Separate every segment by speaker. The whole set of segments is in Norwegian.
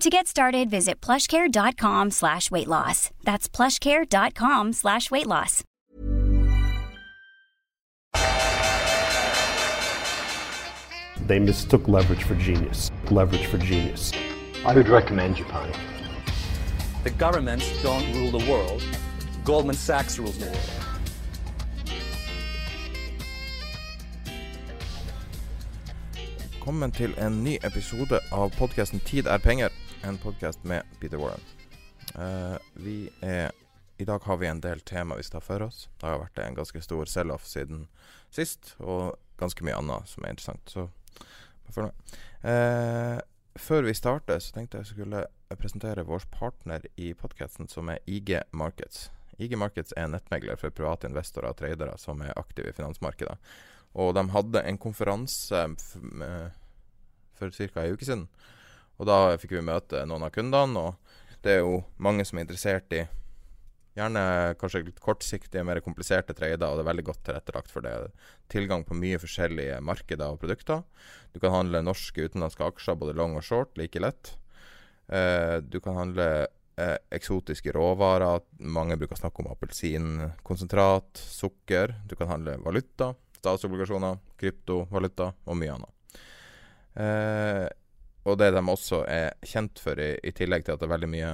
Speaker 1: To get started, visit plushcare.com slash weight loss. That's plushcare.com slash weight loss.
Speaker 2: They mistook leverage for genius. Leverage for genius.
Speaker 3: I would recommend Japan.
Speaker 4: The governments don't rule the world. Goldman Sachs rules the world.
Speaker 5: Velkommen til en ny episode av podkasten 'Tid er penger', en podkast med Peter Warren. Uh, vi er I dag har vi en del tema vi skal ta for oss. Det har vært en ganske stor sell-off siden sist, og ganske mye annet som er interessant. Så følg med. Uh, før vi starter, så tenkte jeg skulle presentere vår partner i podkasten, som er IG Markets. IG Markets er en nettmegler for private investorer og tradere som er aktive i finansmarkedet. Og de hadde en konferanse med, for ca. ei uke siden. Og da fikk vi møte noen av kundene, og det er jo mange som er interessert i gjerne kanskje litt kortsiktige, mer kompliserte trader, og det er veldig godt tilrettelagt for det. Tilgang på mye forskjellige markeder og produkter. Du kan handle norske utenlandske aksjer, både long og short, like lett. Eh, du kan handle eh, eksotiske råvarer. Mange bruker å snakke om appelsinkonsentrat, sukker. Du kan handle valuta statsobligasjoner, kryptovaluta og mye annet. Eh, og det de også er kjent for, i, i, tillegg til at det er veldig mye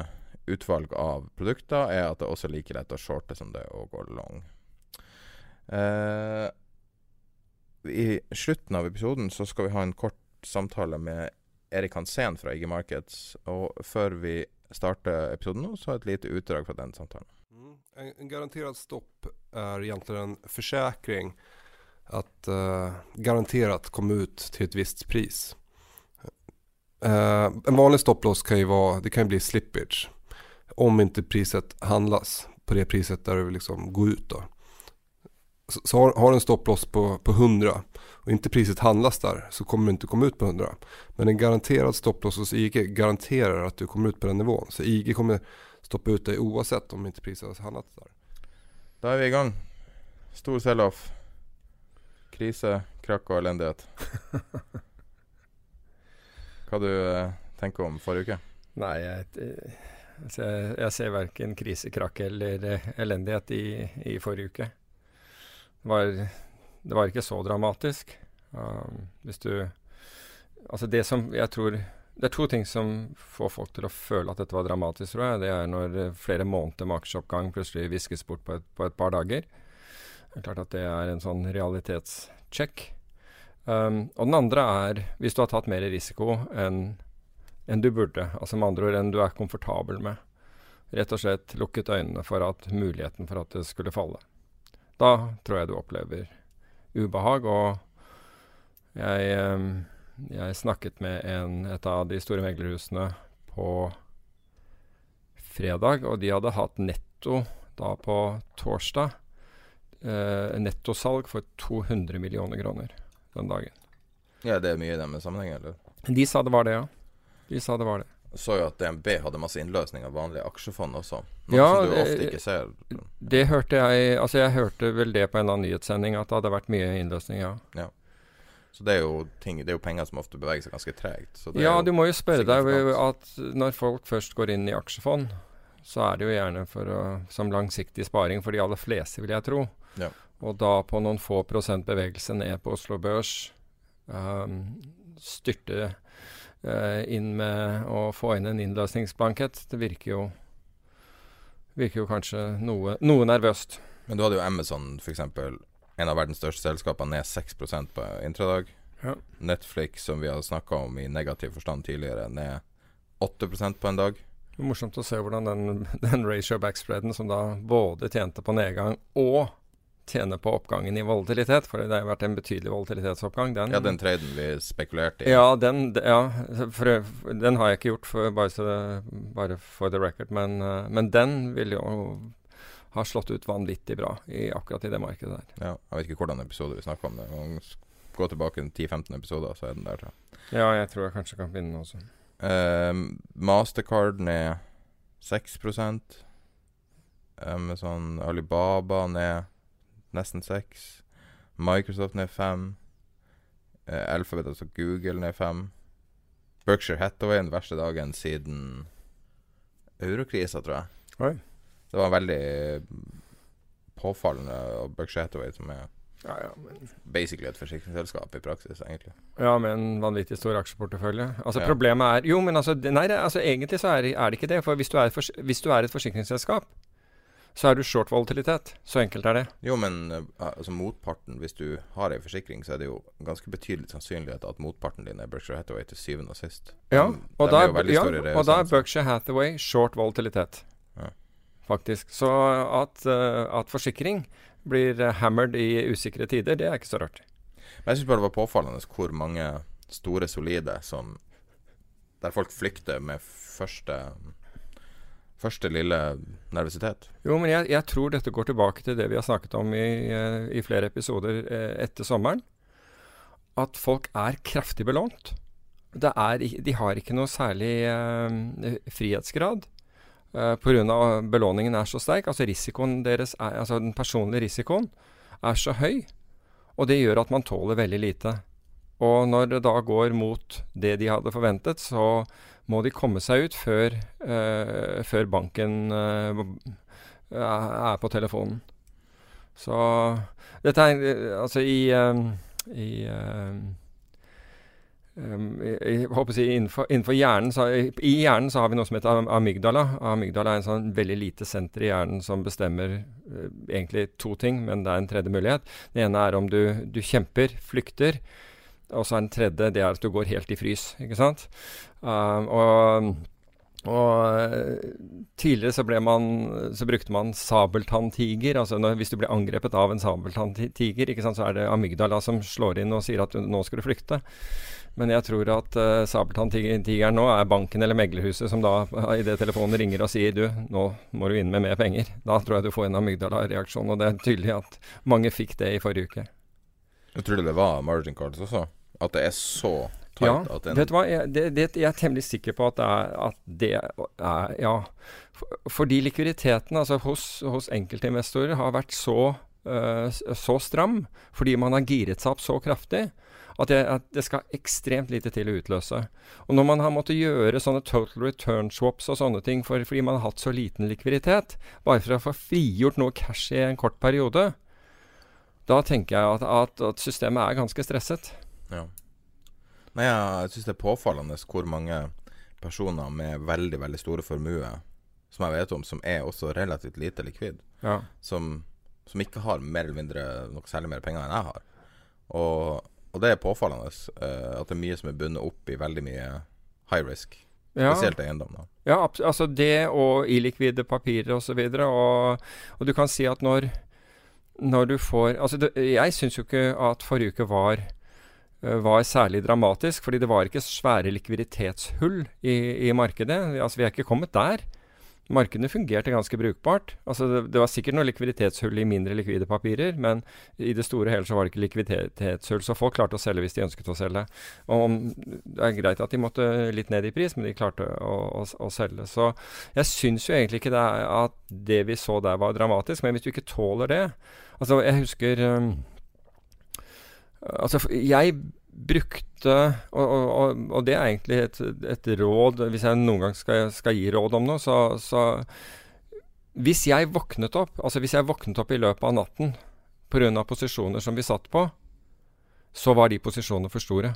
Speaker 5: utvalg av produkter, er at det også er like lett å shorte som det å gå long. Eh, I slutten av episoden så skal vi ha en kort samtale med Erik Hansen fra IG Markets. Og før vi starter episoden nå, så har jeg et lite utdrag fra den samtalen.
Speaker 6: Mm. En, en garantert stopp er egentlig en forsikring at uh, garantert komma ut til et visst pris. Uh, en vanlig stopploss kan ju vara, det kan ju bli slippage. Om inte priset handlas på det priset där det vill liksom går ut då. Så, så har, har du en stopploss på, på 100 och inte priset handlas där så kommer du inte komma ut på 100. Men en garanterad stopploss hos IG garanterar att du kommer ut på den nivån. Så IG kommer stoppa ut dig oavsett om inte priset har handlats där.
Speaker 5: Da er vi i gang. Stor sell-off. Krise, krakk og elendighet. Hva du eh, tenker om forrige uke?
Speaker 7: Nei, jeg, altså jeg, ser verken krisekrakk eller eh, elendighet i, i, forrige uke. Det var, det var ikke så dramatisk. Um, hvis du Altså, det som jeg tror Det er to ting som får folk til å føle at dette var dramatisk, tror jeg. Det er når eh, flere måneder med aksjeoppgang plutselig viskes bort på et, på et par dager. Det er klart at det er en sånn realitetscheck. Um, og den andre er hvis du har tatt mer risiko enn en du burde. Altså med andre ord enn du er komfortabel med. Rett og slett lukket øynene for at muligheten for at det skulle falle. Da tror jeg du opplever ubehag. Og jeg, um, jeg snakket med en, et av de store meglerhusene på fredag, og de hadde hatt netto da på torsdag eh, nettosalg for 200 millioner kroner den dagen.
Speaker 5: Ja, det er mye i den sammenhengen, eller?
Speaker 7: De sa det var det, ja. De sa det var det.
Speaker 5: Så jo at DNB hadde masse innløsning av vanlige aksjefond også. Noe
Speaker 7: ja,
Speaker 5: som du ofte ikke ser.
Speaker 7: Det hørte jeg Altså, jeg hørte vel det på en annen nyhetssending, at det hadde vært mye innløsning, ja.
Speaker 5: ja. Så det er, jo ting, det er jo penger som ofte beveger seg ganske tregt.
Speaker 7: Ja, du må jo spørre deg at når folk først går inn i aksjefond, så er det jo gjerne å, som langsiktig sparing for de aller fleste, vil jeg tro.
Speaker 5: Ja.
Speaker 7: Og da på noen få prosent bevegelse ned på Oslo Børs, um, styrte uh, inn med å få inn en innløsningsblankett, det virker jo, virker jo kanskje noe, noe nervøst.
Speaker 5: Men du hadde jo Amazon, f.eks. En av verdens største selskaper ned 6% på intradag.
Speaker 7: Ja.
Speaker 5: Netflix, som vi har snakka om i negativ forstand tidligere, ned 8% på en dag.
Speaker 7: Det er morsomt å se hvordan den, den ratio backspreaden, som da både tjente på nedgang og tjener på oppgangen i volatilitet, for det har vært en betydelig volatilitetsoppgang. Den,
Speaker 5: Ja, den traden vi spekulerte i.
Speaker 7: Ja, den, ja for, den har jeg ikke gjort, for, bare, så, bare for the record. Men, eh, men den vil jo ha slått ut vanvittig bra i akkurat i det markedet der.
Speaker 5: Ja, jeg vet ikke hvordan episode vi snakker om det. Gå tilbake 10-15 episoder, så er den der. tror jeg.
Speaker 7: Ja, jeg tror jeg kanskje kan finne den også.
Speaker 5: Uh, Mastercard ned 6% Amazon Alibaba ned nesten 6 Microsoft ned 5 eh, Alphabet, altså Google, ned 5 Berkshire Hathaway den verste dagen siden eurokrisa, tror jeg.
Speaker 7: Oi.
Speaker 5: Det var veldig påfallende av Berkshire Hathaway, som er
Speaker 7: Ja, ja, men
Speaker 5: basically et forsikringsselskap i praksis, egentlig.
Speaker 7: Ja, med en vanvittig stor aksjeportefølje. Altså
Speaker 5: Ja.
Speaker 7: Problemet er Jo, men altså, nei, det, altså egentlig så er, er det ikke det. For hvis du, er for, hvis du er et forsikringsselskap, så er du short volatilitet. Så enkelt er det.
Speaker 5: Jo, men eh, altså motparten Hvis du har ei forsikring, så er det jo ganske betydelig sannsynlighet at motparten din er Berkshire Hathaway til syvende og sist.
Speaker 7: Ja, og, da,
Speaker 5: er
Speaker 7: ja og da er. Berkshire Hathaway short volatilitet.
Speaker 5: Ja.
Speaker 7: Faktisk. Så at, eh, at forsikring blir eh, hammered i usikre tider, det er ikke så rart.
Speaker 5: Men jeg syns bare det var påfallende hvor mange store, solide som Der folk flykter med første Første lille nervøsitet.
Speaker 7: Jo, men jeg, jeg tror dette går tilbake til det vi har snakket om i, eh, i flere episoder eh, etter sommeren. At folk er kraftig belånt. Er, de har ikke noe særlig eh, frihetsgrad. Uh, Pga. belåningen er så sterk. Altså risikoen er, altså den personlige risikoen er så høy. Og det gjør at man tåler veldig lite. Og når det da går mot det de hadde forventet, så må de komme seg ut før, uh, før banken uh, er på telefonen. Så dette er Altså i eh, i, um, jeg, jeg håper å innenfor, innenfor hjernen så, I hjernen så har vi noe som heter amygdala. Amygdala er en sånn veldig lite senter i hjernen som bestemmer egentlig to ting, men det er en tredje mulighet. Det ene er om du, du kjemper, flykter. Og så den tredje det er at du går helt i frys. ikke sant? Um, og og tidligere så, man, så brukte man sabeltanntiger. Altså når, hvis du blir angrepet av en sabeltanntiger, så er det amygdala som slår inn og sier at du, nå skal du flykte. Men jeg tror at uh, sabeltanntigeren nå er banken eller meglerhuset som da idet telefonen ringer og sier du, nå må du inn med mer penger. Da tror jeg du får en amygdala-reaksjon. Og det er tydelig at mange fikk det i forrige uke.
Speaker 5: Jeg tror det var margin cards også. At det er så tight
Speaker 7: Ja,
Speaker 5: at en,
Speaker 7: vet du hva? Jeg, det, det, jeg er temmelig sikker på at det er, at det er Ja. Fordi likviditeten altså hos, hos enkeltinvestorer har vært så, uh, så stram, fordi man har giret seg opp så kraftig, at det, at det skal ekstremt lite til å utløse. Og når man har måttet gjøre sånne total return swaps og sånne ting for, fordi man har hatt så liten likviditet, bare for å få frigjort noe cash i en kort periode, da tenker jeg at, at, at systemet er ganske stresset.
Speaker 5: Ja. Nei, jeg syns det er påfallende hvor mange personer med veldig, veldig store formuer som jeg vet om, som er også relativt lite likvid,
Speaker 7: Ja.
Speaker 5: som, som ikke har mer eller mindre noe særlig mer penger enn jeg har. Og, og det er påfallende uh, at det er mye som er bundet opp i veldig mye high risk.
Speaker 7: Ja.
Speaker 5: Spesielt eiendom, da.
Speaker 7: Ja, altså det og illikvide papirer osv. Og, og du kan si at når, når du får Altså, det, jeg syns jo ikke at forrige uke var, var særlig dramatisk, fordi det var ikke svære likviditetshull i, i markedet. Altså, vi er ikke kommet der. Markedene fungerte ganske brukbart. Altså, det, det var sikkert noe likviditetshull i mindre likvide papirer, men i det store og hele så var det ikke likviditetshull. Så folk klarte å selge hvis de ønsket å selge. Og det er greit at de måtte litt ned i pris, men de klarte å, å, å selge. Så jeg syns jo egentlig ikke det at det vi så der var dramatisk, men hvis du ikke tåler det Altså, jeg husker um, Altså, jeg brukte og, og, og, det er egentlig et, et råd Hvis jeg noen gang skal, skal gi råd om noe, så, så Hvis jeg våknet opp Altså hvis jeg våknet opp i løpet av natten pga. posisjoner som vi satt på, så var de posisjonene for store.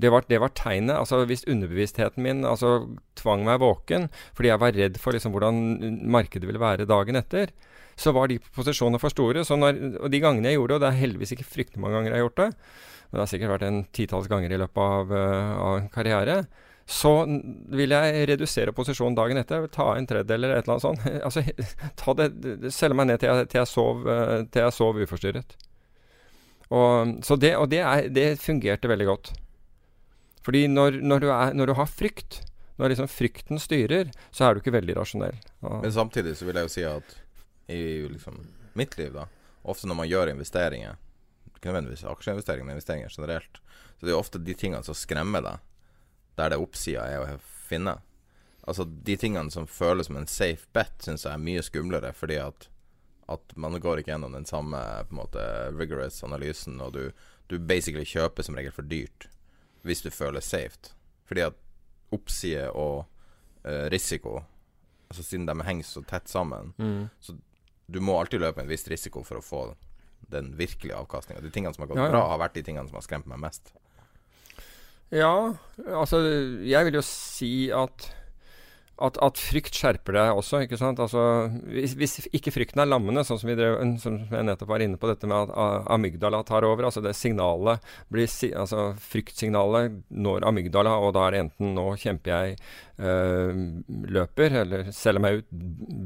Speaker 7: Det var, det var tegnet. altså Hvis underbevisstheten min altså tvang meg våken fordi jeg var redd for liksom hvordan markedet ville være dagen etter, så var de posisjonene for store. Når, og de gangene jeg gjorde det, og det er heldigvis ikke fryktelig mange ganger jeg har gjort det, men det har sikkert vært en titalls ganger i løpet av, uh, av karriere, så vil jeg redusere posisjonen dagen etter. Ta en tredjedel eller et eller annet sånt. altså, det, Selge meg ned til jeg, til jeg, sov, uh, til jeg sov uforstyrret. Og, det, og det, er, det fungerte veldig godt. Fordi når, når, du, er, når du har frykt, når liksom frykten styrer, så er du ikke veldig rasjonell.
Speaker 5: Og Men samtidig så vil jeg jo si at i liksom mitt liv, da, ofte når man gjør investeringer, ikke nødvendigvis aksjeinvesteringer, men investeringer generelt, så det er jo ofte de tingene som skremmer deg, der det oppsida er å finne. Altså de tingene som føles som en safe bet, syns jeg er mye skumlere, fordi at, at man går ikke gjennom den samme på en måte rigorous analysen, og du, du basically kjøper som regel for dyrt hvis du føler safe. Fordi at oppside og uh, risiko Altså Siden de henger så tett sammen, mm. så du må alltid løpe en viss risiko for å få den virkelige avkastninga. De tingene som har gått ja, ja. bra, har vært de tingene som har skremt meg mest.
Speaker 7: Ja, altså jeg vil jo si at at, at, frykt skjerper deg også. ikke sant? Altså, hvis, hvis, ikke frykten er lammende, sånn som, vi drev, som jeg nettopp var inne på, dette med at amygdala tar over, altså det signalet blir, altså Fryktsignalet når amygdala, og da er det enten nå kjemper jeg, øh, løper, eller selger meg ut,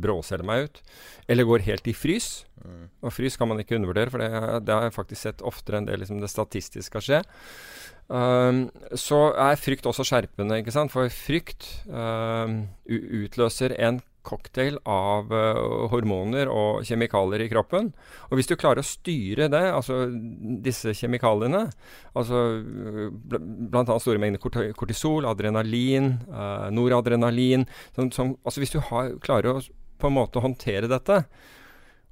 Speaker 7: bråselger meg ut, eller går helt i frys. Mm. Og frys kan man ikke undervurdere, for det, det har jeg faktisk sett oftere enn det liksom det statistisk skal skje. Um, så er frykt også skjerpende, ikke sant? For frykt um, utløser en cocktail av uh, hormoner og kjemikalier i kroppen. Og hvis du klarer å styre det, altså disse kjemikaliene, altså bl bl.a. store mengder kortisol, adrenalin, uh, noradrenalin som, som, Altså hvis du har, klarer å på en måte håndtere dette,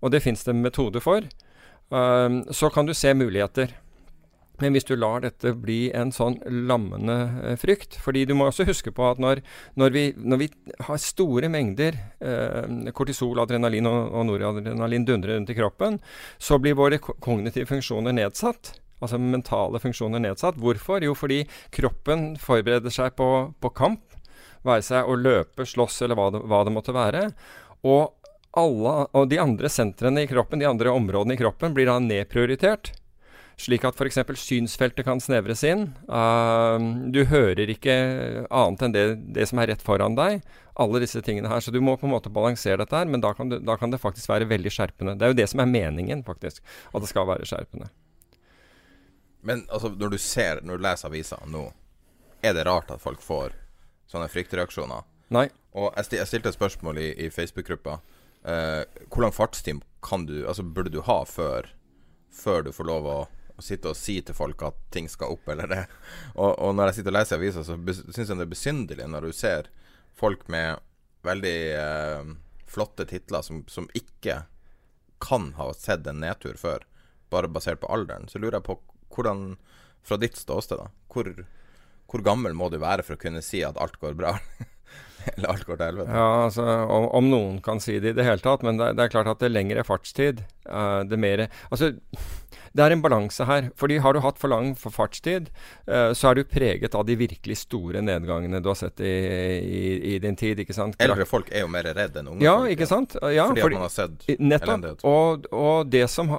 Speaker 7: og det fins det metode for, um, så kan du se muligheter. Men hvis du lar dette bli en sånn lammende eh, frykt fordi du må også huske på at når, når, vi, når vi, har store mengder eh, kortisol, adrenalin og, og noradrenalin dundre rundt i kroppen, så blir våre kognitive funksjoner nedsatt. Altså mentale funksjoner nedsatt. Hvorfor? Jo, fordi kroppen forbereder seg på, på kamp. Være seg å løpe, slåss eller hva det, hva det måtte være. Og, alle, og de andre sentrene i kroppen, de andre områdene i kroppen, blir da nedprioritert slik at f.eks. synsfeltet kan snevres inn. Uh, du hører ikke annet enn det, det, som er rett foran deg. Alle disse tingene her. Så du må på en måte balansere dette her, men da kan, du, da kan det faktisk være veldig skjerpende. Det er jo det som er meningen, faktisk. At det skal være skjerpende.
Speaker 5: Men altså, når du ser, når du leser avisa nå, er det rart at folk får sånne fryktreaksjoner?
Speaker 7: Nei.
Speaker 5: Og jeg, stilte et spørsmål i, i Facebook-gruppa. Uh, hvor lang fartstid kan du, altså, burde du ha før, før du får lov å å sitte og si til folk at ting skal opp eller det. Og, og når jeg sitter og leser aviser, så syns jeg det er besynderlig når du ser folk med veldig eh, flotte titler som, som, ikke kan ha sett en nedtur før, bare basert på alderen. Så lurer jeg på hvordan, fra ditt ståsted, da, hvor, hvor gammel må du være for å kunne si at alt går bra? Eller alt går til helvete?
Speaker 7: Ja, altså, om, om, noen kan si det i det hele tatt. Men det, det er klart at det lengre fartstid, uh, det mer Altså det er en balanse her. fordi har du hatt for lang for fartstid, uh, så er du preget av de virkelig store nedgangene du har sett i, i, i din tid. ikke sant?
Speaker 5: Eldre folk er jo mer redde enn unge
Speaker 7: ja,
Speaker 5: folk.
Speaker 7: Ikke sant? Ja,
Speaker 5: fordi, fordi man har sett
Speaker 7: nettopp, og, og, det, som,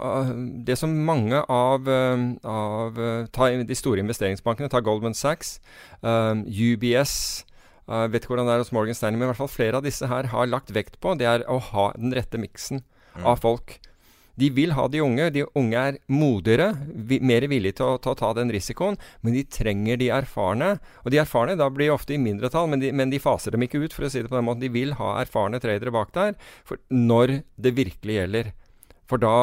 Speaker 7: det som mange av, av de store investeringsbankene, ta Goldman Sachs, um, UBS uh, vet ikke hvordan det er hos Morgan Stanley, men i hvert fall flere av disse her har lagt vekt på, det er å ha den rette miksen mm. av folk. De vil ha de unge. De unge er modigere, vi, mer villige til å, til å, ta den risikoen, men de trenger de erfarne. Og de erfarne da blir ofte i mindretall, men de, men de faser dem ikke ut, for å si det på den måten. De vil ha erfarne tradere bak der for når det virkelig gjelder. For da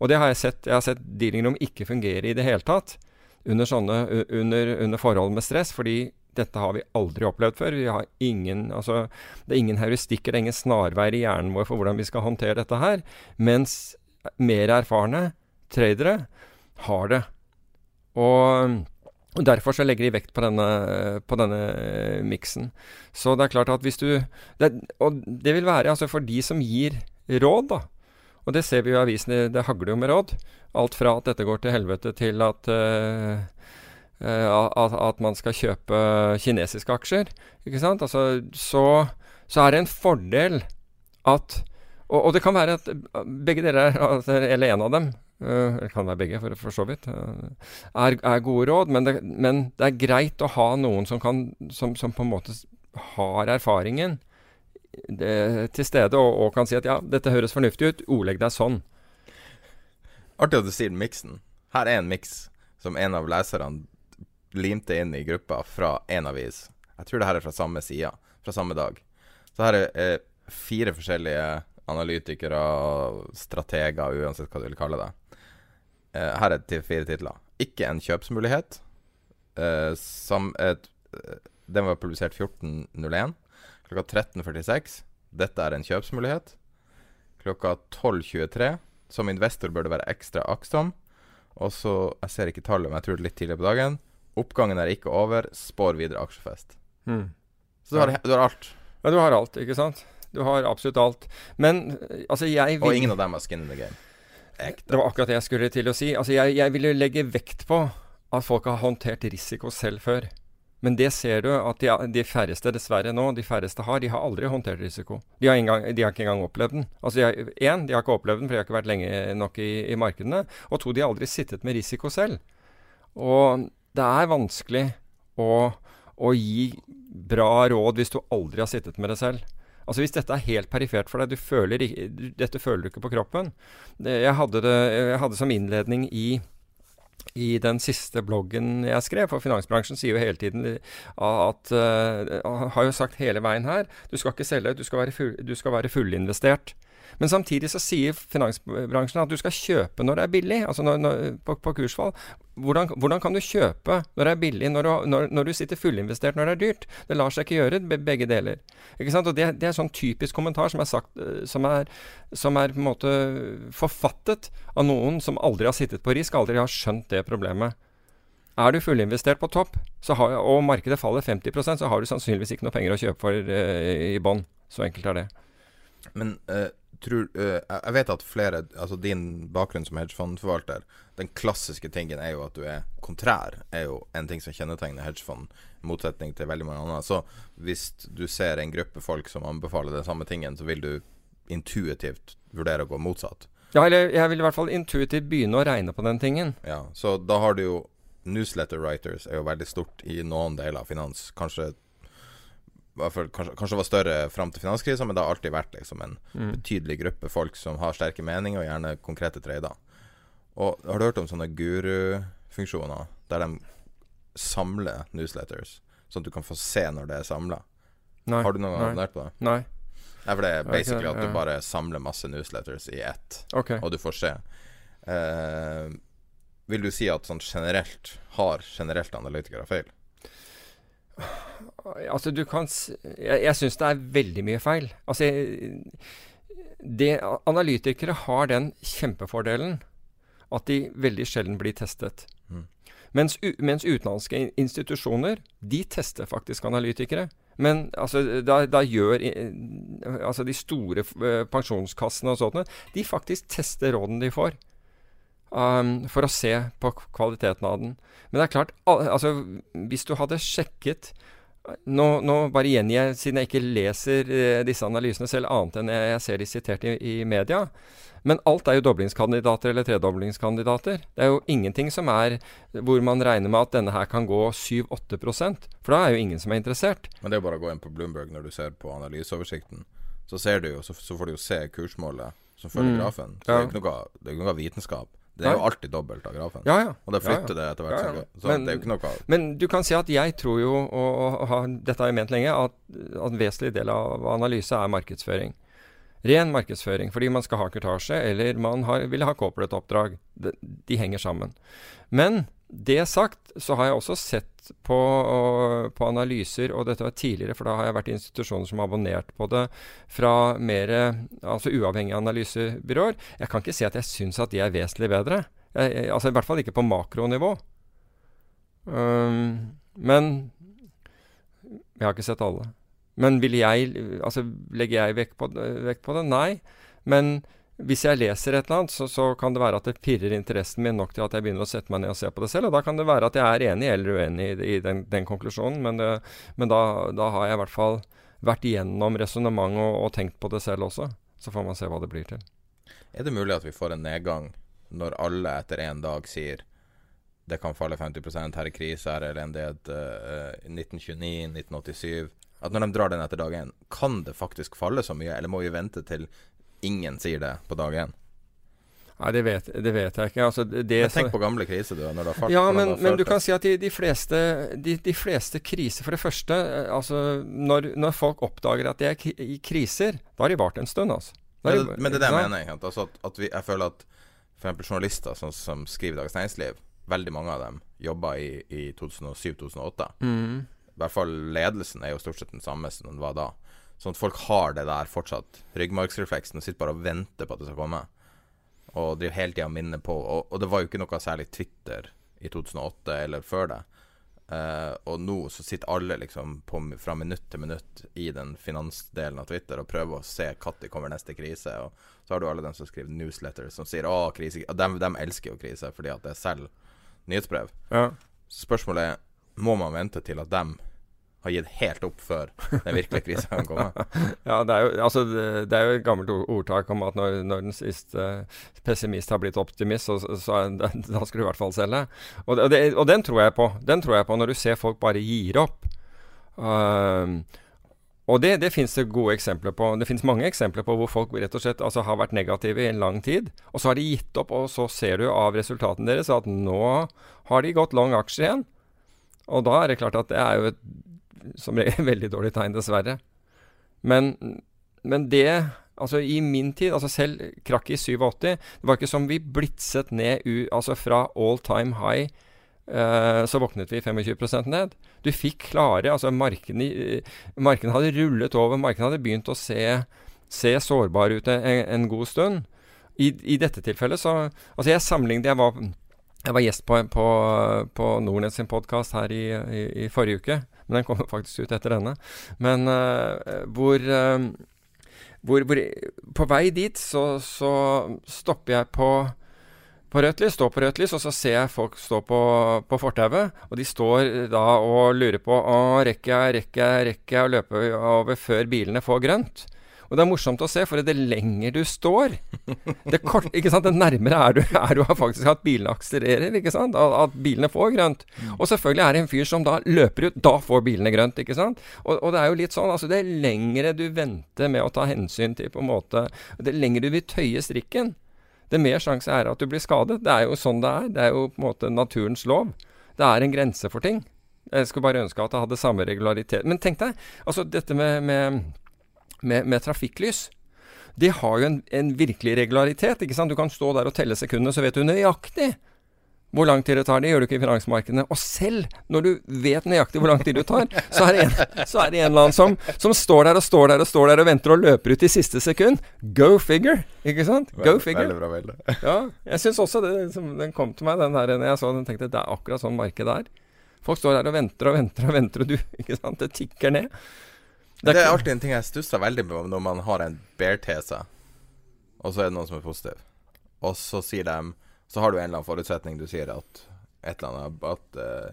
Speaker 7: Og det har jeg sett. Jeg har sett dealing room ikke fungere i det hele tatt under, sånne, under, under forhold med stress, fordi dette har vi aldri opplevd før. Vi har ingen, altså, det er ingen heuristikker, det er ingen snarveier i hjernen vår for hvordan vi skal håndtere dette her. Mens mer erfarne tradere har det. Og, og Derfor så legger de vekt på denne, på denne miksen. Så det er klart at hvis du det, Og det vil være altså for de som gir råd, da. Og det ser vi jo i avisene, det hagler jo med råd. Alt fra at dette går til helvete, til at uh, at, at, man skal kjøpe kinesiske aksjer. Ikke sant? Altså, så, så, er det en fordel at Og, og, det kan være at begge dere, eller en av dem, eller det kan være begge for, for så vidt, uh, er, er, gode råd. Men det, men det, er greit å ha noen som, kan, som, som på en måte har erfaringen det, til stede og, og, kan si at ja, dette høres fornuftig ut, ordlegg deg sånn.
Speaker 5: Artig at du sier miksen. Her er en miks som en av leserne limte inn i gruppa fra én avis. Jeg tror det her er fra samme side, fra samme dag. Så her er eh, fire forskjellige analytikere, og strateger, uansett hva du vil kalle det. Eh, her er fire titler. Ikke en kjøpsmulighet. Som et, eh, den var publisert 14.01. Klokka 13.46. Dette er en kjøpsmulighet. Klokka 12.23. Som investor bør det være ekstra aktsom. Og så, jeg ser ikke tallet, men jeg tror det er litt tidligere på dagen. Oppgangen er ikke over. Spår videre aksjefest. Mm. Så du har, du har alt.
Speaker 7: Ja, du har alt, ikke sant? Du har absolutt alt. Men altså, jeg
Speaker 5: vil Og ingen av dem har skin in the game.
Speaker 7: Ekte. Det var akkurat det jeg skulle til å si. Altså, jeg, jeg jo legge vekt på at folk har håndtert risiko selv før. Men det ser du at de, de, færreste, dessverre nå, de færreste har, de har aldri håndtert risiko. De har, engang, de har ikke engang opplevd den. Altså, Én, de har ikke opplevd den, for de har ikke vært lenge nok i, i markedene. Og to, de har aldri sittet med risiko selv. Og det er vanskelig å, å gi bra råd hvis du aldri har sittet med det selv. Altså Hvis dette er helt perifert for deg, du føler, dette føler du ikke på kroppen Jeg hadde det jeg hadde som innledning i i den siste bloggen jeg skrev, for finansbransjen sier jo hele tiden at uh, Har jo sagt hele veien her du skal ikke selge, du skal være, full, du skal være fullinvestert. Men samtidig så sier finansbransjen at du skal kjøpe når det er billig, altså når, når, på, på, kursfall. Hvordan, hvordan, kan du kjøpe når det er billig, når du, når, du, sitter fullinvestert når det er dyrt? Det lar seg ikke gjøre, begge deler. Ikke sant? Og det, det er sånn typisk kommentar som er, sagt, eh, som er, som er på en måte forfattet av noen som aldri har sittet på risk, aldri har skjønt det problemet. Er du fullinvestert på topp, har, og markedet faller 50% så har du sannsynligvis ikke noe penger å kjøpe for uh, i bånn. Så enkelt er det.
Speaker 5: Men uh, tror uh, Jeg vet at flere Altså din bakgrunn som hedgefondforvalter, den klassiske tingen er jo at du er kontrær, er jo en ting som kjennetegner hedgefond, i motsetning til veldig mange andre. Så hvis du ser en gruppe folk som anbefaler den samme tingen, så vil du intuitivt vurdere å gå motsatt.
Speaker 7: Ja, eller jeg vil i hvert fall intuitivt begynne å regne på den tingen.
Speaker 5: Ja, så da har du jo Newsletter writers er jo veldig stort i noen deler av finans. Kanskje kanskje, kanskje var større fram til finanskrisa, men det har alltid vært liksom en mm. betydelig gruppe folk som har sterke meninger og gjerne konkrete trader. Og Har du hørt om sånne guru-funksjoner der de samler newsletters, sånn at du kan få se når det er samla? Har du noen gang abonnert på det?
Speaker 7: Nei.
Speaker 5: Nei, for det er basically at du bare samler masse newsletters i ett,
Speaker 7: okay.
Speaker 5: og du får se. Uh, vil du si at sånn generelt har generelt analytikere feil?
Speaker 7: Altså, du kan Jeg, jeg syns det er veldig mye feil. Altså, det, analytikere har den kjempefordelen at de veldig sjelden blir testet. Mm. Mens, mens, utenlandske institusjoner, de tester faktisk analytikere. Men altså, da, da, gjør altså de store uh, pensjonskassene og sånt, de faktisk tester rådene de får. Um, for å se på kvaliteten av den. Men det er klart, altså, hvis du hadde sjekket nå, nå bare gjengir jeg, siden jeg ikke leser eh, disse analysene selv, annet enn jeg, jeg ser de sitert i, i, media. Men alt er jo doblingskandidater eller tredoblingskandidater. Det er jo ingenting som er hvor man regner med at denne her kan gå 7-8 For da er jo ingen som er interessert.
Speaker 5: Men det er jo bare å gå inn på Bloomberg når du ser på analyseoversikten. Så, ser du jo, så, så får du jo se kursmålet som følger mm. grafen. Så ja. det er jo ikke noe vitenskap. Det er jo alltid dobbelt av grafen.
Speaker 7: Ja, ja.
Speaker 5: Og det flytter det etter hvert. Ja, så men, det er jo ikke noe
Speaker 7: Men du kan si at jeg tror jo, og, og, og dette har jeg ment lenge, at, at en vesentlig del av analyse er markedsføring. Ren markedsføring, fordi man skal ha kurtasje, eller man har, vil ha corporate-oppdrag. De, de, henger sammen. Men det sagt, så har jeg også sett på, på, analyser, og dette var tidligere, for da har jeg vært i institusjoner som har abonnert på det fra mer altså uavhengige analysebyråer. Jeg kan ikke si at jeg syns at de er vesentlig bedre. Jeg, altså I hvert fall ikke på makronivå. Um, men jeg har ikke sett alle. Men vil jeg, altså legger jeg vekt på, vekt på det? Nei. Men hvis jeg leser et eller annet, så, så, kan det være at det pirrer interessen min nok til at jeg begynner å sette meg ned og se på det selv. Og da kan det være at jeg er enig eller uenig i, i den, den, konklusjonen, men, det, men da, da, har jeg i hvert fall vært igjennom resonnementet og, og, tenkt på det selv også. Så får man se hva det blir til.
Speaker 5: Er det mulig at vi får en nedgang når alle etter én dag sier det kan falle 50% her er krise, her er elendighet, uh, 1929, 1987 At når de drar den etter dag én, kan det faktisk falle så mye, eller må vi vente til ingen sier det på dag én?
Speaker 7: Nei, det vet, det vet, jeg ikke. Altså, det,
Speaker 5: men tenk på gamle kriser, du. Når det har falt,
Speaker 7: ja, men, men du kan si at de, de, fleste, de, de, fleste, kriser For det første, eh, altså, når, når, folk oppdager at de er i kriser, da har de vart en stund, altså.
Speaker 5: Ja, det, men det er det jeg mener. Altså at, at vi, jeg føler at f.eks. journalister som, som skriver Dagens Næringsliv, veldig mange av dem jobba i, i 2007-2008. Mm. I hvert fall ledelsen er jo stort sett den samme som den var da. Sånn at folk har det der fortsatt. Ryggmargsrefleksen og sitter bare og venter på at det skal komme og driver hele tida og minner på. Og, og, det var jo ikke noe særlig Twitter i 2008 eller før det. Uh, og nå så sitter alle liksom på, fra minutt til minutt i den finansdelen av Twitter og prøver å se når kommer neste krise. Og så har du alle dem som skriver newsletters som sier å, krise Og dem, dem elsker jo krise fordi at det er selv nyhetsbrev. Ja. Spørsmålet er må man vente til at dem har gitt helt opp før den virkelige krisa kan komme.
Speaker 7: ja, det er, jo, altså, det er, jo, et gammelt ordtak om at når, når den siste pessimist har blitt optimist, så, så da, da skal du i hvert fall selge. Og, det, og, den tror jeg på. Den tror jeg på når du ser folk bare gir opp. Uh, og det, det fins det gode eksempler på. Det fins mange eksempler på hvor folk rett og slett altså, har vært negative i en lang tid. Og så har de gitt opp, og så ser du av resultatene deres at nå har de gått lang aksjer igjen. Og da er det klart at det er jo et som regel veldig dårlig tegn, dessverre. Men, men det Altså I min tid, altså selv krakket i 87, det var ikke som vi blitset ned u, altså fra all time high. Uh, så våknet vi 25% ned. Du fikk klare altså Markedene marken hadde rullet over. Markedene hadde begynt å se, se sårbare ut en, en, god stund. I, I, dette tilfellet så Altså Jeg sammenlignet Jeg var, jeg var gjest på, på, på Nordnett sin podkast her i, i, i forrige uke men den kommer faktisk ut etter denne. Men uh, hvor, uh, hvor, hvor, På vei dit så, så stopper jeg på på rødt lys, står på rødt lys, og så ser jeg folk stå på, på fortauet. Og de står da og lurer på å, rekker jeg, rekker jeg, rekker jeg å løpe over før bilene får grønt. Og det er morsomt å se, for det lenger du står, det, kort, det nærmere er du, er du faktisk at bilene akselererer. ikke sant, At, at bilene får grønt. Og selvfølgelig er det en fyr som da løper ut. Da får bilene grønt. ikke sant? Og, og det er jo litt sånn, altså det lengre du venter med å ta hensyn til på en måte Det lengre du vil tøye strikken, det mer sjanse er at du blir skadet. Det er jo sånn det er. Det er jo på en måte naturens lov. Det er en grense for ting. Jeg skulle bare ønske at det hadde samme regularitet. Men tenk deg, altså dette med, med med, med trafikklys, de har jo en, en, virkelig regularitet. ikke sant? Du kan stå der og telle sekundene, så vet du nøyaktig hvor lang tid det tar. Det gjør du ikke i finansmarkedene. Og selv når du vet nøyaktig hvor lang tid du tar, så er det en, er det en eller annen som, som, står der og står der og står der og venter og løper ut i siste sekund. Go figure! Ikke sant? Go figure.
Speaker 5: Veldig bra, veldig.
Speaker 7: Ja, jeg syns også det, den kom til meg, den der når jeg så den, tenkte det er akkurat sånn markedet er. Folk står der og venter og venter og venter, og du Ikke sant? Det tikker ned.
Speaker 5: Det er alltid en ting jeg stusser veldig på når man har en bear-tese, og så er det noen som er positiv. Og så sier de Så har du en eller annen forutsetning. Du sier at et eller annet At uh,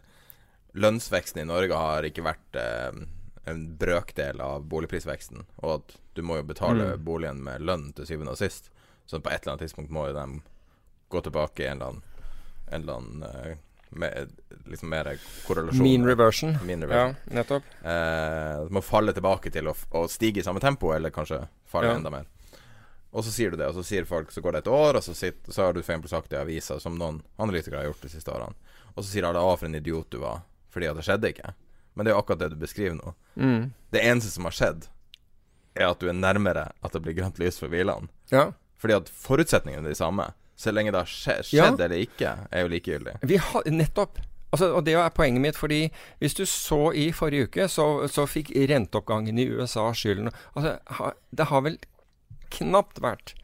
Speaker 5: lønnsveksten i Norge har ikke vært uh, en brøkdel av boligprisveksten, og at du må jo betale mm. boligen med lønn til syvende og sist. Så på et eller annet tidspunkt må jo de gå tilbake i en eller annen, en eller annen uh, med, liksom mer korrelasjon.
Speaker 7: Mean reversion.
Speaker 5: Mean reversion.
Speaker 7: Ja, nettopp.
Speaker 5: Eh, må falle tilbake til å, å, stige i samme tempo, eller kanskje falle ja. enda mer. Og så sier du det, og så sier folk Så går det et år, og så, sitter, så har du for eksempel sagt i avisa, som noen analytikere har gjort de siste årene, og så sier alle 'Å, for en idiot du var', fordi at det skjedde ikke. Men det er jo akkurat det du beskriver nå. Mm. Det eneste som har skjedd, er at du er nærmere at det blir grønt lys for bilene.
Speaker 7: Ja.
Speaker 5: Fordi at forutsetningene er de samme. Så lenge det har skjedd, ja. eller ikke, er jo likegyldig.
Speaker 7: Vi har, nettopp. Altså, og Det er poenget mitt. fordi Hvis du så i forrige uke, så, så fikk renteoppgangen i USA skylden. Altså, Det har vel knapt vært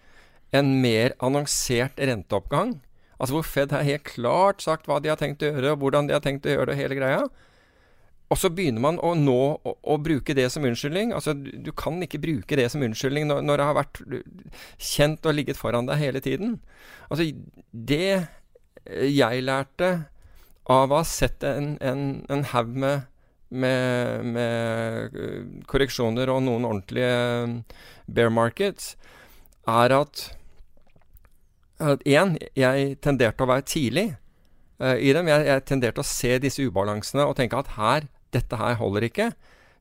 Speaker 7: en mer annonsert renteoppgang. Altså Hvor Fed har helt klart sagt hva de har tenkt å gjøre, og hvordan de har tenkt å gjøre det, hele greia. Og så begynner man å nå å, å, bruke det som unnskyldning. Altså, du, du, kan ikke bruke det som unnskyldning når, når, det har vært kjent og ligget foran deg hele tiden. Altså, det jeg lærte av å ha sett en, en, en haug med, med, med, korreksjoner og noen ordentlige bear markets, er at Én, jeg tenderte å være tidlig i dem. Jeg, jeg, tenderte å se disse ubalansene og tenke at her, dette her holder ikke.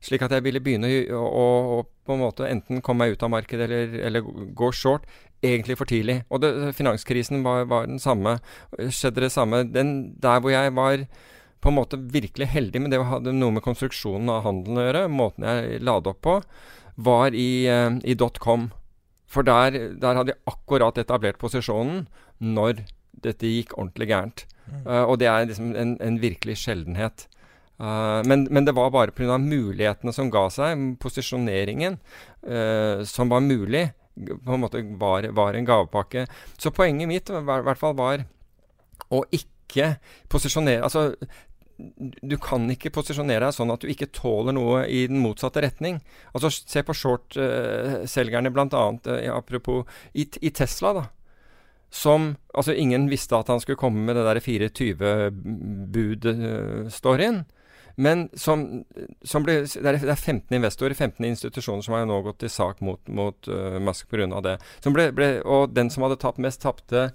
Speaker 7: Slik at jeg ville begynne å, å, å på en måte enten komme meg ut av markedet eller, eller gå short egentlig for tidlig. Og det, finanskrisen var, var, den samme. Skjedde det samme. Den, der hvor jeg var på en måte virkelig heldig, men det hadde noe med konstruksjonen av handelen å gjøre, måten jeg la det opp på, var i, uh, i .com. For der, der, hadde jeg akkurat etablert posisjonen når dette gikk ordentlig gærent. Mm. Uh, og det er liksom en, en virkelig sjeldenhet. Uh, men, men, det var bare pga. mulighetene som ga seg, posisjoneringen uh, som var mulig, på en måte var, var en gavepakke. Så poenget mitt i hvert fall var å ikke posisjonere Altså du kan ikke posisjonere deg sånn at du ikke tåler noe i den motsatte retning. Altså Se på short-selgerne, uh, bl.a. Uh, apropos i, i, Tesla, da. Som Altså, ingen visste at han skulle komme med det der 420-bud-storyen. Men som, som ble, det, er, 15 investorer, 15 institusjoner, som har nå gått i sak mot, mot uh, Musk pga. det. Som ble, ble, og den som hadde tapt mest, tapte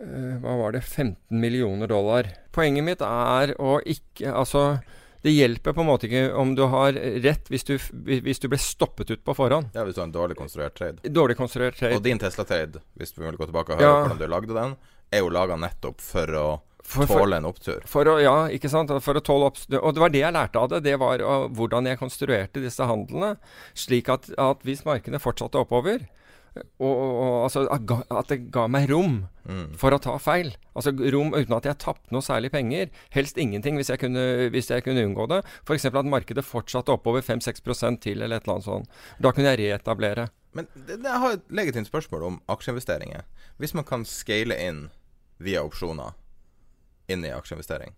Speaker 7: uh, hva var det 15 millioner dollar. Poenget mitt er å ikke Altså, det hjelper på en måte ikke om du har rett hvis du, hvis du ble stoppet ut på forhånd.
Speaker 5: Ja, hvis du har en dårlig konstruert trade.
Speaker 7: Dårlig konstruert trade.
Speaker 5: Og din Tesla-trade, hvis vi vil gå tilbake og høre ja. hvordan du lagde den, er jo laga nettopp for å for, tåle en opptur.
Speaker 7: For å, ja, ikke sant. For å tåle opptur. Og det var det jeg lærte av det. Det var uh, hvordan jeg konstruerte disse handlene. Slik at, at hvis markedet fortsatte oppover, og, og, altså, at det ga meg rom mm. for å ta feil. Altså Rom uten at jeg tapte noe særlig penger. Helst ingenting hvis jeg kunne, hvis jeg kunne unngå det. F.eks. at markedet fortsatte oppover 5-6 til, eller et eller annet sånt. Da kunne jeg reetablere.
Speaker 5: Men det, det, jeg har et legitimt spørsmål om aksjeinvesteringer. Hvis man kan scale inn via opsjoner inn i aksjeinvestering,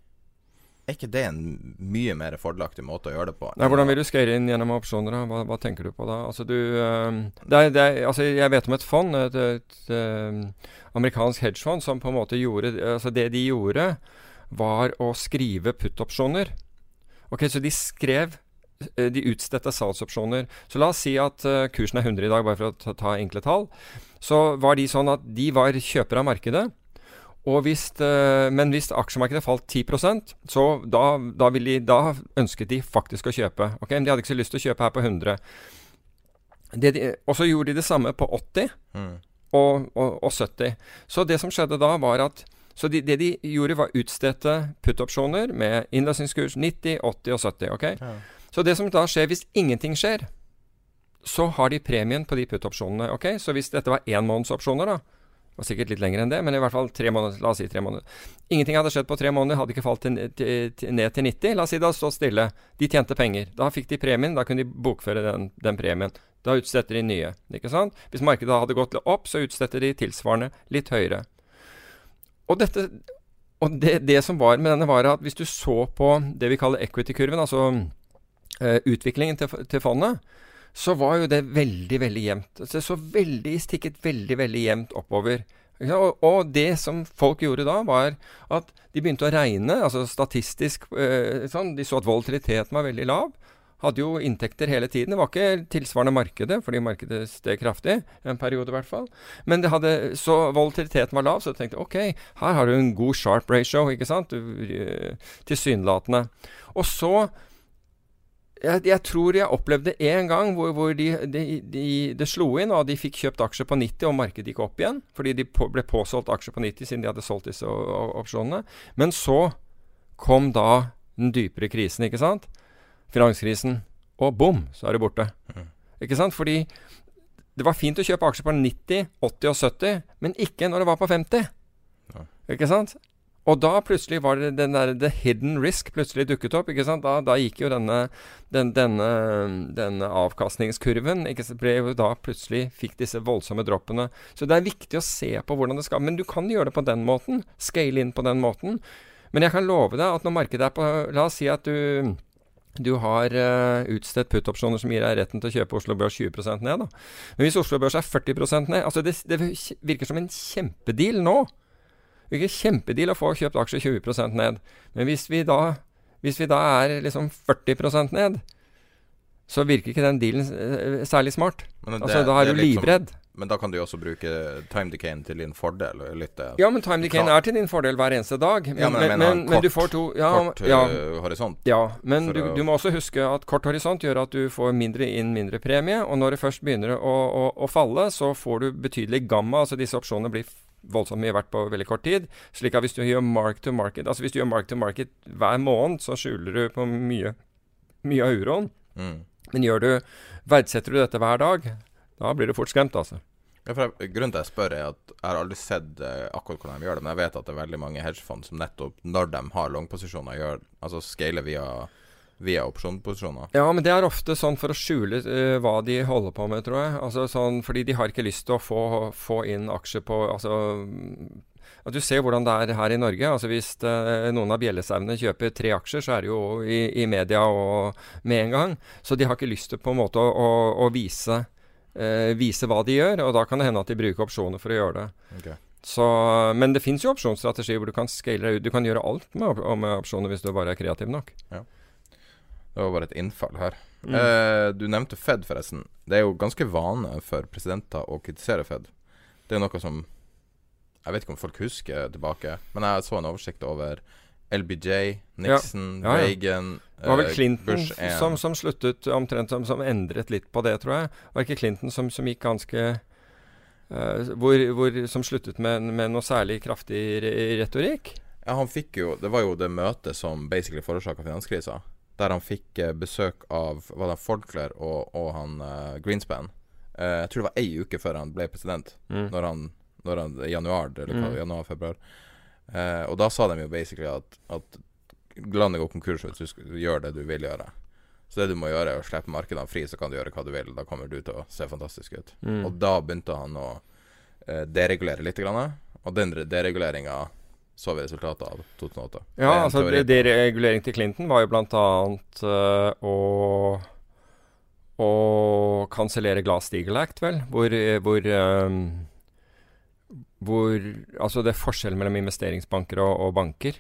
Speaker 5: er ikke det en mye mer fordelaktig måte å gjøre det på?
Speaker 7: Nei, hvordan vil du skreie inn gjennom opsjoner? Hva, hva, tenker du på da? Altså, du, uh, det er, det er, altså, jeg vet om et fond, et, et, et uh, amerikansk hedgefond, som på en måte gjorde altså Det de gjorde, var å skrive put-opsjoner. Ok, Så de skrev eh, De utstedte salgsopsjoner. Så la oss si at uh, kursen er 100 i dag, bare for å ta, ta enkle tall. Så var de sånn at de var kjøpere av markedet. Hvis, eh, men hvis aksjemarkedet falt 10% så da, da, de, da, ønsket de faktisk å kjøpe. Okay? Men de hadde ikke så lyst til å kjøpe her på 100. og så gjorde de det samme på 80 mm. og, og, og, 70. Så det som skjedde da, var at så de, det de gjorde, var utstedte put-opsjoner med innløsningskurs 90, 80 og 70. Okay? Ja. Så det som da skjer hvis ingenting skjer, så har de premien på de put-opsjonene. Okay? Så hvis dette var énmånedsopsjoner, da, var sikkert litt lenger enn det, men i hvert fall tre måneder. La oss si tre måneder. Ingenting hadde skjedd på tre måneder, hadde ikke falt til, til, til, ned til 90. La oss si det hadde stått stille. De tjente penger. Da fikk de premien, da kunne de bokføre den, den premien. Da utstetter de nye. ikke sant? Hvis markedet hadde gått opp, så utstetter de tilsvarende litt høyere. Og, dette, og det, det, som var med denne, var at hvis du så på det vi kaller equity-kurven, altså uh, utviklingen til, til fondet, så var jo det veldig, veldig jevnt. Det så veldig, stikket veldig, veldig jevnt oppover. Og, og, det som folk gjorde da, var at de begynte å regne, altså statistisk eh, sånn, De så at volatiliteten var veldig lav. Hadde jo inntekter hele tiden. Det var ikke tilsvarende markedet, fordi markedet steg kraftig. En periode, i hvert fall. Men det hadde, så volatiliteten var lav, så tenkte ok, her har du en god sharp ratio, ikke sant? Eh, tilsynelatende. Og så jeg, jeg, tror jeg opplevde én gang hvor, hvor de, de, de, det slo inn, og de fikk kjøpt aksjer på 90, og markedet gikk opp igjen. Fordi de på, ble påsolgt aksjer på 90 siden de hadde solgt disse opsjonene. Men så kom da den dypere krisen, ikke sant? Finanskrisen. Og bom, så er det borte. Mm. Ikke sant? Fordi det var fint å kjøpe aksjer på 90, 80 og 70, men ikke når det var på 50. Ja. Ikke sant? Og da plutselig var det den der the hidden risk plutselig dukket opp. ikke sant? Da, da gikk jo denne, den, denne, denne, avkastningskurven ikke, ble jo da plutselig fikk disse voldsomme droppene. Så det er viktig å se på hvordan det skal Men du kan gjøre det på den måten. Scale inn på den måten. Men jeg kan love deg at når markedet er på La oss si at du du har uh, utstedt put-opsjoner som gir deg retten til å kjøpe Oslo Børs 20% ned. Da. Men hvis Oslo Børs er 40% ned altså det, det virker som en kjempedeal nå virker kjempedeal å få kjøpt aksjer 20% ned. Men hvis vi da, hvis vi da er liksom 40% ned, så virker ikke den dealen eh, særlig smart.
Speaker 5: Men det-
Speaker 7: altså, da er
Speaker 5: det
Speaker 7: du
Speaker 5: som-
Speaker 7: livredd.
Speaker 5: Men da kan du jo også bruke time decayen til din fordel. Litt, eh,
Speaker 7: Ja, men time
Speaker 5: decayen
Speaker 7: er til din fordel hver eneste dag. Men,
Speaker 5: Ja, men
Speaker 7: men, men,
Speaker 5: kort-
Speaker 7: du får to ja,
Speaker 5: kort,
Speaker 7: ja,
Speaker 5: øh, horisont.
Speaker 7: Ja, men du, du må også huske at kort horisont gjør at du får mindre inn, mindre premie. Og når det først begynner å, å, å falle, så får du betydelig gamma. Altså disse opsjonene blir voldsomt mye verdt på veldig kort tid. Slik at hvis du gjør mark to market Altså hvis du gjør mark to market hver måned, så skjuler du på mye, mye av uroen.
Speaker 5: Mm.
Speaker 7: Men gjør du verdsetter du dette hver dag, da blir du fort skremt, altså.
Speaker 5: Ja, jeg, grunnen til at jeg spør, er at jeg har aldri sett eh, akkurat hvordan de gjør det. Men jeg vet at det er veldig mange hedgefond som nettopp når de har langposisjoner, gjør Altså scaler via, via opsjonsposisjoner.
Speaker 7: Ja, men det er ofte sånn for å skjule uh, hva de holder på med, tror jeg. Altså sånn, Fordi de har ikke lyst til å få, få inn aksjer på Altså mm, at Du ser hvordan det er her i Norge. altså Hvis eh, noen av bjellesauene kjøper tre aksjer, så er det jo i, i media og med en gang. Så de har ikke lyst til på en måte å, å, å vise, uh, vise hva de gjør, og da kan det hende at de bruker opsjoner for å gjøre det.
Speaker 5: Ok.
Speaker 7: Så, men det fins jo opsjonsstrategier hvor du kan scale deg ut. Du kan gjøre alt med, med opsjoner hvis du bare er kreativ nok.
Speaker 5: Det var bare et innfall her.
Speaker 7: Mm.
Speaker 5: Eh, du nevnte Fed, forresten. Det er jo ganske vane for presidenter å kritisere Fed. Det er noe som Jeg vet ikke om folk husker tilbake, men jeg så en oversikt over LBJ, Nixon,
Speaker 7: Ja, ja, ja.
Speaker 5: Reagan
Speaker 7: Det var vel
Speaker 5: eh,
Speaker 7: Clinton
Speaker 5: Bush
Speaker 7: som, som sluttet omtrent som, som endret litt på det, tror jeg. Var ikke Clinton som, som gikk ganske uh, hvor, hvor, Som sluttet med, med noe særlig kraftig re retorikk?
Speaker 5: Ja, han fikk jo Det var jo det møtet som basically forårsaka finanskrisa. Der han fikk eh, besøk av Var det Folkler og, og han uh, Greenspan. Uh, jeg tror det var ei uke før han ble president.
Speaker 7: Mm.
Speaker 5: Når han, når han januar, eller hva,
Speaker 7: Mm.
Speaker 5: januar-februar. Uh, og da sa de jo basically at, at landet går konkurs hvis du skal gjøre det du vil gjøre. Så det du må gjøre, er å slippe markedene fri, så kan du gjøre hva du vil. Da kommer du til å se fantastisk ut.
Speaker 7: Mm.
Speaker 5: Og da begynte han å deregulere litt. Grann, og den dereguleringa så vi resultatet av 2008. Er
Speaker 7: Ja, altså Deregulering til Clinton var jo blant annet eh, å å kansellere Glass-Steagall Act, vel, hvor, hvor um, hvor Altså, det er forskjellen mellom investeringsbanker og, og banker.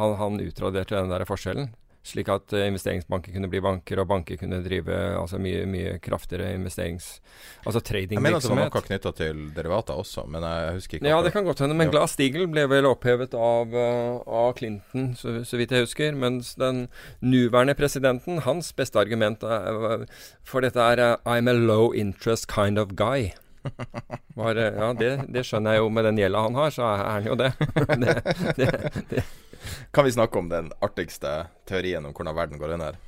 Speaker 7: Han, han utraderte den der forskjellen, slik at eh, investeringsbanker kunne bli banker, og banker kunne drive altså mye, mye kraftigere investerings... Altså
Speaker 5: Jeg mener at det var
Speaker 7: tradingvirksomhet.
Speaker 5: noe knytta til derivater også, men jeg husker ikke.
Speaker 7: Ja, det kan godt hende. Men Glass-Steagall ble vel opphevet av, eh, av Clinton, så, så vidt jeg husker. Mens den nåværende presidenten, hans beste argument er, for dette er eh, I'm a low interest kind of guy. Var, eh, ja, det, det skjønner jeg jo med den gjelda han har, så er han jo det. det, det, det.
Speaker 5: Kan vi snakke om den artigste teorien om hvordan verden går under?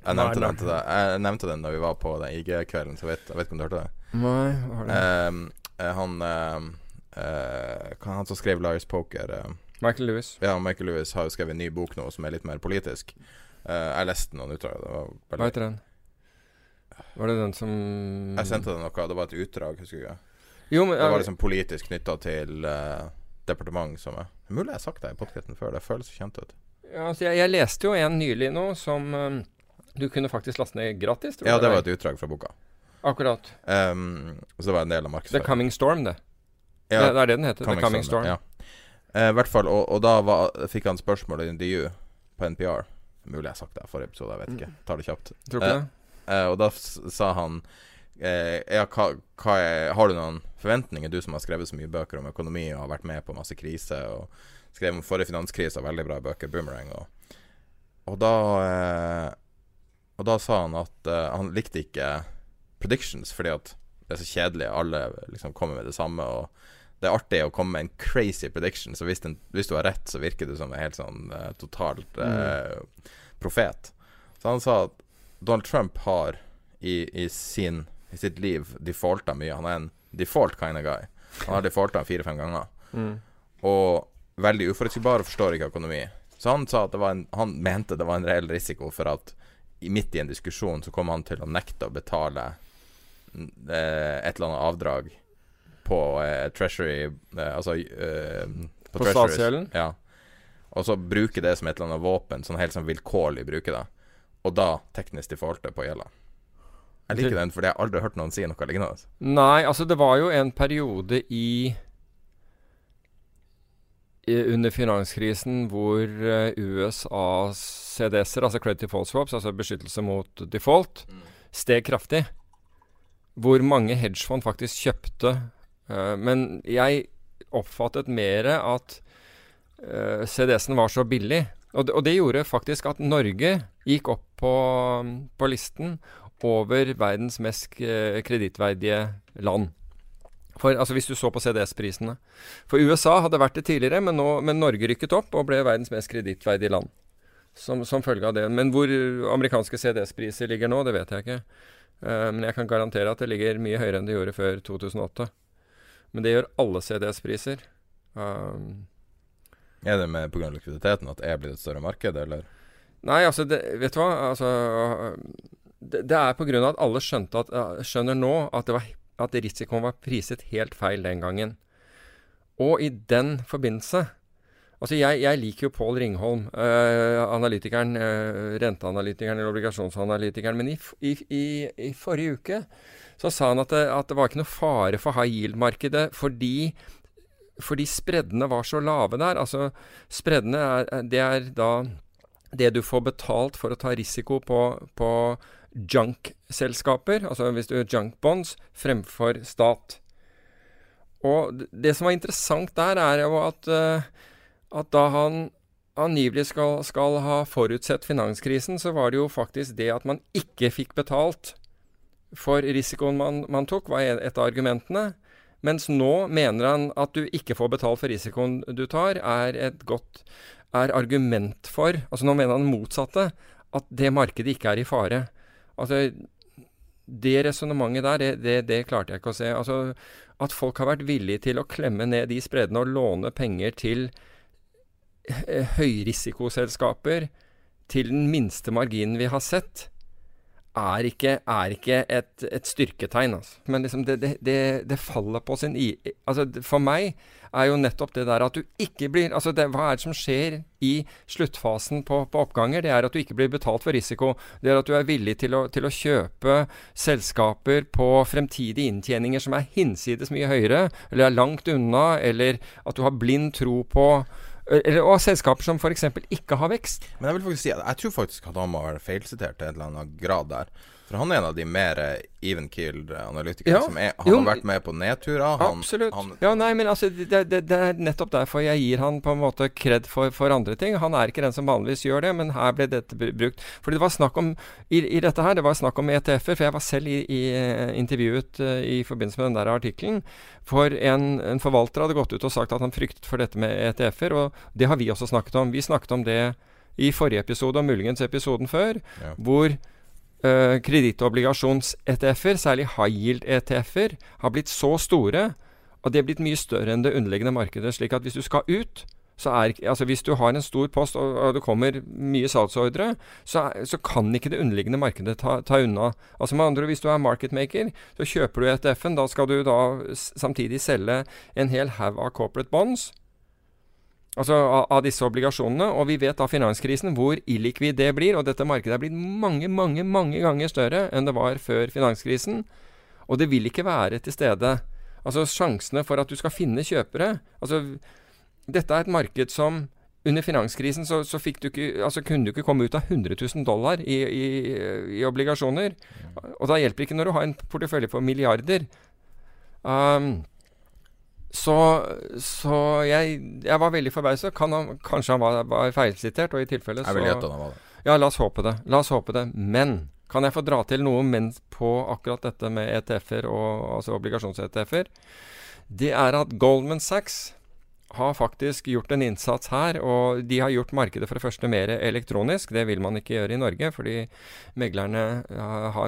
Speaker 5: Jeg nevnte,
Speaker 7: nei.
Speaker 5: den, til deg. jeg nevnte den da vi var på den IG-kvelden, så vet, jeg vet ikke om du hørte det?
Speaker 7: Nei, var det?
Speaker 5: Ehm, eh, han ehm, eh, Han som skrev Liars Poker eh,
Speaker 7: Michael Lewis.
Speaker 5: Ja, Michael Lewis har jo skrevet en ny bok nå som er litt mer politisk. Eh, jeg leste noen utdrag. Det var
Speaker 7: Hva heter den? Var det den som
Speaker 5: Jeg sendte deg noe, det var et utdrag, husker jeg.
Speaker 7: Jo, men
Speaker 5: Det var liksom politisk knytta til uh, departement som er Mulig jeg har sagt det i podkasten før, det føles kjent ut.
Speaker 7: ja, altså, jeg, jeg leste jo en nylig nå som um, du kunne faktisk laste ned gratis.
Speaker 5: Ja, det
Speaker 7: var.
Speaker 5: et utdrag fra boka.
Speaker 7: Akkurat.
Speaker 5: Um, så det var en del av
Speaker 7: The. Coming Storm, det.
Speaker 5: Ja,
Speaker 7: det, det er det den heter. The Coming Storm.
Speaker 5: Ja. Uh, hvert fall, og, og da var, fikk han spørsmål i intervju på NPR. Mulig jeg har sagt det i forrige episode, jeg vet ikke. Tar det kjapt.
Speaker 7: Tror ikke
Speaker 5: uh,
Speaker 7: det?
Speaker 5: Eh, og da sa han eh, Ja, hva, hva er, har du noen forventninger, du som har skrevet så mye bøker om økonomi og har vært med på masse kriser, og skrev om forrige finanskrise, veldig bra bøker, Boomerang, og, og da eh, Og da sa han at han likte ikke predictions fordi at det er så kjedelig, alle liksom kommer med det samme, og det er artig å komme med en crazy prediction, så hvis, den, hvis du har rett, så virker du som en helt sånn eh, totalt eh, profet. Så han sa at Donald Trump har i, i, sin, i sitt liv defaulta mye. Han er en default kind of guy. Han har defaulta fire-fem ganger.
Speaker 7: Mm.
Speaker 5: Og veldig uforutsigbar og forstår ikke økonomi. Så han sa at det var en, han mente det var en reell risiko for at midt i en diskusjon så kom han til å nekte å betale eh, et eller annet avdrag på eh, Treasury eh, Altså eh,
Speaker 7: På
Speaker 5: Treasuries.
Speaker 7: statsgjelden?
Speaker 5: Ja. Og så bruke det som et eller annet våpen, sånn helt sånn vilkårlig bruke det. Og da teknisk defaultet på gjelda. Jeg liker den, for jeg har aldri hørt noen si noe lignende.
Speaker 7: Nei, altså det var jo en periode i under finanskrisen hvor uh, USA CDS-er, altså credit default swaps, altså beskyttelse mot default, steg kraftig. Hvor mange hedgefond faktisk kjøpte. Uh, men jeg oppfattet mer at uh, CDS-en var så billig. Og det, og det, gjorde faktisk at Norge gikk opp på, på listen over verdens mest kredittverdige land. For, altså Hvis du så på CDS-prisene. For USA hadde vært det tidligere, men, nå, men Norge rykket opp og ble verdens mest kredittverdige land. Som, som, følge av det. Men hvor amerikanske CDS-priser ligger nå, det vet jeg ikke. Uh, men jeg kan garantere at det ligger mye høyere enn det gjorde før 2008. Men det gjør alle CDS-priser. Um,
Speaker 5: er det med pga. likviditeten at det er blitt et større marked, eller?
Speaker 7: Nei, altså, det, vet du hva. Altså, det, det er pga. at alle at, skjønner nå at det var at risikoen var priset helt feil den gangen. Og i den forbindelse Altså, jeg, jeg liker jo Pål Ringholm, øh, analytikeren, øh, renteanalytikeren eller obligasjonsanalytikeren. Men i, i, i, i, forrige uke så sa han at det, at det var ikke noe fare for high yield-markedet fordi, fordi spreddene var så lave der. Altså, spreddene er, det er da det du får betalt for å ta risiko på, på junk-selskaper, altså hvis du gjør junk bonds, fremfor stat. Og det som var interessant der, er jo at, uh, at da han angivelig skal, skal, ha forutsett finanskrisen, så var det jo faktisk det at man ikke fikk betalt for risikoen man, man tok, var et av argumentene. Mens nå mener han at du ikke får betalt for risikoen du tar, er et godt er argument for Altså nå mener han motsatte. At det markedet ikke er i fare. Altså, det resonnementet der, det, det, det, klarte jeg ikke å se. Altså, at folk har vært villige til å klemme ned de spreddene og låne penger til eh, høyrisikoselskaper til den minste marginen vi har sett, er ikke, er ikke et, et, styrketegn. Altså. Men liksom det, det, det, faller på sin i... Altså, for meg er jo nettopp det der at du ikke blir altså det, Hva er det som skjer i sluttfasen på, på, oppganger? Det er at du ikke blir betalt for risiko. Det er at du er villig til å, til å kjøpe selskaper på fremtidige inntjeninger som er hinsides mye høyere, eller er langt unna, eller at du har blind tro på og selskaper som f.eks. ikke har vekst.
Speaker 5: Men jeg vil faktisk si jeg tror faktisk at han må være feilsitert til en eller annen grad der. For han er en av de mer even killed-analytikerne ja, som er, Han jo, har vært med på nedturer.
Speaker 7: Han, absolutt. Han, ja, nei, men altså, det, det, det, er nettopp derfor jeg gir han på en måte kred for, for, andre ting. Han er ikke den som vanligvis gjør det, men her ble dette brukt. Fordi det var snakk om i, i dette her, det var snakk om ETF-er. For jeg var selv i, i, eh, intervjuet i forbindelse med den der artikkelen. For en, en, forvalter hadde gått ut og sagt at han fryktet for dette med ETF-er. Og det har vi også snakket om. Vi snakket om det i forrige episode, og muligens episoden før, ja. hvor uh, kredittobligasjons-ETF-er, særlig high yield-ETF-er, har blitt så store at de er blitt mye større enn det underliggende markedet. slik at hvis du skal ut, er altså Hvis du har en stor post og, og det kommer mye salgsordre, så, så, kan ikke det underliggende markedet ta, ta unna. Altså med andre Hvis du er marketmaker, så kjøper du ETF-en. Da skal du da samtidig selge en hel haug av corporate bonds altså av, disse obligasjonene. Og vi vet av finanskrisen hvor illikvid det blir. Og dette markedet er blitt mange, mange, mange ganger større enn det var før finanskrisen. Og det vil ikke være til stede. Altså sjansene for at du skal finne kjøpere Altså, dette er et marked som under finanskrisen så, så du ikke, altså kunne du ikke komme ut av 100 000 dollar i, i, i obligasjoner. Og da hjelper det ikke når du har en portefølje på milliarder. Um, så, så jeg, jeg, var veldig forbauset. Kan kanskje han var, var feilsitert, og i tilfelle så
Speaker 5: Jeg vil gjette han var det.
Speaker 7: Ja, la oss håpe det. La oss håpe det. Men kan jeg få dra til noe men på akkurat dette med ETF-er, altså obligasjons-ETF-er? Det er at Goldman Sachs har faktisk gjort en innsats her. Og de har gjort markedet for det første mer elektronisk. Det vil man ikke gjøre i Norge, fordi meglerne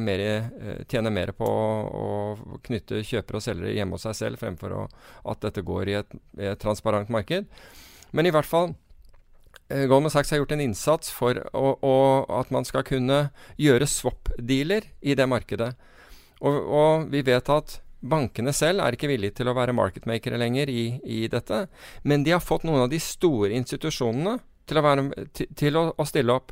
Speaker 7: mer, eh, tjener mer på å knytte kjøpere og selgere hjemme hos seg selv, fremfor å, at dette går i et, et transparent marked. Men i hvert fall eh, Goldman Sachs har gjort en innsats for å, å, at man skal kunne gjøre swap-dealer i det markedet. Og, og vi vet at Bankene selv er ikke villige til å være marketmakere lenger i, i, dette, men de har fått noen av de store institusjonene til å, være, til, til å, å stille opp.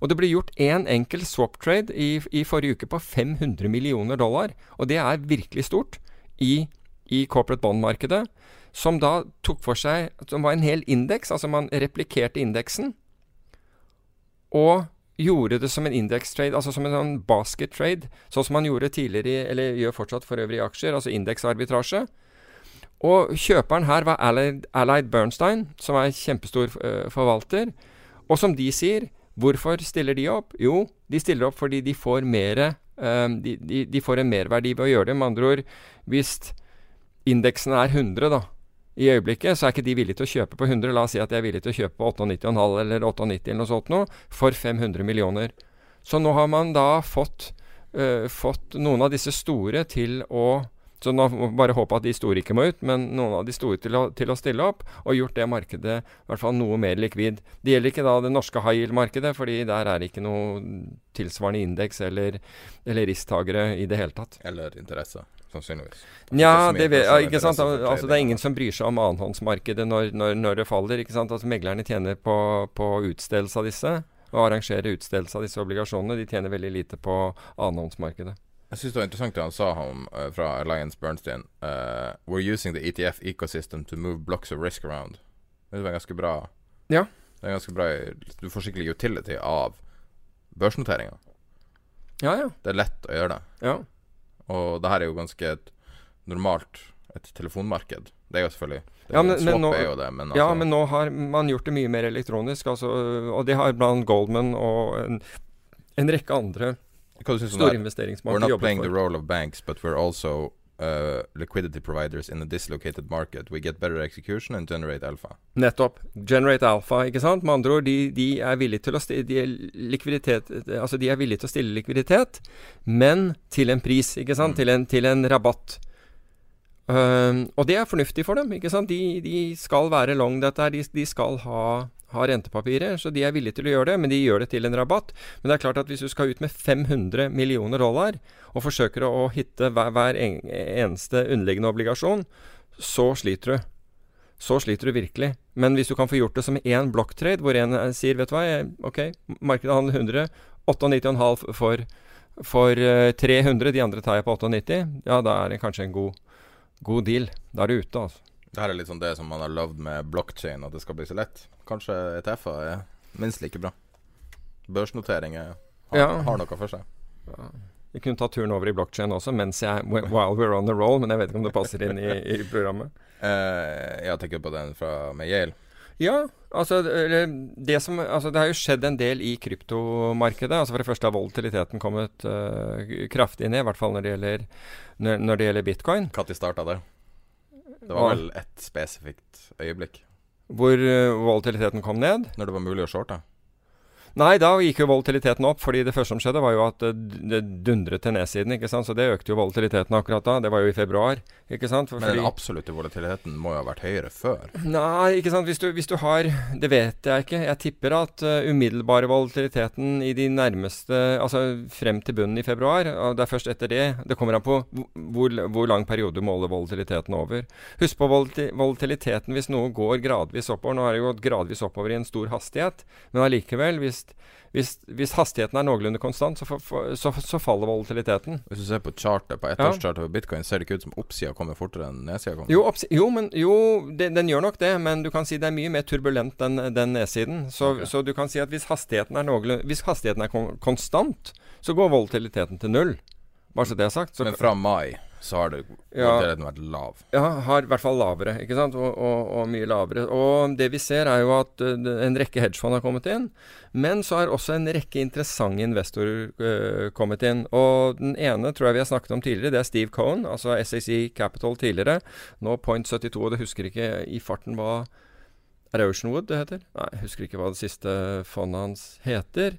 Speaker 7: Og det ble gjort én en enkel swap trade i, i, forrige uke på 500 millioner dollar. Og det er virkelig stort i, i corporate bond-markedet. som da tok for seg Som var en hel indeks. Altså man replikerte indeksen. Og gjorde det som en indekstrade, altså som en sånn basket trade. Sånn som man gjorde tidligere, i, eller gjør fortsatt for øvrig i aksjer. Altså indeksarbitrasje. Og kjøperen her var Allied, Allied Bernstein, som er kjempestor uh, forvalter. Og som de sier, hvorfor stiller de opp? Jo, de stiller opp fordi de får mer um, de, de, de, får en merverdi ved å gjøre det. Med andre ord, hvis indeksen er 100 da, i øyeblikket, så er ikke de villige til å kjøpe på 100. La oss si at de er villige til å kjøpe på 98,5 eller 98 eller noe sånt noe, for 500 millioner. Så nå har man da fått, uh, fått noen av disse store til å så nå bare håpe at de store ikke må ut, men noen av de store til å, til å stille opp, og gjort det markedet i hvert fall noe mer likvid. Det gjelder ikke da det norske high yield-markedet, fordi der er det ikke noe tilsvarende indeks eller, eller risktagere i det hele tatt.
Speaker 5: Eller interesse, sannsynligvis.
Speaker 7: Ja, det, vet, ja, ikke sant? Altså, det er ingen som bryr seg om annenhåndsmarkedet når, når, når, det faller. ikke sant? Altså, Meglerne tjener på, på utstedelse av disse, og arrangerer utstedelse av disse obligasjonene. De tjener veldig lite på annenhåndsmarkedet.
Speaker 5: Jeg syns det var interessant det han sa om, uh, fra Alliance Bernstein. Uh, We're using the ETF ecosystem to move blocks of risk around. Det var ganske bra.
Speaker 7: Ja.
Speaker 5: Det er ganske bra Du får skikkelig utility av børsnoteringa.
Speaker 7: Ja, ja.
Speaker 5: Det er lett å gjøre det.
Speaker 7: Ja.
Speaker 5: Og det her er jo ganske et normalt et telefonmarked. Det er jo selvfølgelig det,
Speaker 7: ja, men, men nå,
Speaker 5: er jo det, men, altså,
Speaker 7: ja, men nå har man gjort det mye mer elektronisk. Altså, og det har blant Goldman og en, en rekke andre Store investeringsbanker
Speaker 5: We're not playing for. the role of banks, but we're also uh, liquidity providers in a dislocated market. We get better execution and generate alpha.
Speaker 7: Nettopp. Generate alpha, ikke sant. Med andre ord, de, de er villige til å stille likviditet Altså, de er villige til å stille likviditet, men til en pris, ikke sant. Mm. Til, en, til en rabatt. Uh, og det er fornuftig for dem. ikke sant? De, de skal være long dette her. De, de skal ha har rentepapirer, så de er villige til å gjøre det, men de gjør det til en rabatt. Men det er klart at hvis du skal ut med 500 millioner dollar, og forsøker å hitte hver, hver eneste underliggende obligasjon, så sliter du. Så sliter du virkelig. Men hvis du kan få gjort det som én blokktrade, hvor en eh, sier vet du hva, ok, markedet handler 100, 98,5 for, for 300, eh, de andre tar jeg på 98, ja da er det kanskje en god, god deal. Da er du ute, altså.
Speaker 5: Det her er litt sånn det som man har lovd med blockchain, at det skal bli så lett. Kanskje ETF-er er minst like bra. Børsnoteringer har, ja. har noe for seg.
Speaker 7: Ja. Vi kunne ta turen over i blockchain også mens jeg while we're on the roll, men jeg vet ikke om det passer inn i, i programmet.
Speaker 5: Uh, jeg tenker på den fra, med Yale.
Speaker 7: Ja, altså det, som, altså det har jo skjedd en del i kryptomarkedet. Altså For det første har volatiliteten kommet uh, kraftig ned, i hvert fall når det gjelder, når, når det gjelder bitcoin.
Speaker 5: Når starta det? Det var vel ett spesifikt øyeblikk.
Speaker 7: Hvor uh, volatiliteten kom ned.
Speaker 5: Når det var mulig å shorte?
Speaker 7: Nei, da gikk jo volatiliteten opp. fordi det første som skjedde, var jo at det dundret til nedsiden. ikke sant? Så det økte jo volatiliteten akkurat da. Det var jo i februar. ikke sant?
Speaker 5: For, Men den absolutte volatiliteten må jo ha vært høyere før?
Speaker 7: Nei, ikke sant. Hvis du, hvis du har Det vet jeg ikke. Jeg tipper at uh, umiddelbare volatiliteten i de nærmeste Altså frem til bunnen i februar, og det er først etter det Det kommer an på hvor, hvor lang periode du måler volatiliteten over. Husk på volatiliteten hvis noe går gradvis oppover. Nå har det gått gradvis oppover i en stor hastighet, men allikevel, hvis hvis, hvis, hastigheten er noenlunde konstant, så, for, så, så, faller volatiliteten.
Speaker 5: Hvis du ser på chartet, på ettårschartet ja. på bitcoin, ser det ikke ut som oppsida kommer fortere enn nedsida kommer?
Speaker 7: Jo, jo, men, jo det, den gjør nok det, men du kan si det er mye mer turbulent enn den nedsiden. Så, okay. så, du kan si at hvis hastigheten er, noenlunde, hvis hastigheten er kon konstant, så går volatiliteten til null. Bare så det er sagt.
Speaker 5: men fra mai? Så har det ja, vært lav.
Speaker 7: Ja, har i hvert fall lavere, ikke sant, og, og, og, mye lavere. Og det vi ser er jo at uh, en rekke hedgefond har kommet inn, men så har også en rekke interessante investorer uh, kommet inn. Og den ene tror jeg vi har snakket om tidligere, det er Steve Cohen, altså SAC Capital tidligere. Nå Point 72, og det husker ikke i farten hva er det Oceanwood det heter? Nei, jeg husker ikke hva det siste fondet hans heter.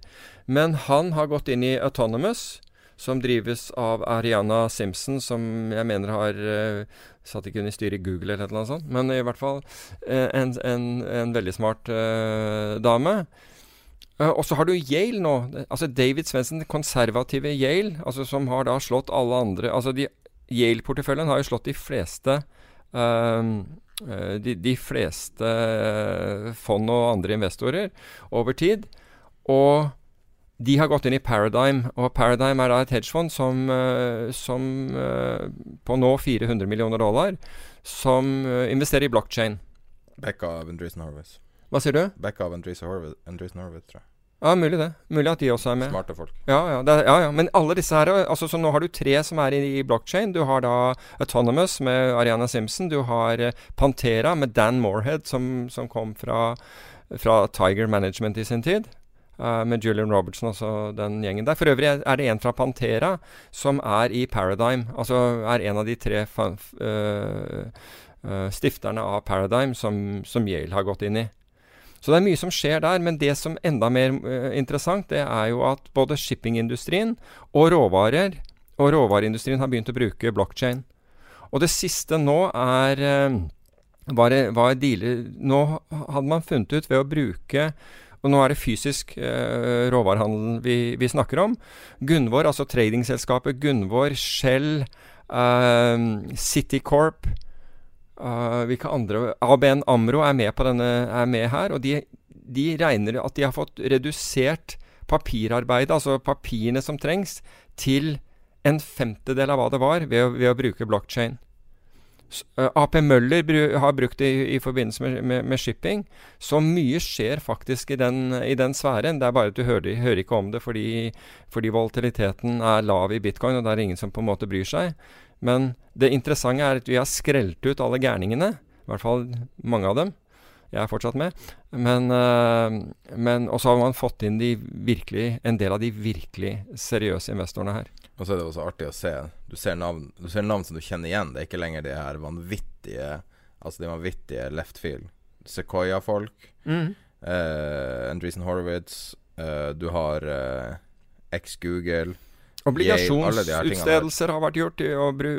Speaker 7: Men han har gått inn i Autonomous som drives av Ariana Simpson, som jeg mener har uh, Satt ikke hun i styret i Google eller noe sånt, men i hvert fall uh, en, en, en, veldig smart uh, dame. og så har du Yale nå. Altså David Svendsen, konservative Yale, altså som har da slått alle andre Altså Yale-porteføljen har jo slått de fleste de, de, fleste fond og andre investorer over tid. Og de har gått inn i Paradigm, og Paradigm er da et hedgefond som, uh, som uh, på nå 400 millioner dollar, som uh, investerer i blockchain.
Speaker 5: Backa av Andreessen Horowitz.
Speaker 7: Hva sier du?
Speaker 5: Backa av Andreessen Andreessen tror jeg.
Speaker 7: Ja, mulig det. Mulig at de også er med.
Speaker 5: Smarte folk.
Speaker 7: Ja, ja, det, ja, ja. Men alle disse her altså, Så nå har du tre som er i, i blockchain. Du har da Autonomous med Ariana Simpson. Du har Pantera med Dan Morehead, som, som kom fra, fra Tiger Management i sin tid. Uh, med Julian Robertson og den gjengen der. For øvrig er det en fra Pantera som er i Paradigm. Altså er en av de tre uh, uh, stifterne av Paradigm som, som, Yale har gått inn i. Så det er mye som skjer der. Men det som er enda mer interessant, det er jo at både shippingindustrien og råvarer og råvareindustrien har begynt å bruke blockchain. Og det siste nå er var, var dealer, Nå hadde man funnet ut ved å bruke og nå er det fysisk eh, råvarehandel vi, vi, snakker om. Gunvor, altså tradingselskapet Gunvor, Shell, eh, Citycorp eh, Hvilke andre ABN Amro er med, denne, er med her. Og de, de, regner at de har fått redusert papirarbeidet, altså papirene som trengs, til en femtedel av hva det var ved å, ved å bruke blockchain. Uh, AP Møller bru, har brukt det i, i forbindelse med, med, med, shipping. Så mye skjer faktisk i den, i den sfæren. Det er bare at du hører, hører ikke om det fordi, fordi, volatiliteten er lav i bitcoin, og det er ingen som på en måte bryr seg. Men det interessante er at vi har skrelt ut alle gærningene. I hvert fall mange av dem. Jeg er fortsatt med. Men, uh, men også har man fått inn virkelig, en del av de virkelig seriøse investorene her.
Speaker 5: Og så er det også artig å se. Du ser, navn, du ser navn som du kjenner igjen. Det er ikke lenger de her vanvittige Altså de vanvittige left field. Sequoia-folk. Mm. Uh, Andreessen Horowitz. Uh, du har uh, X-Google.
Speaker 7: Obligasjonsutstedelser har vært gjort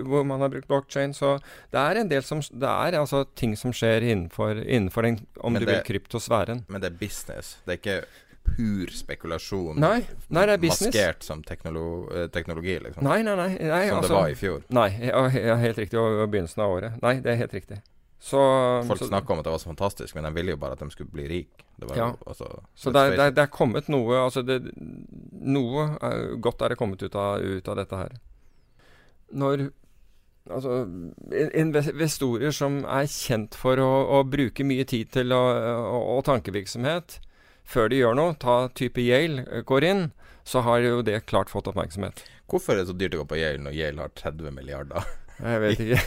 Speaker 7: hvor man har brukt blockchain. Så det er en del som Det er altså ting som skjer innenfor, innenfor den, om men du det, vil, kryptosfæren.
Speaker 5: Men det er business. Det er ikke pur spekulasjon
Speaker 7: nei, nei, det er business.
Speaker 5: maskert som teknolo eh, teknologi, liksom.
Speaker 7: Nei, nei, nei, nei
Speaker 5: Som altså, det var i fjor.
Speaker 7: Nei, ja, helt riktig. Og begynnelsen av året. Nei, det er helt riktig. Så,
Speaker 5: Folk så, snakker om at det var så fantastisk, men de ville jo bare at de skulle bli rike.
Speaker 7: ja.
Speaker 5: Altså,
Speaker 7: så det det, det er, kommet noe Altså det, Noe er, godt er det kommet ut av, ut av dette her. Når Altså, investorer som er kjent for å, å bruke mye tid til å, å, å tankevirksomhet, før de gjør noe, ta type Yale, eh, går inn, så har jo det klart fått oppmerksomhet.
Speaker 5: Hvorfor er det så dyrt å gå på Yale når Yale har 30 milliarder?
Speaker 7: Jeg vet ikke.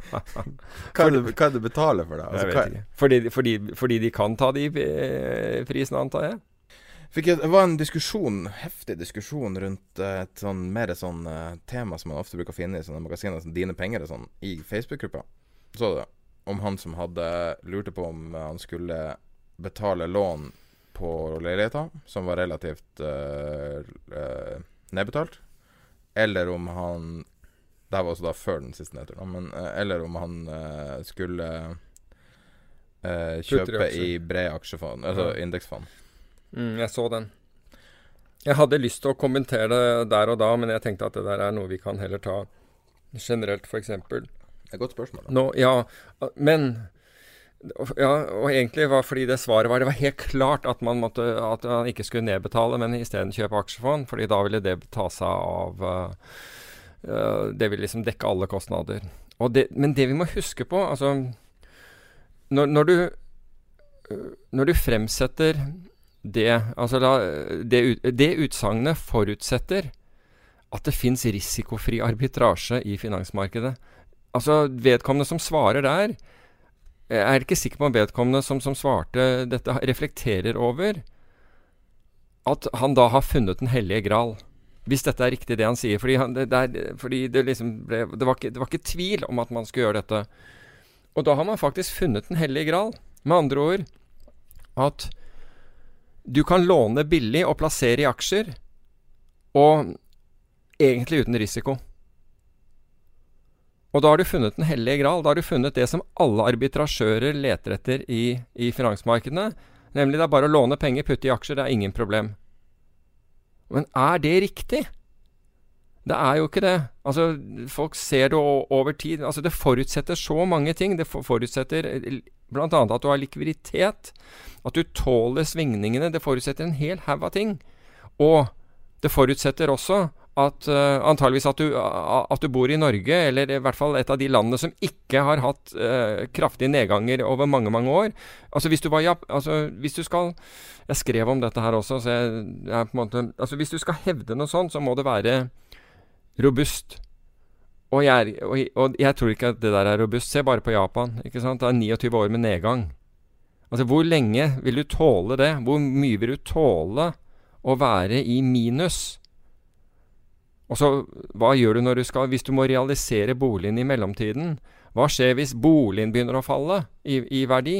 Speaker 5: hva, er det, hva er det du betaler for det?
Speaker 7: Altså, jeg vet ikke. Fordi, fordi, fordi, de kan ta de eh, prisene, antar jeg?
Speaker 5: Jeg, det var en diskusjon, heftig diskusjon rundt uh, et sånn mer sånn uh, tema som man ofte bruker å finne i sånne magasiner som Dine penger og sånn, i Facebook-gruppa. Så du det? Om han som hadde lurte på om han skulle betale lån på leiligheta, som var relativt uh, nedbetalt. Eller om han Det her var også da før den siste nedturen, men uh, Eller om han skulle kjøpe i brede aksjefond, altså ja. indeksfond.
Speaker 7: Mm, jeg så den. Jeg hadde lyst til å kommentere det der og da, men jeg tenkte at det der er noe vi kan heller ta generelt, f.eks. Det
Speaker 5: er et godt spørsmål.
Speaker 7: Nå, ja, men ja, og egentlig var fordi det svaret var Det var helt klart at man, måtte, at man ikke skulle nedbetale, men isteden kjøpe aksjefond. fordi da ville det ta seg av uh, Det ville liksom dekke alle kostnader. Det, men det vi må huske på altså Når, når du når du fremsetter det Altså la, det, det utsagnet forutsetter at det fins risikofri arbitrasje i finansmarkedet. Altså vedkommende som svarer der, jeg er ikke sikker på om vedkommende som, som, svarte dette, reflekterer over at han da har funnet Den hellige gral. Hvis dette er riktig, det han sier. Fordi, han, det, der, fordi det, liksom ble, det, var ikke, det var ikke tvil om at man skulle gjøre dette. Og da har man faktisk funnet Den hellige gral. Med andre ord at du kan låne billig og plassere i aksjer, og egentlig uten risiko. Og da har du funnet den hellige gral. Da har du funnet det som alle arbitrasjører leter etter i, i finansmarkedene. Nemlig det er bare å låne penger, putte i aksjer, det er ingen problem. Men er det riktig? Det er jo ikke det. Altså, folk ser det over tid. Altså, det forutsetter så mange ting. Det forutsetter bl.a. at du har likviditet. At du tåler svingningene. Det forutsetter en hel haug av ting. Og det forutsetter også at uh, antageligvis at du, uh, at du, bor i Norge, eller i hvert fall et av de landene som ikke har hatt uh, kraftige nedganger over mange, mange år. Altså hvis du var altså hvis du skal Jeg skrev om dette her også, så jeg, jeg på en måte Altså hvis du skal hevde noe sånt, så må det være robust. Og jeg, og, og jeg, tror ikke at det der er robust. Se bare på Japan. ikke sant? Det er 29 år med nedgang. Altså Hvor lenge vil du tåle det? Hvor mye vil du tåle å være i minus? Og så, hva gjør du når du skal, hvis du må realisere boligen i mellomtiden? Hva skjer hvis boligen begynner å falle i, i verdi?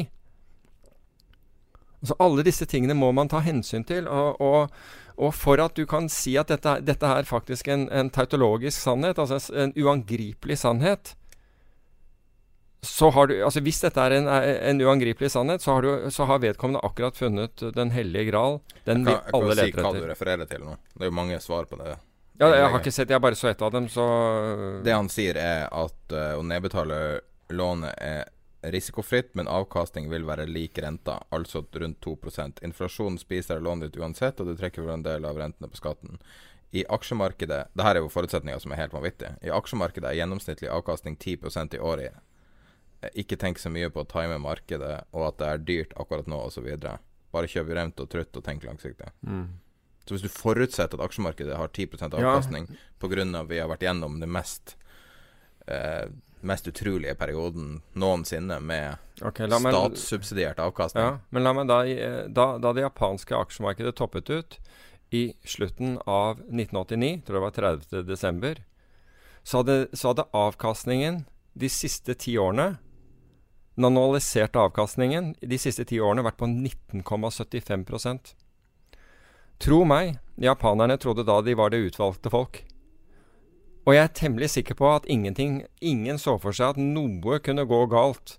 Speaker 7: Altså, alle disse tingene må man ta hensyn til. Og, og, og for at du kan si at dette, dette er faktisk en, en tautologisk sannhet, altså en uangripelig sannhet, så har du, altså Hvis dette er en, en uangripelig sannhet, så har, du, så har, vedkommende akkurat funnet Den hellige gral. Den
Speaker 5: jeg kan, vi alle leter etter. Si hva du refererer til nå. Det er jo mange svar på det.
Speaker 7: Ja, jeg har ikke sett Jeg bare så ett av dem, så
Speaker 5: Det han sier, er at uh, å nedbetale lånet er risikofritt, men avkastning vil være lik renta, altså rundt 2% Inflasjonen spiser lånet ditt uansett, og du trekker for en del av rentene på skatten. I aksjemarkedet Dette er jo forutsetninger som er helt vanvittige. I aksjemarkedet er gjennomsnittlig avkastning 10% i året. Ikke tenk så mye på å time markedet, og at det er dyrt akkurat nå, osv. Bare kjøp rent og trutt og tenk langsiktig. Mm. Så hvis du forutsetter at aksjemarkedet har 10% avkastning ja. pga. vi har vært gjennom det mest eh, mest utrolige perioden noensinne med okay, statssubsidiert avkastning.
Speaker 7: Ja, men la meg da, da, da det japanske aksjemarkedet toppet ut i slutten av 1989, tror jeg var 30. desember, så hadde, så hadde avkastningen de siste ti årene Den annualiserte avkastningen de siste ti årene vært på 19,75 Tro meg, japanerne trodde da de var det utvalgte folk. Og jeg er temmelig sikker på at ingen så for seg at noe kunne gå galt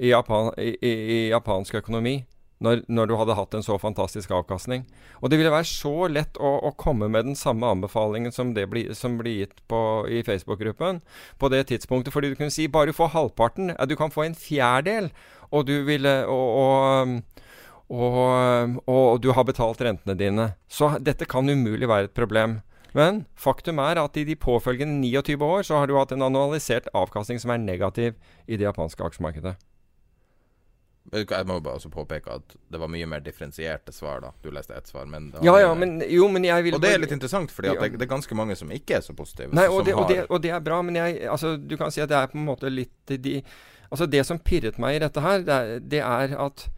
Speaker 7: i, Japan, i, i japansk økonomi når, når, du hadde hatt en så fantastisk avkastning. Og det ville være så lett å, å komme med den samme anbefalingen som bli, som blir gitt på, i Facebook-gruppen på det tidspunktet. Fordi du kunne si bare får halvparten, du kan få en fjerdedel, og du ville og, og og, og, du har betalt rentene dine. Så dette kan umulig være et problem. Men faktum er at i de påfølgende 29 år så har du hatt en annualisert avkastning som er negativ i det japanske aksjemarkedet.
Speaker 5: Jeg må bare også påpeke at det var mye mer differensierte svar. da Du leste ett svar, men
Speaker 7: Ja, ja, men, jo, men jeg vil
Speaker 5: Og det er litt interessant, ja. det, det, er ganske mange som ikke er så positive.
Speaker 7: Nei, og, det, og, det, og det, er bra, men jeg, altså, du kan si at det er på en måte litt de, Altså, det som pirret meg i dette her, det er, det er at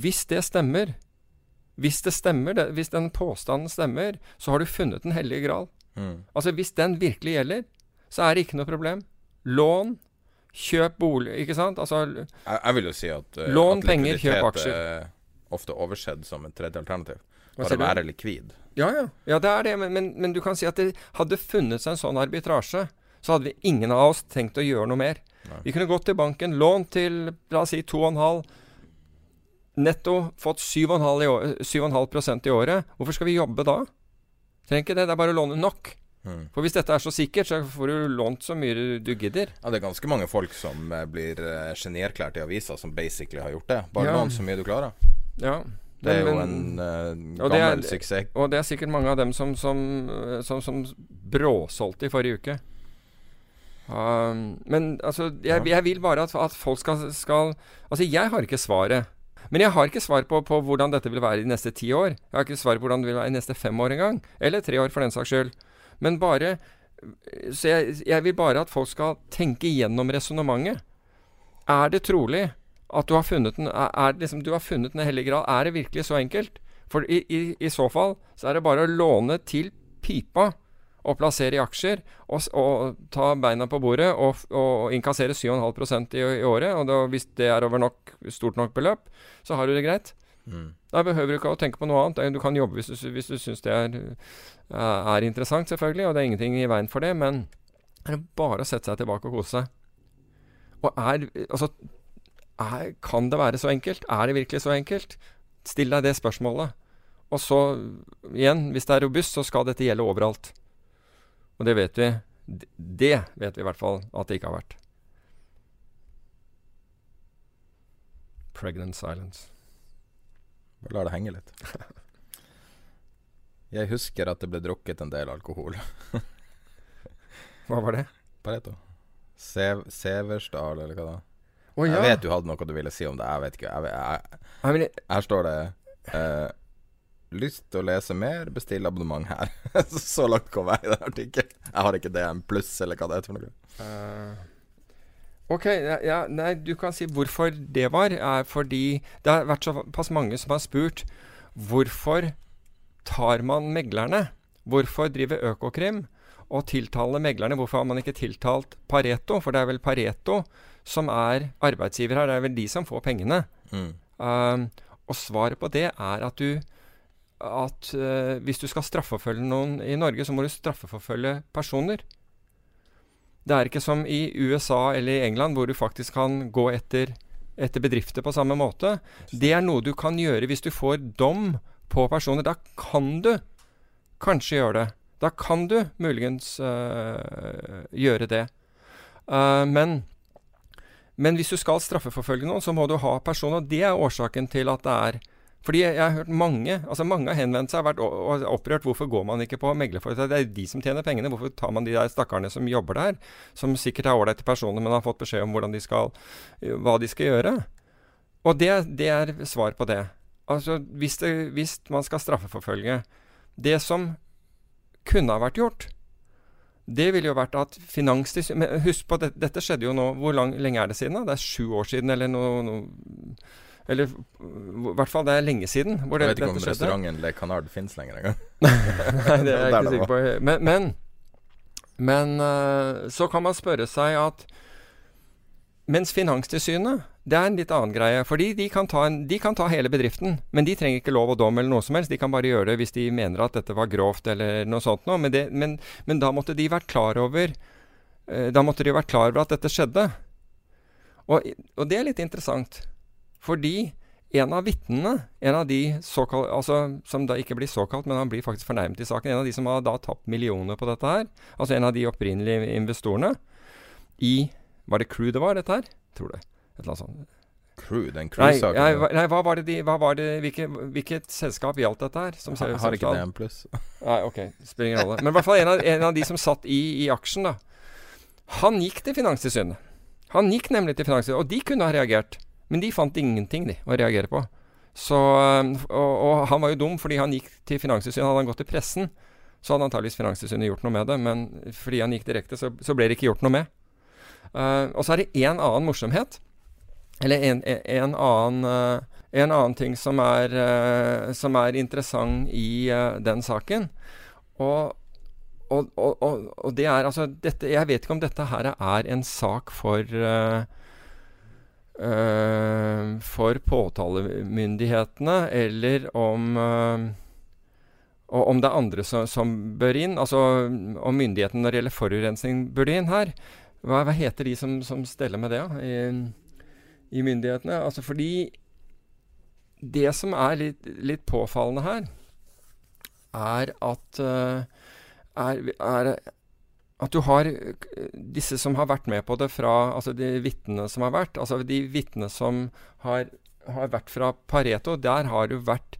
Speaker 7: hvis det stemmer, hvis det stemmer, det, hvis den påstanden stemmer, så har du funnet Den hellige gral. Mm. Altså Hvis den virkelig gjelder, så er det ikke noe problem. Lån, kjøp bolig, ikke sant? Altså
Speaker 5: Jeg, jeg vil jo si at uh,
Speaker 7: Lån at penger, kjøp aksjer.
Speaker 5: er ofte oversett som et tredje alternativ. Bare være likvid.
Speaker 7: Ja, ja. Ja, det er det. Men, men, men, du kan si at det hadde funnet seg en sånn arbitrasje, så hadde vi ingen av oss tenkt å gjøre noe mer. Nei. Vi kunne gått til banken, lånt til la oss si 2,5 netto fått 7,5 i, i året, hvorfor skal vi jobbe da? Trenger ikke det, det er bare å låne nok. Mm. For hvis dette er så sikkert, så får du lånt så mye du gidder.
Speaker 5: Ja, det er ganske mange folk som eh, blir Generklært i avisa, som basically har gjort det. Bare ja. lån så mye du klarer.
Speaker 7: Ja.
Speaker 5: Det er jo en uh, gammel er, suksess.
Speaker 7: Og det er sikkert mange av dem som, som, som, som bråsolgte i forrige uke. Um, men altså, jeg, jeg, vil bare at, at folk skal, skal Altså, jeg har ikke svaret. Men jeg har ikke svar på, på, hvordan dette vil være de neste ti år. Jeg har ikke svar på hvordan det vil være de neste fem år engang. Eller tre år, for den saks skyld. Men bare Så jeg, jeg vil bare at folk skal tenke igjennom resonnementet. Er det trolig at du har funnet den, er, liksom, du har funnet den hellige grad? Er det virkelig så enkelt? For i, i, i så fall så er det bare å låne til pipa og plassere i aksjer og, og ta beina på bordet og, og innkassere 7,5 i, i året. Og da, hvis det er over nok, stort nok beløp, så har du det greit. Mm. Da behøver du ikke å tenke på noe annet. Du kan jobbe hvis du, hvis du syns det er, er, interessant, selvfølgelig, og det er ingenting i veien for det, men det er bare å sette seg tilbake og kose seg. Og er Altså, er, kan det være så enkelt? Er det virkelig så enkelt? Still deg det spørsmålet. Og så, igjen, hvis det er robust, så skal dette gjelde overalt. Og det vet vi. Det vet vi i hvert fall at det ikke har vært. Pregnant silence.
Speaker 5: Bare la det henge litt. Jeg husker at det ble drukket en del alkohol.
Speaker 7: Hva var det?
Speaker 5: Pareto. Sev Seversdal, eller hva da?
Speaker 7: Oh, ja.
Speaker 5: Jeg vet du hadde noe du ville si om det. Jeg vet ikke. Jeg, jeg,
Speaker 7: jeg-
Speaker 5: her står det eh, Lyst til å lese mer, bestill abonnement her. Så langt kom jeg i den artikkelen. Jeg har ikke DM pluss, eller hva det heter for noe.
Speaker 7: Uh, Ok, ja, nei, du kan si hvorfor det var. Er fordi det har vært såpass mange som har spurt hvorfor tar man meglerne? Hvorfor driver Økokrim og tiltaler meglerne? Hvorfor har man ikke tiltalt Pareto? For det er vel Pareto som er arbeidsgiver her. Det er vel de som får pengene.
Speaker 5: Mm.
Speaker 7: Uh, og svaret på det er at du at uh, hvis du skal straffeforfølge noen i Norge, så må du straffeforfølge personer. Det er ikke som i USA eller i England, hvor du faktisk kan gå etter, etter bedrifter på samme måte. Det er noe du kan gjøre hvis du får dom på personer. Da kan du kanskje gjøre det. Da kan du muligens øh, gjøre det. Uh, men, men hvis du skal straffeforfølge noen, så må du ha personer. Det er årsaken til at det er fordi jeg, har hørt mange altså mange har henvendt seg og vært opprørt. Hvorfor går man ikke på meglerforetak? Det er de som tjener pengene. Hvorfor tar man de der stakkarene som jobber der, som sikkert er ålreite personer, men har fått beskjed om de skal, hva de skal gjøre? Og det, det er svar på det. Altså, hvis, det, hvis man skal straffeforfølge Det som kunne ha vært gjort, det ville jo vært at Finanstilsynet husk på, det, dette skjedde jo nå Hvor lang, lenge er det siden? da? Det er sju år siden, eller noe, noe Eller i hvert fall det er lenge siden. Hvor det,
Speaker 5: Jeg vet ikke om
Speaker 7: skjedde.
Speaker 5: restauranten Le Canard fins lenger engang.
Speaker 7: Nei, det er jeg ikke sikker på. Men, men, men uh, så kan man spørre seg at mens Finanstilsynet det er en litt annen greie. Fordi de kan, ta en, de kan ta hele bedriften, men de trenger ikke lov og dom eller noe som helst. De kan bare gjøre det hvis de mener at dette var grovt eller noe sånt noe. Men, det, men, men da måtte de vært klar over eh, Da måtte de vært klar over at dette skjedde. Og, og det er litt interessant. Fordi en av vitnene, en av de såkalt, altså, som da ikke blir såkalt, men han blir faktisk fornærmet i saken, en av de som har da tapt millioner på dette her, altså en av de opprinnelige investorene i Var det Crew det var, dette her? Tror det. Et eller annet sånt.
Speaker 5: Crew, den crew-saken.
Speaker 7: nei, nei, nei, hva var det de hva var det, hvilke, Hvilket selskap gjaldt dette her? Som
Speaker 5: Har- har ikke
Speaker 7: det
Speaker 5: en pluss.
Speaker 7: Nei, ok. Spiller ingen rolle. Men i hvert fall en av, en av de som satt i, i aksjen, da. Han gikk til Finanstilsynet. Han gikk nemlig til Finanstilsynet, og de kunne ha reagert. Men de fant ingenting de, å reagere på. Så, og, og han var jo dum, fordi han gikk til Finanstilsynet. Hadde han gått til pressen, så hadde antakeligvis Finanstilsynet gjort noe med det. Men fordi han gikk direkte, så, så ble det ikke gjort noe med. Uh, og så er det én annen morsomhet. Eller en, en, en annen eh, en annen ting som er, eh, som er interessant i eh, den saken. Og, og, og det er altså dette, Jeg vet ikke om dette her er en sak for eh, For påtalemyndighetene, eller om uh, om det er andre som, som bør inn. Altså om myndighetene når det gjelder forurensning bør inn her. Hva, hva heter de som, som steller med det ja? i, i myndighetene? Altså fordi det som er litt, litt påfallende her, er at uh, er, er at du har eh, disse som har vært med på det fra Altså de vitnene som har vært. Altså de vitnene som har, har vært fra Pareto, der har du vært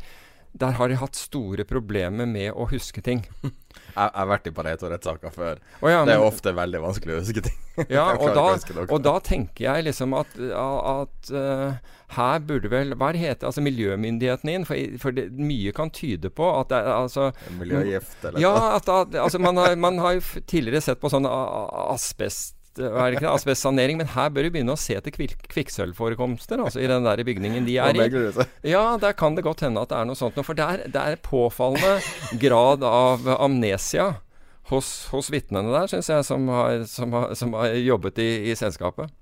Speaker 7: der har de hatt store problemer med å huske ting.
Speaker 5: Jeg har vært i Pareto-rettssaker før.
Speaker 7: Oh, ja,
Speaker 5: det er ofte veldig vanskelig å huske ting.
Speaker 7: Ja, og da, og da tenker jeg liksom at, at uh, her burde vel Hva heter det altså miljømyndighetene inn? For, for det, mye kan tyde på at det er altså
Speaker 5: Miljøgift eller
Speaker 7: Ja,
Speaker 5: noe.
Speaker 7: at altså man har, man har jo tidligere sett på sånn a- a- asbest er det ikke, asbestsanering, men her bør du begynne å se kvik kvikksølvforekomster altså, i den der bygningen de er i. Ja, der kan det godt hende at det er noe sånt noe. For det er, det er påfallende grad av amnesia hos, hos vitnene der, syns jeg, som har, som, har, som har jobbet i, i selskapet.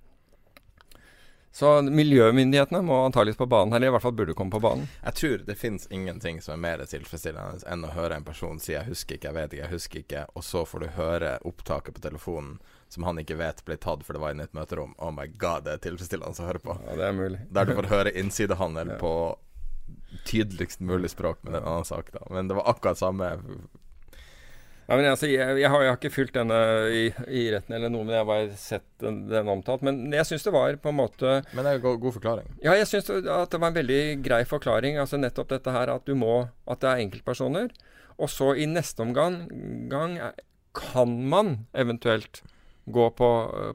Speaker 7: Så miljømyndighetene må antakeligvis på banen, eller i hvert fall burde komme på banen.
Speaker 5: Jeg tror det finnes ingenting som er mer tilfredsstillende enn å høre en person si 'jeg husker ikke, jeg vet ikke, jeg husker ikke', og så får du høre opptaket på telefonen som han ikke vet ble tatt for det var inne i et møterom. Oh my god, det er tilfredsstillende å høre på.
Speaker 7: Ja, det er mulig.
Speaker 5: Der du får høre innsidehandel på tydeligst mulig språk, men det er en annen sak, da. Men det var akkurat samme
Speaker 7: Ja, men altså, jeg, jeg, har, jeg, har, ikke fulgt denne i, i, retten eller noe, men jeg har bare sett den, den omtalt. Men jeg syns det var på en måte
Speaker 5: Men det er en god forklaring?
Speaker 7: Ja, jeg syns at det var en veldig grei forklaring. Altså nettopp dette her at du må At det er enkeltpersoner. Og så i neste omgang gang, kan man eventuelt gå på,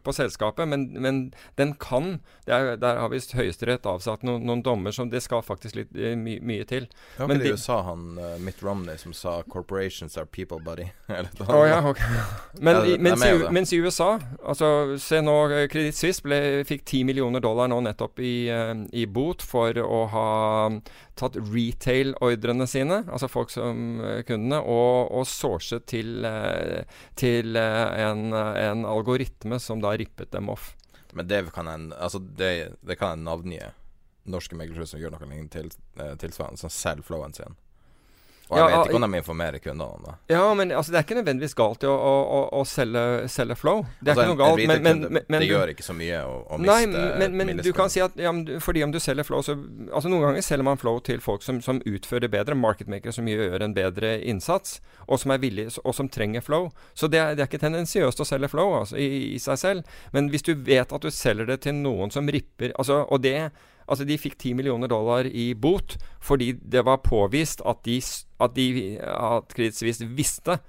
Speaker 7: på selskapet, men, men, den kan er, Der har visst Høyesterett avsatt noen, noen, dommer som det skal faktisk litt uh, my, mye til.
Speaker 5: Det var ikke det i USA han uh, Mitt Romney som sa 'corporations are people, buddy'?
Speaker 7: oh, ja, okay. Men det, mens, i, mens, i, USA altså Se nå, Kreditt eh, Suisse fikk 10 millioner dollar nå nettopp i, i bot for å ha tatt retail-ordrene sine, altså folk som kundene, og, og sourcet til, til en, en algoritme som da rippet dem off.
Speaker 5: Men det kan en, altså det, det kan en navngi norske meglerhus som gjør noe til, eh, tilsvarende, som selger flowen sin. Og jeg ja, vet ikke om de informerer kundene om det.
Speaker 7: Ja, men altså, det er ikke nødvendigvis galt å, å, å, selge, selge, flow. Det er altså, ikke noe galt. Men, men, men,
Speaker 5: men, det gjør ikke så mye å, å miste
Speaker 7: Nei, men, du kan si at ja, fordi om du selger flow, så Altså Noen ganger selger man flow til folk som, som utfører bedre, marketmakere som gjør en bedre innsats, og som er villige, og som trenger flow. Så det er, det er ikke tendensiøst å selge flow altså, i, i, seg selv. Men hvis du vet at du selger det til noen som ripper altså, Og det Altså, de fikk 10 millioner dollar i bot fordi det var påvist at, de, at, de, at Credit visste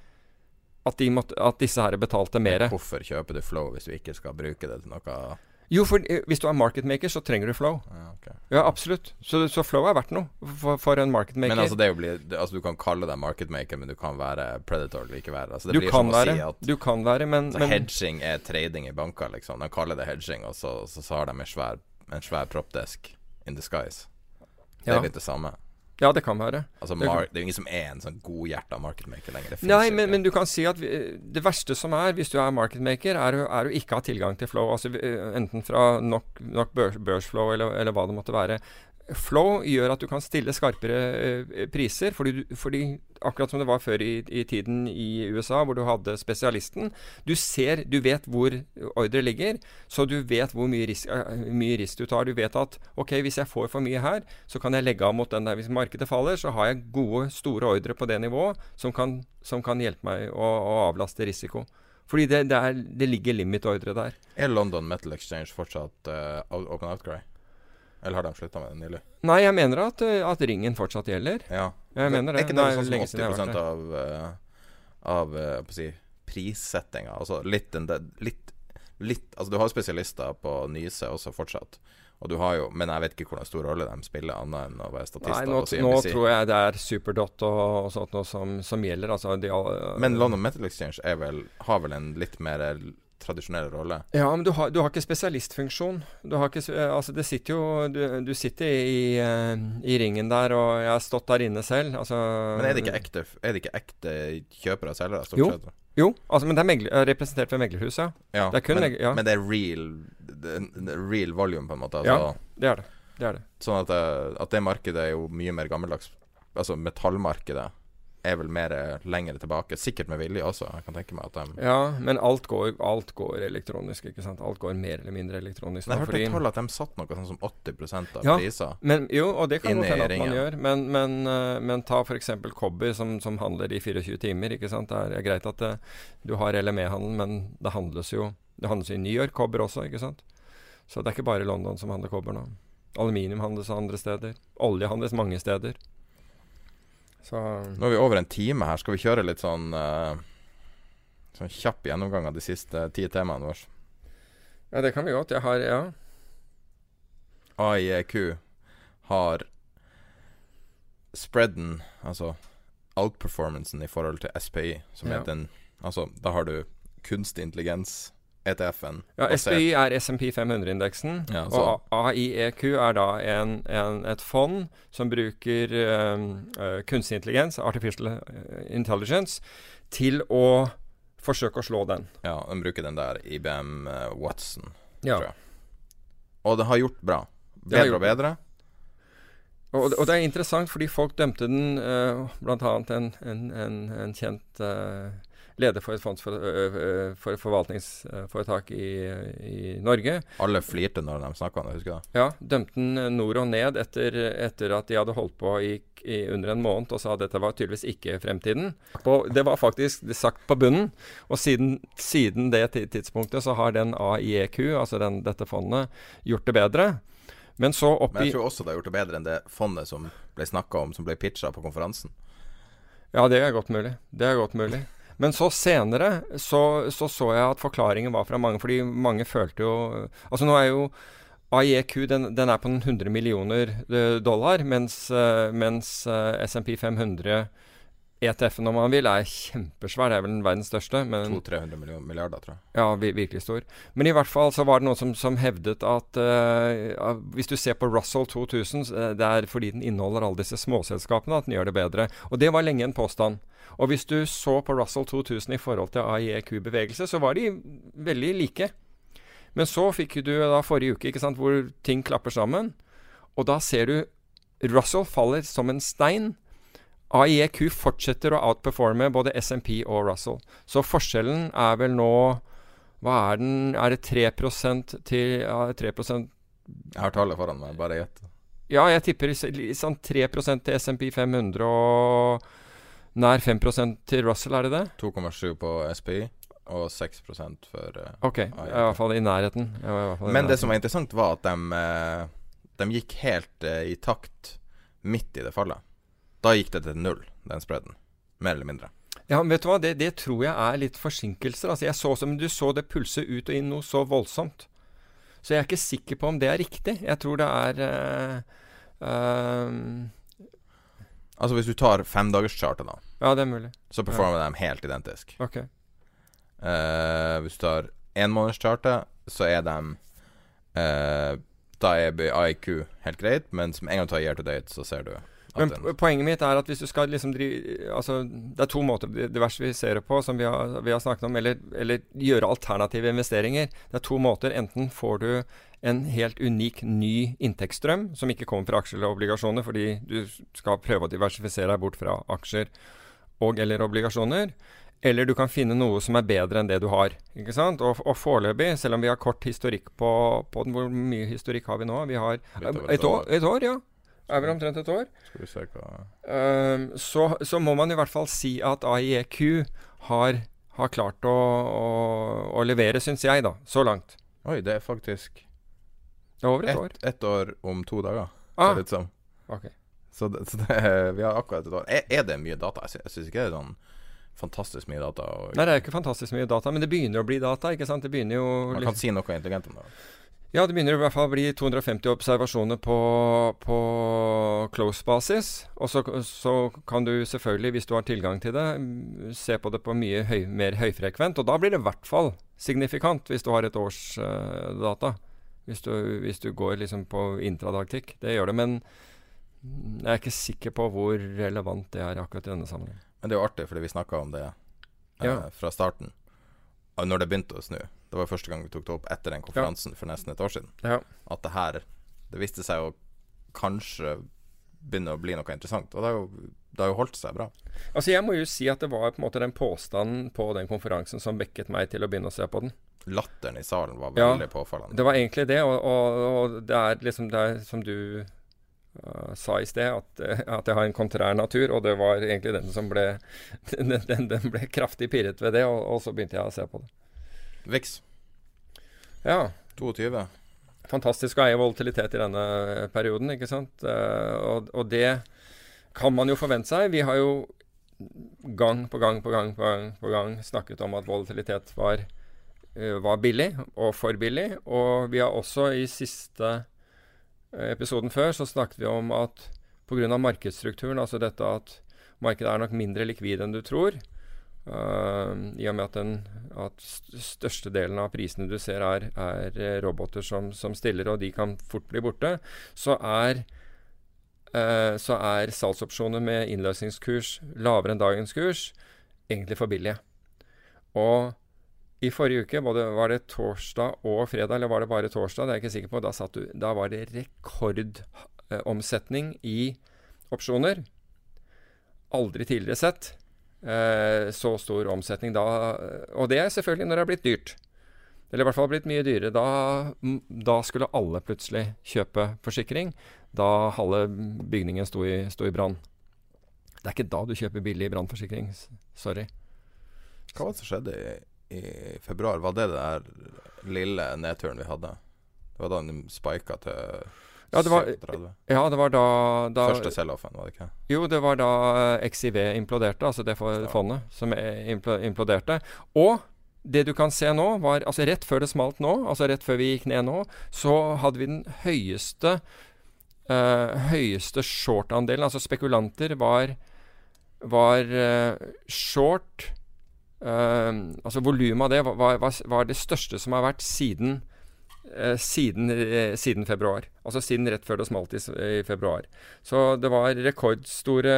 Speaker 7: at, de måtte, at disse her betalte mer.
Speaker 5: Hvorfor kjøper du Flow hvis du ikke skal bruke det til noe
Speaker 7: jo, for eh, hvis du er marketmaker, så trenger du flow. Ja, okay. ja absolutt. Så, så, flow er verdt noe for, for en marketmaker.
Speaker 5: Men altså, det bli, altså, du kan kalle deg marketmaker, men du kan være predator likevel. Altså,
Speaker 7: det du, kan være, si du kan være, men,
Speaker 5: men Hedging er trading i banker, liksom. De kaller det hedging, og så, så, så har de en svær, en svær proppdesk in disguise. Det er litt det samme.
Speaker 7: Ja, det kan være.
Speaker 5: Altså, det, er jo ingen som er en sånn godhjerta marketmaker lenger.
Speaker 7: Nei, men, men, du kan si at vi, det verste som er, hvis du er marketmaker, er, er å ikke ha tilgang til flow. Altså Enten fra nok, nok børs, børsflow eller, eller, hva det måtte være. Flow gjør at du kan stille skarpere uh, priser, fordi, fordi, akkurat som det var før i, i, tiden i USA, hvor du hadde spesialisten Du ser, du vet hvor ordre ligger, så du vet hvor mye risk, uh, mye risk, du tar. Du vet at ok, hvis jeg får for mye her, så kan jeg legge av mot den der. Hvis markedet faller, så har jeg gode, store ordre på det nivået som kan, som kan hjelpe meg å, å, avlaste risiko. Fordi det, det, er, det ligger limit-ordre der.
Speaker 5: Er London Metal Exchange fortsatt uh, open outcry? Eller har de slutta med det nylig?
Speaker 7: Nei, jeg mener at, eh, at ringen fortsatt gjelder.
Speaker 5: Ja.
Speaker 7: Jeg mener det.
Speaker 5: Er ikke det, det er sånn som 80 av, uh, av uh, si, prissettinga? Altså litt, litt, litt Altså, du har spesialister på Nyse også fortsatt. Og du har jo, Men jeg vet ikke hvordan stor rolle de spiller, annet enn å være statister.
Speaker 7: Nei, nå, nå tror jeg det er Superdot og, og sånt noe som, som gjelder. Altså, de, uh,
Speaker 5: men London Metal Exchange vel, har vel en litt mer tradisjonelle rolle.
Speaker 7: Ja, men du har, du har ikke spesialistfunksjon. Du har ikke, eh, altså det sitter jo Du, du sitter i, uh, i, ringen der, og jeg har stått der inne selv. Altså,
Speaker 5: men er det ikke ekte, er det ikke ekte kjøpere og selgere?
Speaker 7: Jo. Sett? Jo, altså, men det er megler, representert ved meglerhus, ja.
Speaker 5: ja, det men, ja. men, det er real, det, real volume, på en måte?
Speaker 7: Altså. Ja, det er det. det, er det.
Speaker 5: Sånn at, eh, at det markedet er jo mye mer gammeldags. Altså metallmarkedet er vel mer lengre tilbake. Sikkert med vilje også. Jeg kan tenke meg at de
Speaker 7: Ja, men alt går, alt går elektronisk, ikke sant. Alt går mer eller mindre elektronisk.
Speaker 5: Men Jeg hørte et tall at de satt noe sånn som 80% av ja, priser.
Speaker 7: Men, jo, og det kan godt hende at man gjør. Men, men, uh, men ta f.eks. Cobby, som, som, handler i 24 timer. ikke sant? Det er greit at det, du har LME-handel, men det handles jo Det handles i New York kobber også, ikke sant. Så det er ikke bare London som handler kobber nå. Aluminium handles andre steder. Olje handles mange steder.
Speaker 5: Så Nå er vi over en time her. Skal vi kjøre litt sånn uh, Sånn kjapp gjennomgang av de siste ti temaene våre?
Speaker 7: Ja, det kan vi godt. Jeg har Ja.
Speaker 5: AIEQ har spreaden, altså outperformancen i forhold til SPI, som ja. heter en Altså, da har du kunstig intelligens ETF-en.
Speaker 7: Ja, SPI er SMP 500-indeksen, ja, og AIEQ er da en, en, et fond som bruker uh, kunstig intelligens, artificial eh, intelligence, til å forsøke å slå den.
Speaker 5: Ja, den bruker den der IBM uh, Watson, ja. tror jeg. Og det har gjort bra. Bedre gjort... og bedre.
Speaker 7: Og, og, det er interessant, fordi folk dømte den, uh, bl.a. En, en, en, en, kjent uh, leder for et fonds for, for et forvaltningsforetak i, i, Norge.
Speaker 5: Alle flirte når de snakka om det, husker du?
Speaker 7: Ja. Dømte den nord og ned etter, etter, at de hadde holdt på i, i, under en måned og sa at dette var tydeligvis ikke fremtiden. Og det var faktisk sagt på bunnen. Og siden, siden det tidspunktet så har den AIEQ, altså den, dette fondet, gjort det bedre. Men
Speaker 5: Men jeg tror også det har gjort det bedre enn det fondet som ble snakka om, som ble pitcha på konferansen.
Speaker 7: Ja, det er godt mulig. Det er godt mulig. Men så senere så, så, så jeg at forklaringen var fra mange, fordi mange følte jo Altså nå er jo AIEQ den, den er på 100 millioner eh, dollar, mens, eh, mens eh, SMP 500 ETF-en, om man vil, er kjempesvær. Det er vel den verdens største.
Speaker 5: 200-300 milliarder, tror jeg.
Speaker 7: Ja, virkelig stor. Men i hvert fall så var det noen som, som hevdet at uh, hvis du ser på Russell 2000, det er fordi den inneholder alle disse småselskapene at den gjør det bedre. Og det var lenge en påstand. Og hvis du så på Russell 2000 i forhold til AIEQ-bevegelse, så var de veldig like. Men så fikk du da forrige uke ikke sant, hvor ting klapper sammen. Og da ser du Russell faller som en stein. AIEQ fortsetter å outperforme både SMP og Russell. Så forskjellen er vel nå Hva er den? Er det 3 til ja, 3%
Speaker 5: Jeg har tallet foran meg, bare gjett.
Speaker 7: Ja, jeg tipper sånn 3% til SMP 500 og nær 5% til Russell, er det det?
Speaker 5: 2,7 på SPI og 6 for uh,
Speaker 7: Ok, i hvert fall i nærheten. Fall
Speaker 5: i Men nærheten. det som var interessant, var at de, uh, de gikk helt uh, i takt midt i det fallet. Da gikk det til null, den spreaden. Mer eller mindre.
Speaker 7: Ja, men vet du hva, det, det tror jeg er litt forsinkelser. Altså, jeg så som Du så det pulse ut og inn noe så voldsomt. Så jeg er ikke sikker på om det er riktig. Jeg tror det er uh, uh,
Speaker 5: Altså hvis du tar femdagerschartet, da,
Speaker 7: Ja, det er mulig
Speaker 5: så performer ja. de helt identisk.
Speaker 7: Ok
Speaker 5: uh, Hvis du tar enmånederschartet, så er de Da er IQ helt greit, men som en gang du tar year to date, så ser du
Speaker 7: men poenget mitt er at hvis du skal liksom drive Altså, det er to måter å diversifisere på, som vi har, vi har snakket om, eller, eller, gjøre alternative investeringer. Det er to måter. Enten får du en helt unik ny inntektsstrøm, som ikke kommer fra aksjer eller obligasjoner, fordi du skal prøve å diversifisere deg bort fra aksjer og eller obligasjoner. Eller du kan finne noe som er bedre enn det du har. ikke sant? Og, og foreløpig, selv om vi har kort historikk på, på den Hvor mye historikk har vi nå? Vi har et år, et år, ja er vel omtrent et år.
Speaker 5: Skal vi se hva
Speaker 7: uh, så, så, må man i hvert fall si at AIEQ har, har klart å, å, å levere, syns jeg, da. Så langt.
Speaker 5: Oi, det er faktisk
Speaker 7: Det er over et,
Speaker 5: et
Speaker 7: år.
Speaker 5: Ett år om to dager,
Speaker 7: ah.
Speaker 5: ser det ut som.
Speaker 7: Okay.
Speaker 5: Så, det, så det, vi har akkurat et år. Er, er det mye data? Jeg syns ikke det er sånn fantastisk mye data.
Speaker 7: Nei, det er ikke fantastisk mye data, men det begynner å bli data. ikke sant? Det begynner jo
Speaker 5: Man kan si noe intelligent om det.
Speaker 7: Ja, det begynner i hvert fall å bli 250 observasjoner på, på close-basis. Og så, så, kan du selvfølgelig, hvis du har tilgang til det, se på det på mye høy, mer høyfrekvent. Og da blir det i hvert fall signifikant, hvis du har et års uh, data. Hvis du, hvis du, går liksom på intradagtikk. Det gjør det. Men jeg er ikke sikker på hvor relevant det er akkurat i denne sammenhengen.
Speaker 5: Men det er jo artig, fordi vi snakka om det eh, ja. fra starten. Når det begynte å snu. Det var første gang vi tok det opp etter den konferansen ja. for nesten et år siden.
Speaker 7: Ja.
Speaker 5: At det her Det viste seg å kanskje begynne å bli noe interessant. Og det har jo, det har jo holdt seg bra.
Speaker 7: Altså Jeg må jo si at det var på en måte den påstanden på den konferansen som vekket meg til å begynne å se på den.
Speaker 5: Latteren i salen var veldig
Speaker 7: ja,
Speaker 5: påfallende.
Speaker 7: Det var egentlig det, og, og, og det er liksom det er som du uh, sa i sted, at, at, jeg har en kontrær natur, og det var egentlig den som ble Den, den, den ble kraftig pirret ved det, og, og så begynte jeg å se på det.
Speaker 5: VIX.
Speaker 7: Ja.
Speaker 5: 22.
Speaker 7: Fantastisk å eie volatilitet i denne perioden, ikke sant. Uh, og, og, det kan man jo forvente seg. Vi har jo gang på gang på gang på gang, på gang snakket om at volatilitet var, uh, var billig, og for billig. Og vi har også i siste episoden før så snakket vi om at pga. markedsstrukturen, altså dette at markedet er nok mindre likvid enn du tror, Uh, I og med at, den, at største delen av prisene du ser, er, er eh, roboter som, som, stiller, og de kan fort bli borte, så er, uh, så er salgsopsjoner med innløsningskurs lavere enn dagens kurs egentlig for billige. Og i forrige uke, både, var det torsdag og fredag, eller var det bare torsdag? Det er jeg ikke sikker på. Da, du, da var det rekordomsetning i opsjoner. Aldri tidligere sett. Eh, så stor omsetning da. Og det er selvfølgelig når det er blitt dyrt. Eller i hvert fall blitt mye dyrere. Da, da skulle alle plutselig kjøpe forsikring. Da halve bygningen sto i, i brann. Det er ikke da du kjøper billig brannforsikring. Sorry.
Speaker 5: Hva var det som skjedde i, i februar? Var det den lille nedturen vi hadde? Det var da den spika til
Speaker 7: Ja, det var,
Speaker 5: 37?
Speaker 7: ja, det var da, da
Speaker 5: Første sell-offen, var det ikke?
Speaker 7: Jo, det var da eh, XIV imploderte, altså det for fondet som eh, imploderte. Og det du kan se nå, var altså rett før det smalt nå, altså rett før vi gikk ned nå, så hadde vi den høyeste uh, høyeste short-andelen. Altså spekulanter var, var uh, short uh, Altså volumet av det var, var, var det største som har vært siden siden, eh, siden februar. Altså siden rett før det smalt i, i februar. Så det var rekordstore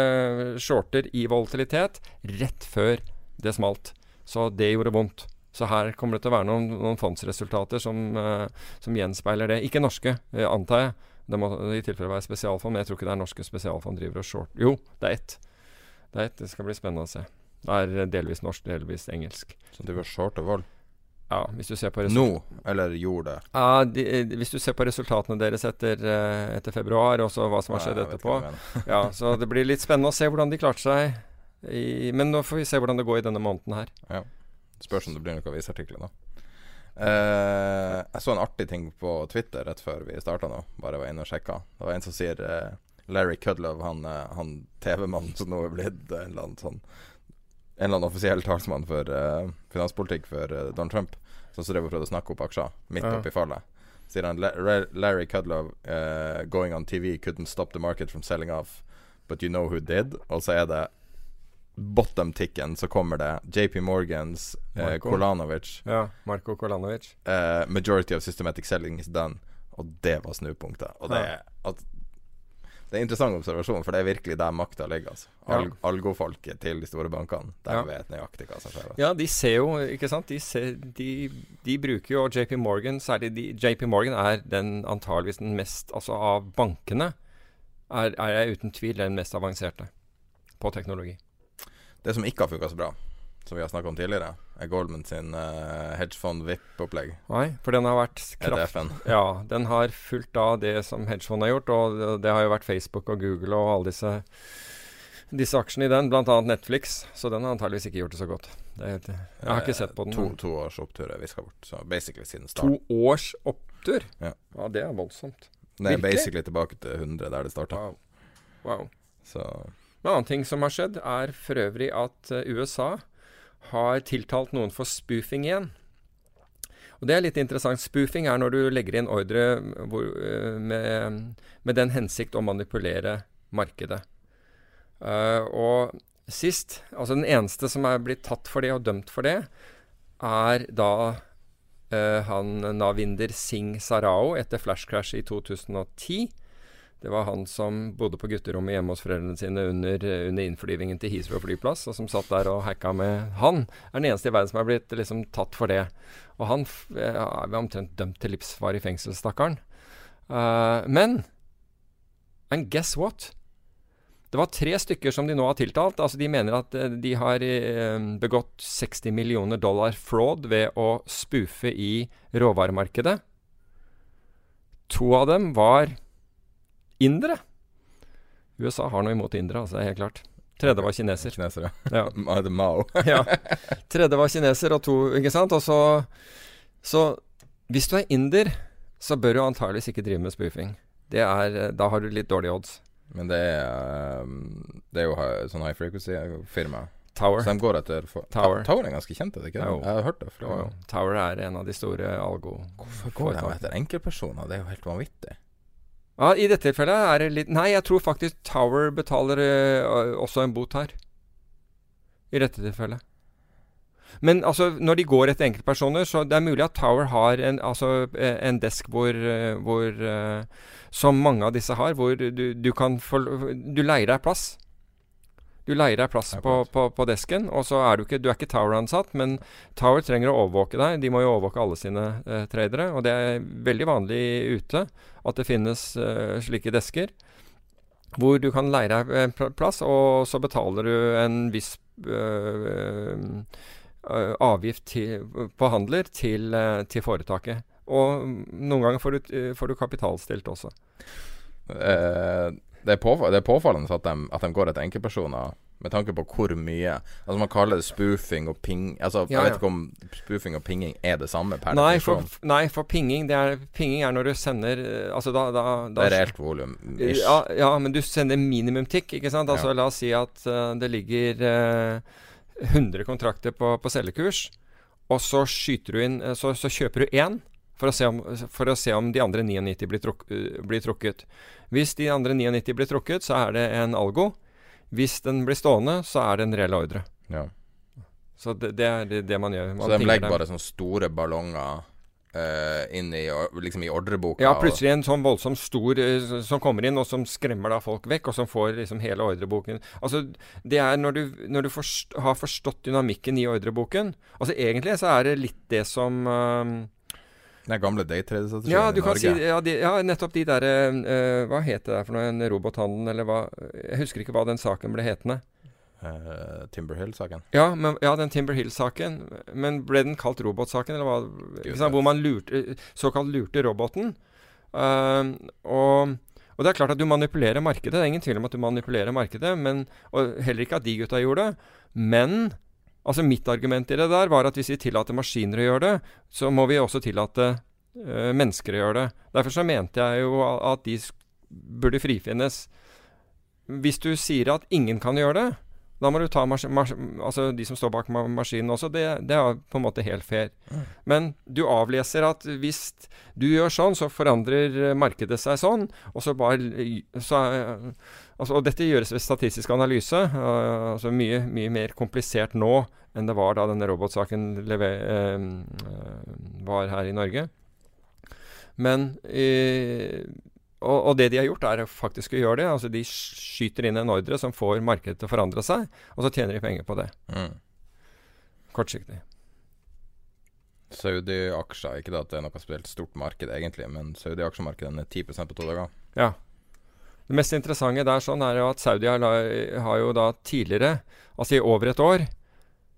Speaker 7: shorter i volatilitet rett før det smalt. Så det gjorde vondt. Så her kommer det til å være noen, noen fondsresultater som, eh, som gjenspeiler det. Ikke norske, eh, antar jeg. Det må i tilfelle være spesialfond, men jeg tror ikke det er norske spesialfond driver og short. Jo, det er ett. Det er ett. Det skal bli spennende å se. Det er delvis norsk, delvis engelsk.
Speaker 5: Så de var og vold?
Speaker 7: Ja, hvis du ser på
Speaker 5: Nå, eller gjorde det?
Speaker 7: Ja, de, eh, hvis du ser på resultatene deres etter, eh, etter februar, og så hva som har skjedd
Speaker 5: jeg
Speaker 7: etterpå. Ja, Så det blir litt spennende å se hvordan de klarte seg. I, men nå får vi se hvordan det går i denne måneden her.
Speaker 5: Ja. Spørs om det blir noen avisartikler da. Eh, jeg så en artig ting på Twitter rett før vi starta nå. Bare var inne og sjekka. Det var en som sier eh, Larry Kudlov, han, eh, han TV-mannen som nå er blitt en eller annen sånn En eller annen offisiell talsmann for uh, finanspolitikk for uh, Donald Trump, som så drev og prøvde å snakke opp aksjer midt
Speaker 7: Ja.
Speaker 5: oppi fallet. Sier han Larry Kudlov uh, going on TV couldn't stop the market from selling off, but you know who did? Og så er det bottom-ticken så kommer det JP Morgans
Speaker 7: uh,
Speaker 5: Kolanovic.
Speaker 7: Ja, Marko Kolanovic.
Speaker 5: majority of systematic selling is done. Og det var snupunktet. Og det,
Speaker 7: Ja.
Speaker 5: at, det er en interessant observasjon, for det er virkelig der makta ligger. Altså. Al
Speaker 7: Ja.
Speaker 5: Algofolket til de store bankene. De
Speaker 7: Ja.
Speaker 5: vet nøyaktig hva som skjer.
Speaker 7: Ja, de ser jo, ikke sant. De, ser, de, de bruker jo JP Morgan, særlig de, JP Morgan er den antageligvis den mest Altså av bankene er, er jeg uten tvil den mest avanserte på teknologi.
Speaker 5: Det som ikke har funka så bra, som vi har snakka om tidligere, er Goldman sin uh, hedgefond VIP-opplegg.
Speaker 7: Nei, for den har vært kraft... Ja, den har fulgt av det som hedgefond har gjort, og det- har jo vært Facebook og Google og alle disse disse aksjene i den, bl.a. Netflix, så den har antageligvis ikke gjort det så godt. Det, det, jeg har ikke sett på den.
Speaker 5: To, to års opptur er viska bort. Så basically siden start.
Speaker 7: To års opptur?
Speaker 5: Ja.
Speaker 7: ja, det er voldsomt.
Speaker 5: Det er
Speaker 7: Virkelig?
Speaker 5: basically tilbake til 100 der det starta.
Speaker 7: Wow. wow.
Speaker 5: Så
Speaker 7: En annen ting som har skjedd, er for øvrig at eh, USA har tiltalt noen for spoofing igjen. Og Det er litt interessant. Spoofing er når du legger inn ordre hvor, eh, med, med den hensikt å manipulere markedet. Uh, og sist, altså den eneste som er blitt tatt for det og dømt for det, er da uh, han Navinder Singh Sarao etter Flash Crash i 2010. Det var han som bodde på gutterommet hjemme hos foreldrene sine under, under innflyvingen til Heathrow flyplass, og som satt der og hacka med Han er den eneste i verden som er blitt liksom tatt for det. Og han f- eh, omtrent dømt til livsvarig fengsel, stakkaren. Uh, men And guess what? Det var tre stykker som de nå har tiltalt. Altså De mener at eh, de har eh, begått 60 millioner dollar fraud ved å spoofe i råvaremarkedet. To av dem var indere. USA har noe imot indere, altså, det er helt klart. Tredje var kineser.
Speaker 5: Kineser, ja. Mao.
Speaker 7: ja. Tredje var kineser, og to Ikke sant? Og så Så hvis du er inder, så bør du antageligvis ikke drive med spoofing. Det er, eh, da har du litt dårlige odds.
Speaker 5: Men det er um, Det er jo sånn high frequency-firma.
Speaker 7: Tower.
Speaker 5: Så de går etter for,
Speaker 7: Tower.
Speaker 5: Tower er ganske kjent, er det ikke? det?
Speaker 7: Jo.
Speaker 5: Jeg har hørt det.
Speaker 7: Jo. Tower er en av de store algo...
Speaker 5: Hvorfor går de etter enkeltpersoner? Det er jo helt vanvittig.
Speaker 7: Ja, I dette tilfellet er det litt Nei, jeg tror faktisk Tower betaler uh, også en bot her. I dette tilfellet. Men altså, når de går etter enkeltpersoner, så det er mulig at Tower har en, altså, eh, en desk hvor, eh, hvor Som mange av disse har, hvor du, du kan få Du leier deg plass. Du leier deg plass på, på, på desken, og så er du ikke Du er ikke Tower-ansatt, men Tower trenger å overvåke deg. De må jo overvåke alle sine eh, tradere, og det er veldig vanlig ute at det finnes eh, slike desker. hvor du kan leie deg en plass, og så betaler du en viss øh, øh, avgift til, på handler til, til foretaket. Og noen ganger får du, får du kapitalstilt også.
Speaker 5: Eh, det, er påfall, det er påfallende at de, at de går etter enkeltpersoner med tanke på hvor mye Altså Man kaller det spoofing og ping Altså
Speaker 7: Ja,
Speaker 5: Jeg vet ikke om spoofing og pinging er det samme per
Speaker 7: Nei for, nei, for pinging, det er, pinging er når du sender øh, Altså da, da, da
Speaker 5: Det er reelt volum.
Speaker 7: Ja, ja, men du sender minimum tikk, ikke sant? Altså
Speaker 5: Ja.
Speaker 7: La oss si at uh, det ligger uh, 100 kontrakter på, på selgekurs, og så skyter du inn eh, Så, så kjøper du én for å, se om, for å se om de andre 99 blir, truk, eh, blir trukket. Hvis de andre 99 blir trukket, så er det en algo. Hvis den blir stående, så er det en reell ordre.
Speaker 5: Ja.
Speaker 7: Så det, det er det, man gjør. Man
Speaker 5: Så de legger bare sånne store ballonger uh, inn i, liksom i ordreboka.
Speaker 7: Ja, plutselig en sånn voldsomt stor uh, som kommer inn, og som skremmer da folk vekk, og som får liksom hele ordreboken. Altså, det er når du, når du forst, har forstått dynamikken i ordreboken Altså, egentlig så er det litt det som ehm,
Speaker 5: Den gamle daytrade-strategier
Speaker 7: Ja,
Speaker 5: i Norge.
Speaker 7: si ja, de, ja, nettopp de derre uh, Hva het det der for noe? En robothandel, eller hva? Jeg husker ikke hva den saken ble hetende.
Speaker 5: Uh, Timber Hill-saken.
Speaker 7: Ja, ja, den Timber Hill-saken. Men ble den kalt robotsaken, eller hva? Liksom. Hvor man lurte, såkalt lurte roboten. Uh, og, og det er klart at du manipulerer markedet. Det er ingen tvil om at du manipulerer markedet. Men, og heller ikke at de gutta gjorde det. Men altså mitt argument i det der var at hvis vi tillater maskiner å gjøre det, så må vi også tillate eh, mennesker å gjøre det. Derfor så mente jeg jo at de burde frifinnes. Hvis du sier at ingen kan gjøre det, da må du ta altså de som står bak ma maskinen også. Det, det er på en måte helt fair. Men du avleser at hvis du gjør sånn, så forandrer markedet seg sånn. Og så bare så, altså, Og dette gjøres ved statistisk analyse. Uh, altså mye, mye mer komplisert nå enn det var da denne robotsaken eh, var her i Norge. Men uh, og, og det de har gjort, er faktisk å gjøre det. Altså De skyter inn en ordre som får markedet til å forandre seg, og så tjener de penger på det.
Speaker 5: Mm.
Speaker 7: Kortsiktig.
Speaker 5: Saudi-aksjer, ikke at det er noe spesielt stort marked egentlig, men Saudi-aksjemarkedet er 10% på to dager.
Speaker 7: Ja. Det mest interessante der sånn er jo at Saudi har, har jo da tidligere, altså i over et år,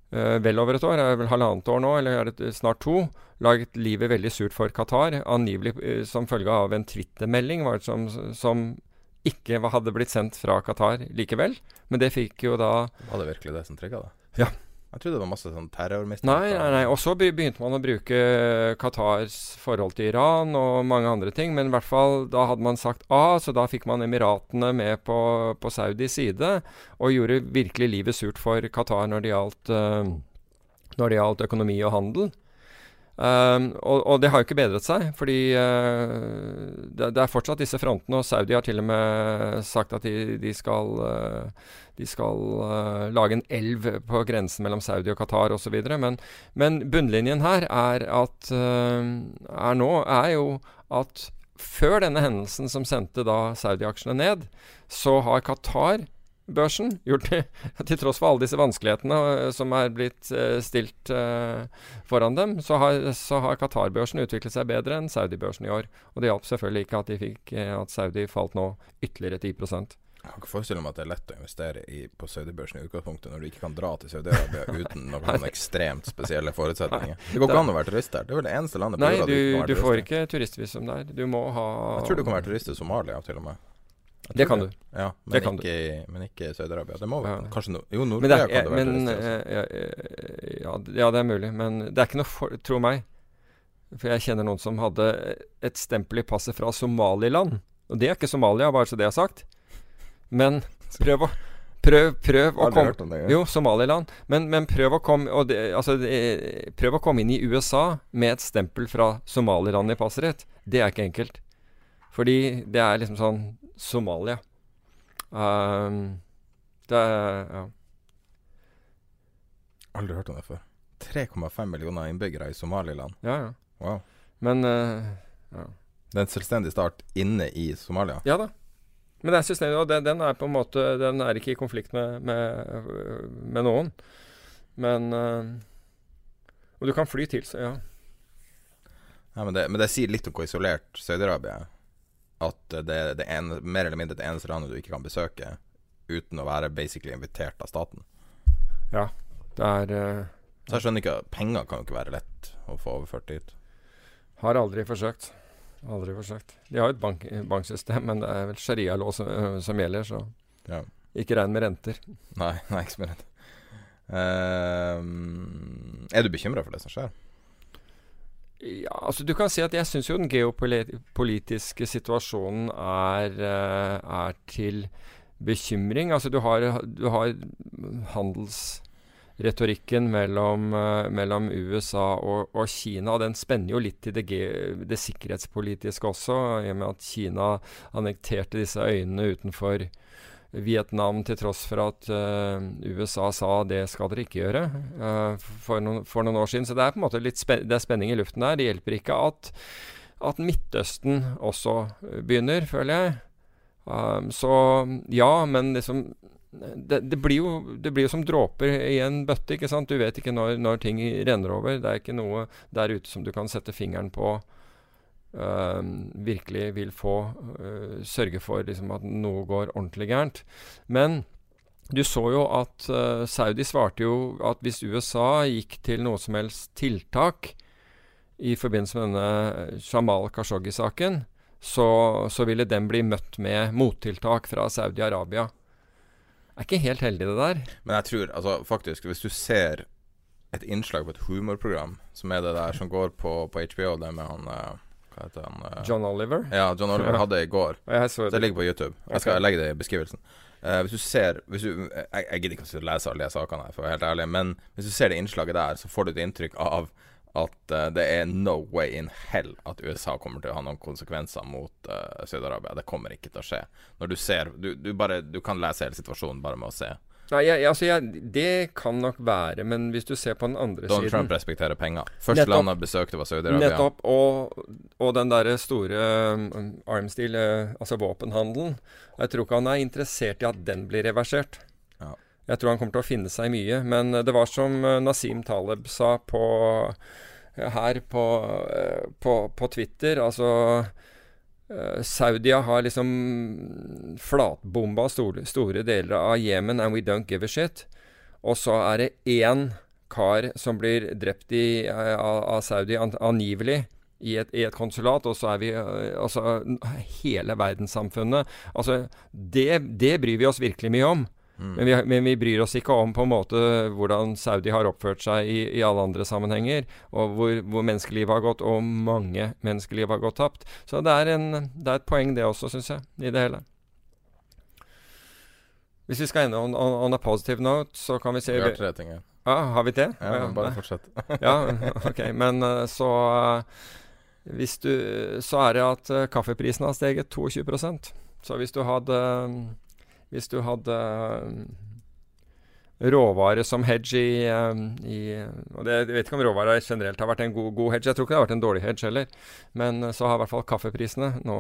Speaker 7: eh, vel over et år, er vel halvannet år nå, eller er det snart to, laget livet veldig surt for Qatar. Angivelig eh, som følge av en Twitter-melding var det som, som ikke hadde blitt sendt fra Qatar likevel. Men det fikk jo da
Speaker 5: Var det virkelig det som trigga det?
Speaker 7: Ja.
Speaker 5: Jeg trodde det var masse sånn terrormistanker.
Speaker 7: Nei, nei, nei. Og så begynte man å bruke Qatars forhold til Iran og mange andre ting. Men i hvert fall da hadde man sagt A, så da fikk man Emiratene med på, på Saudis side. Og gjorde virkelig livet surt for Qatar når det gjaldt, eh, når det gjaldt økonomi og handel. Um, og, og det har jo ikke bedret seg, fordi uh, det, det er fortsatt disse frontene. Og Saudi har til og med sagt at de, de skal uh, de skal uh, lage en elv på grensen mellom Saudi og Qatar osv. Men, men bunnlinjen her er at er nå er jo at før denne hendelsen som sendte da Saudi-aksjene ned, så har Qatar Børsen gjort det, til tross for alle disse vanskelighetene eh, som er blitt eh, stilt eh, foran dem, så har, så har Qatar-børsen utviklet seg bedre enn Saudi-børsen i år. Og det hjalp selvfølgelig ikke at, de fikk, at Saudi falt nå ytterligere 10
Speaker 5: Jeg kan ikke forestille meg at det er lett å investere i, på Saudi-børsen i utgangspunktet, når du ikke kan dra til Saudi-Arabia uten noen ekstremt spesielle forutsetninger. Det går ikke an å være turist der. Det er vel det eneste landet på jorda
Speaker 7: du,
Speaker 5: kan være
Speaker 7: du får ikke turistvisum der. Du må ha
Speaker 5: Jeg tror du kan være turist i Somalia til og med.
Speaker 7: Det
Speaker 5: kan
Speaker 7: kan du.
Speaker 5: Ja, men
Speaker 7: Det kan
Speaker 5: ikke, du. men ikke i Saudi-Arabia. Det må vel
Speaker 7: Ja.
Speaker 5: Kanskje no, Jo, Nord-Korea kan det være
Speaker 7: men,
Speaker 5: også.
Speaker 7: eh, ja, eh, ja, ja, det er mulig. Men det er ikke noe for Tro meg. For jeg kjenner noen som hadde et stempel i passet fra Somaliland. Og det er ikke Somalia, bare så det er sagt. Men prøv å Prøv, prøv å komme
Speaker 5: det.
Speaker 7: Jo, Somaliland. Men, men prøv, å komme, det, altså, det, prøv å komme inn i USA med et stempel fra Somaliland i passet ditt. Det er ikke enkelt. Fordi det er liksom sånn Somalia. Um, det Ja.
Speaker 5: Aldri hørt om det før. 3,5 millioner innbyggere i Somaliland.
Speaker 7: Ja, ja.
Speaker 5: Wow.
Speaker 7: Men uh, ja.
Speaker 5: Det er en selvstendig start inne i Somalia.
Speaker 7: ja da. Men det er selvstendig, og den, den er på en måte Den er ikke i konflikt med, med, med noen. Men uh, Og du kan fly til, så ja.
Speaker 5: Ja, men, det, men det sier litt om hvor isolert Saudi-Arabia er. At det det ene, mer eller mindre det eneste landet du ikke kan besøke uten å være basically invitert av staten.
Speaker 7: Ja, det er uh,
Speaker 5: Så jeg skjønner ikke Penger kan jo ikke være lett å få overført dit.
Speaker 7: Har aldri forsøkt. Aldri forsøkt. De har jo et bank, banksystem, men det er vel sharialov som, uh, som gjelder, så
Speaker 5: Ja.
Speaker 7: ikke regn med renter.
Speaker 5: Nei, nei ikke med renter. Ehm, er du bekymra for det som skjer?
Speaker 7: Ja, altså Du kan si at jeg syns jo den geopolitiske situasjonen er, eh, er til bekymring. Altså du har, du har handelsretorikken mellom, eh, mellom USA og, og, Kina. og Den spenner jo litt til det, det, sikkerhetspolitiske også, i og med at Kina annekterte disse øyene utenfor Vietnam, til tross for at uh, USA sa det skal dere ikke gjøre uh, for, noen, for, noen, år siden. Så det er på en måte litt spen det er spenning i luften der. Det hjelper ikke at, at Midtøsten også begynner, føler jeg. Um, så ja, men liksom det, det, blir jo, det, blir jo, som dråper i en bøtte. ikke sant? Du vet ikke når, når ting renner over. Det er ikke noe der ute som du kan sette fingeren på virkelig vil få uh, sørge for liksom, at noe går ordentlig gærent. Men du så jo at uh, Saudi svarte jo at hvis USA gikk til noe som helst tiltak i forbindelse med denne Jamal Khashoggi-saken, så, så, ville den bli møtt med mottiltak fra Saudi-Arabia. Er ikke helt heldig, det der.
Speaker 5: Men jeg tror altså faktisk, hvis du ser et innslag på et humorprogram, som er det der som går på, på HBO, det med han hva heter han?
Speaker 7: Uh, John Oliver?
Speaker 5: Ja, John Oliver hadde det i går.
Speaker 7: det.
Speaker 5: det ligger på YouTube. Jeg skal okay. legge det i beskrivelsen. Uh, hvis du ser hvis du, Jeg, jeg gidder ikke å lese alle de sakene, her, for å være helt ærlig, men hvis du ser det innslaget der, så får du et inntrykk av at uh, det er no way in hell at USA kommer til å ha noen konsekvenser mot uh, Saudi-Arabia. Det kommer ikke til å skje. Når du ser du, du, bare, du kan lese hele situasjonen bare med å se.
Speaker 7: Nei, jeg, altså jeg, Det kan nok være, men hvis du ser på den andre
Speaker 5: Donald
Speaker 7: siden
Speaker 5: Trump respekterer penger. Første land han besøkte, var Saudi-Arabia.
Speaker 7: Nettopp. Og, og den derre store armstil, arms deal, uh, altså våpenhandelen Jeg tror ikke han er interessert i at den blir reversert.
Speaker 5: Ja.
Speaker 7: Jeg tror han kommer til å finne seg mye. Men det var som uh, Nasim Taleb sa på, her på, på, på Twitter. Altså Saudia har liksom flatbomba store, store deler av Jemen, and we don't give a shit. Og så er det én kar som blir drept i, uh, av Saudi, an, angivelig, i et, i et, konsulat, og så er vi uh, Altså hele verdenssamfunnet. Altså, det, det bryr vi oss virkelig mye om. Mm. Men, vi, men, vi, bryr oss ikke om på en måte hvordan Saudi har oppført seg i, i alle andre sammenhenger, og hvor, hvor menneskeliv har gått, og mange menneskeliv har gått tapt. Så det er, en, det er et poeng, det også, syns jeg, i det hele. Hvis vi skal ende on, on, on, a positive note, så kan vi se
Speaker 5: Vi har tre ting.
Speaker 7: Ja, har vi det?
Speaker 5: Ja, ja bare fortsett.
Speaker 7: ja, ok. Men eh, så uh, hvis du, Så er det at uh, kaffeprisen har steget 22% Så hvis du hadde hvis du hadde um, råvare som hedge i, um, i og det, Jeg vet ikke om råvare generelt har vært en god, god, hedge. Jeg tror ikke det har vært en dårlig hedge heller. Men uh, så har i hvert fall kaffeprisene nå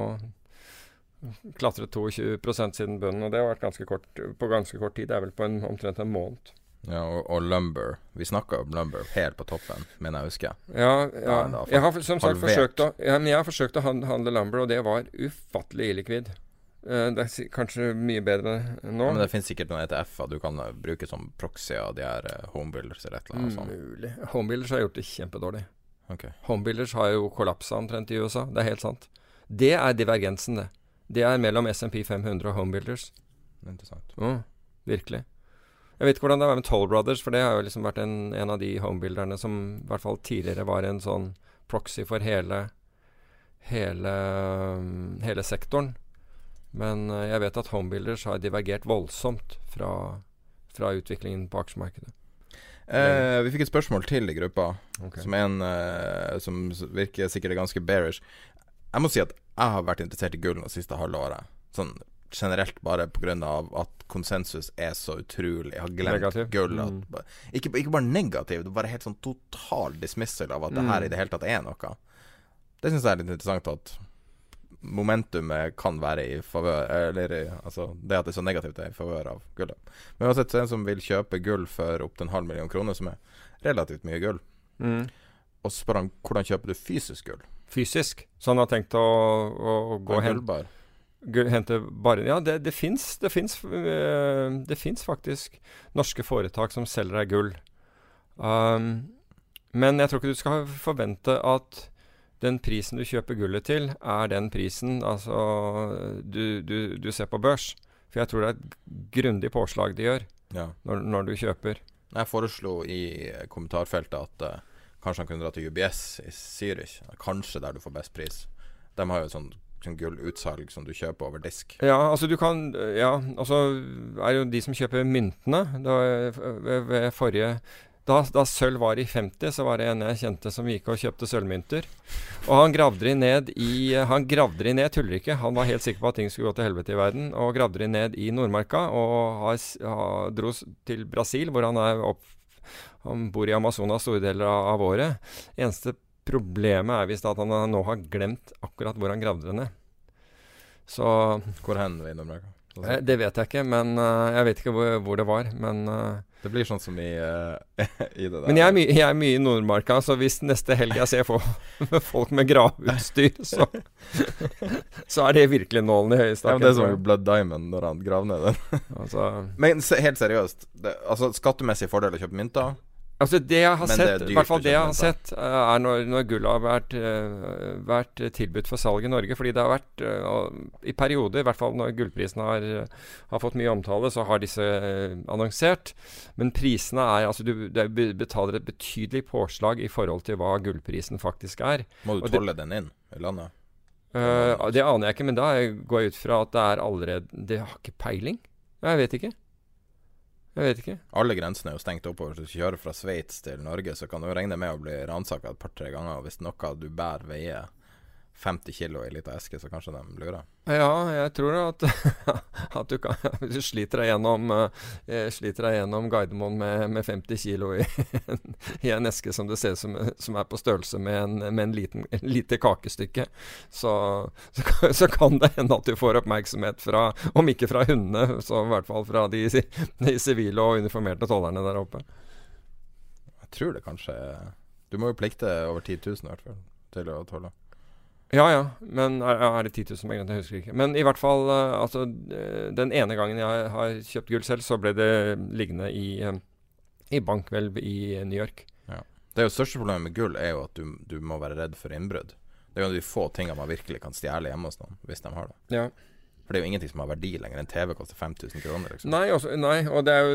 Speaker 7: klatret 22% siden bunnen. Og det har vært ganske kort, på ganske kort tid. Det er vel på en, omtrent en måned.
Speaker 5: Ja, og, og, lumber. Vi snakka om lumber helt på toppen, mener jeg husker.
Speaker 7: Ja, ja. jeg har som sagt forsøkt å, ja, jeg har forsøkt å handle lumber, og det var ufattelig illikvid. Uh, det er kanskje mye bedre nå.
Speaker 5: Ja, men det finnes sikkert noen ETF-er du kan uh, bruke som proxy av de her uh, homebuilders eller et eller annet sånt.
Speaker 7: Mulig. Homebuilders har gjort det kjempedårlig.
Speaker 5: Okay.
Speaker 7: Homebuilders har jo kollapsa omtrent i USA. Det er helt sant. Det er divergensen, det. Det er mellom SMP 500 og homebuilders.
Speaker 5: Interessant.
Speaker 7: Mm, virkelig. Jeg vet ikke hvordan det er med Toll Brothers, for det har jo liksom vært en, en av de homebuilderne som i hvert fall tidligere var en sånn proxy for hele hele, hele sektoren. Men eh, jeg vet at homebuilders har divergert voldsomt fra, fra utviklingen på aksjemarkedet.
Speaker 5: Eh, vi fikk et spørsmål til i gruppa, okay. som en eh, som virker sikkert ganske bearish. Jeg må si at jeg har vært interessert i gull det siste halve året. Sånn generelt bare pga. at konsensus er så utrolig. Jeg har glemt
Speaker 7: negativ.
Speaker 5: gull. At, mm. ikke, ikke, bare negativ, det er bare helt sånn total dismissal av at mm. det her i det hele tatt er noe. Det syns jeg er litt interessant at momentumet kan være i favør Eller altså, det at det er så negativt, er i favør av gullet. Men uansett, en som vil kjøpe gull for opptil en halv million kroner, som er relativt mye gull,
Speaker 7: mm.
Speaker 5: og spør han hvordan kjøper du fysisk gull
Speaker 7: fysisk. Så han har tenkt å, å, å gå hen, hente bare Ja, det, det fins øh, det fins faktisk norske foretak som selger deg gull. Um, men jeg tror ikke du skal forvente at den prisen du kjøper gullet til, er den prisen altså, du, du, du ser på børs. For jeg tror det er et grundig påslag de gjør
Speaker 5: Ja.
Speaker 7: når, når du kjøper.
Speaker 5: Jeg foreslo i kommentarfeltet at uh, kanskje han kunne dra til UBS i Zürich. Kanskje der du får best pris. De har jo et sånt, sånn gullutsalg som du kjøper over disk.
Speaker 7: Ja, altså du kan Ja, altså er jo de som kjøper myntene da, ved, ved forrige da, da sølv var i 50, så var det en jeg kjente som gikk og kjøpte sølvmynter. Og han gravde de ned i Han gravde de ned, tuller ikke. Han var helt sikker på at ting skulle gå til helvete i verden. Og gravde de ned i Nordmarka og har, har, dro til Brasil, hvor han er opp Han bor i Amazonas store deler av, av året. Eneste problemet er visst at han nå har glemt akkurat hvor han gravde det ned. Så
Speaker 5: Hvor hen i Nord-Amerika?
Speaker 7: Eh, Det vet jeg ikke, men uh, jeg vet ikke hvor, hvor det var. Men, eh,
Speaker 5: Det blir sånn som i, uh, i det der.
Speaker 7: men jeg, er mye, jeg er mye i Nordmarka, så hvis neste helg jeg ser folk med graveutstyr, så, så er det virkelig nålen i
Speaker 5: ja,
Speaker 7: høyestakken.
Speaker 5: men Det er som Blood Diamond når han graver ned den.
Speaker 7: altså,
Speaker 5: Men helt seriøst, det, altså skattemessig fordel å kjøpe mynter?
Speaker 7: Altså det jeg har
Speaker 5: Men
Speaker 7: sett, i hvert fall det jeg har sett, eh, er når, når gullet har vært, eh, vært tilbudt for salg i Norge. Fordi det har vært eh, I perioder, i hvert fall når gullprisen har, har fått mye omtale, så har disse annonsert. Men prisene er altså Du du betaler et betydelig påslag i forhold til hva gullprisen faktisk er.
Speaker 5: Må du tolle den inn i landet?
Speaker 7: Uh, det aner jeg ikke, men da går jeg ut fra at det er allerede Det har ikke peiling. Jeg vet ikke. Jeg vet ikke.
Speaker 5: Alle grensene er jo stengt oppover. Hvis du kjører fra Sveits til Norge, så kan du regne med å bli ransaka et par-tre ganger. Hvis noe du bærer veier 50 kilo i ei lita eske, så kanskje de lurer.
Speaker 7: Ja, jeg tror at, at du kan Hvis du sliter deg gjennom, eh, sliter deg gjennom Gardermoen med, med 50 kilo i, en- i en eske som det ser som, som er på størrelse med en, med en liten, en lite kakestykke, så, så, så kan det hende at du får oppmerksomhet fra, om ikke fra hundene, så i hvert fall fra de, de sivile og uniformerte tollerne der oppe.
Speaker 5: Jeg tror det kanskje Du må jo plikte over 10 000 i hvert fall til å tolle.
Speaker 7: Ja ja, men er, er det 10 000 penger? Jeg husker ikke. Men i hvert fall, eh, altså eh, Den ene gangen jeg har kjøpt gull selv, så ble det liggende i, eh, i bankhvelv i New York.
Speaker 5: Det er jo største problemet med gull er jo at du, du må være redd for innbrudd. Det er jo de få tingene man virkelig kan stjele hjemme hos noen, hvis de har det.
Speaker 7: Ja.
Speaker 5: For det er jo ingenting som har verdi lenger. En TV koster 5000 kroner, liksom.
Speaker 7: Nei, også, nei, og det, jo,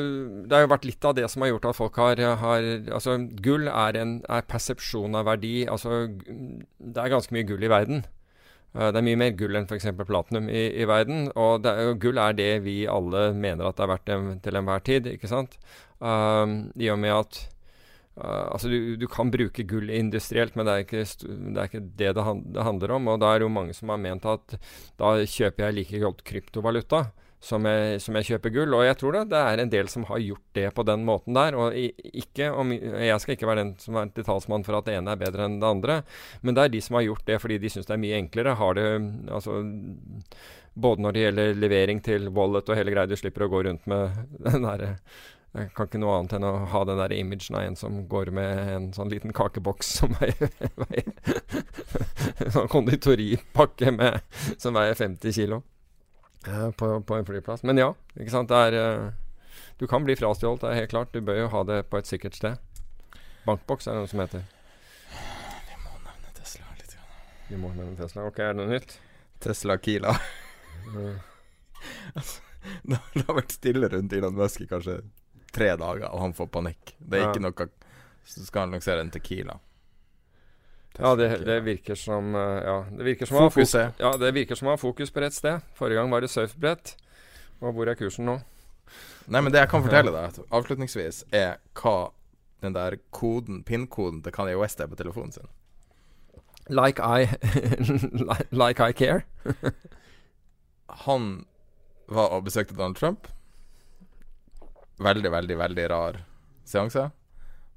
Speaker 7: det har jo vært litt av det som har gjort at folk har, har Altså, gull er en er persepsjon av verdi. Altså, det er ganske mye gull i verden. Eh, Det er mye mer gull enn f.eks. platinum i, i verden. Og er, jo- gull er det vi alle mener at det er verdt til enhver tid, ikke sant? Um, I og med at Uh, altså du, du kan bruke gull industrielt, men det er ikke det er ikke det det, han, det handler om. Og da er det jo mange som har ment at da kjøper jeg like godt kryptovaluta som jeg, som jeg kjøper gull. Og jeg tror det, det er en del som har gjort det på den måten der. Og ikke, om, jeg skal ikke være den som er til talsmann for at det ene er bedre enn det andre, men det er de som har gjort det fordi de syns det er mye enklere. Har det altså både når det gjelder levering til wallet og hele greia, du slipper å gå rundt med den derre jeg kan ikke noe annet enn å ha den der imagen av en som går med en sånn liten kakeboks som veier, veier sånn konditoripakke med, som veier 50 kilo eh, på, på en flyplass. Men ja, ikke sant. Det er eh, Du kan bli frastjålet, det er helt klart. Du bør jo ha det på et sikkert sted. Bankboks er det noe som heter.
Speaker 5: Vi må nevne Tesla litt.
Speaker 7: Vi må nevne Tesla. Ok, er det noe nytt?
Speaker 5: Tesla Kila.
Speaker 7: Eh,
Speaker 5: det det har vært stille rundt Elon Musk i kanskje tre dager, og han får panikk. Det er ikke noe Så skal han lansere en Tequila.
Speaker 7: Ja, det, det virker som eh, Ja, det virker som å fokus, ja, det virker som å ha fokus på rett sted. Forrige gang var det surfbrett. Og hvor er kursen nå?
Speaker 5: Nei, men det jeg kan fortelle deg avslutningsvis, er hva den der koden, PIN-koden til Kanye West er på telefonen sin.
Speaker 7: Like I Like I care?
Speaker 5: Han var og besøkte Donald Trump. Veldig, veldig, veldig rar seanse.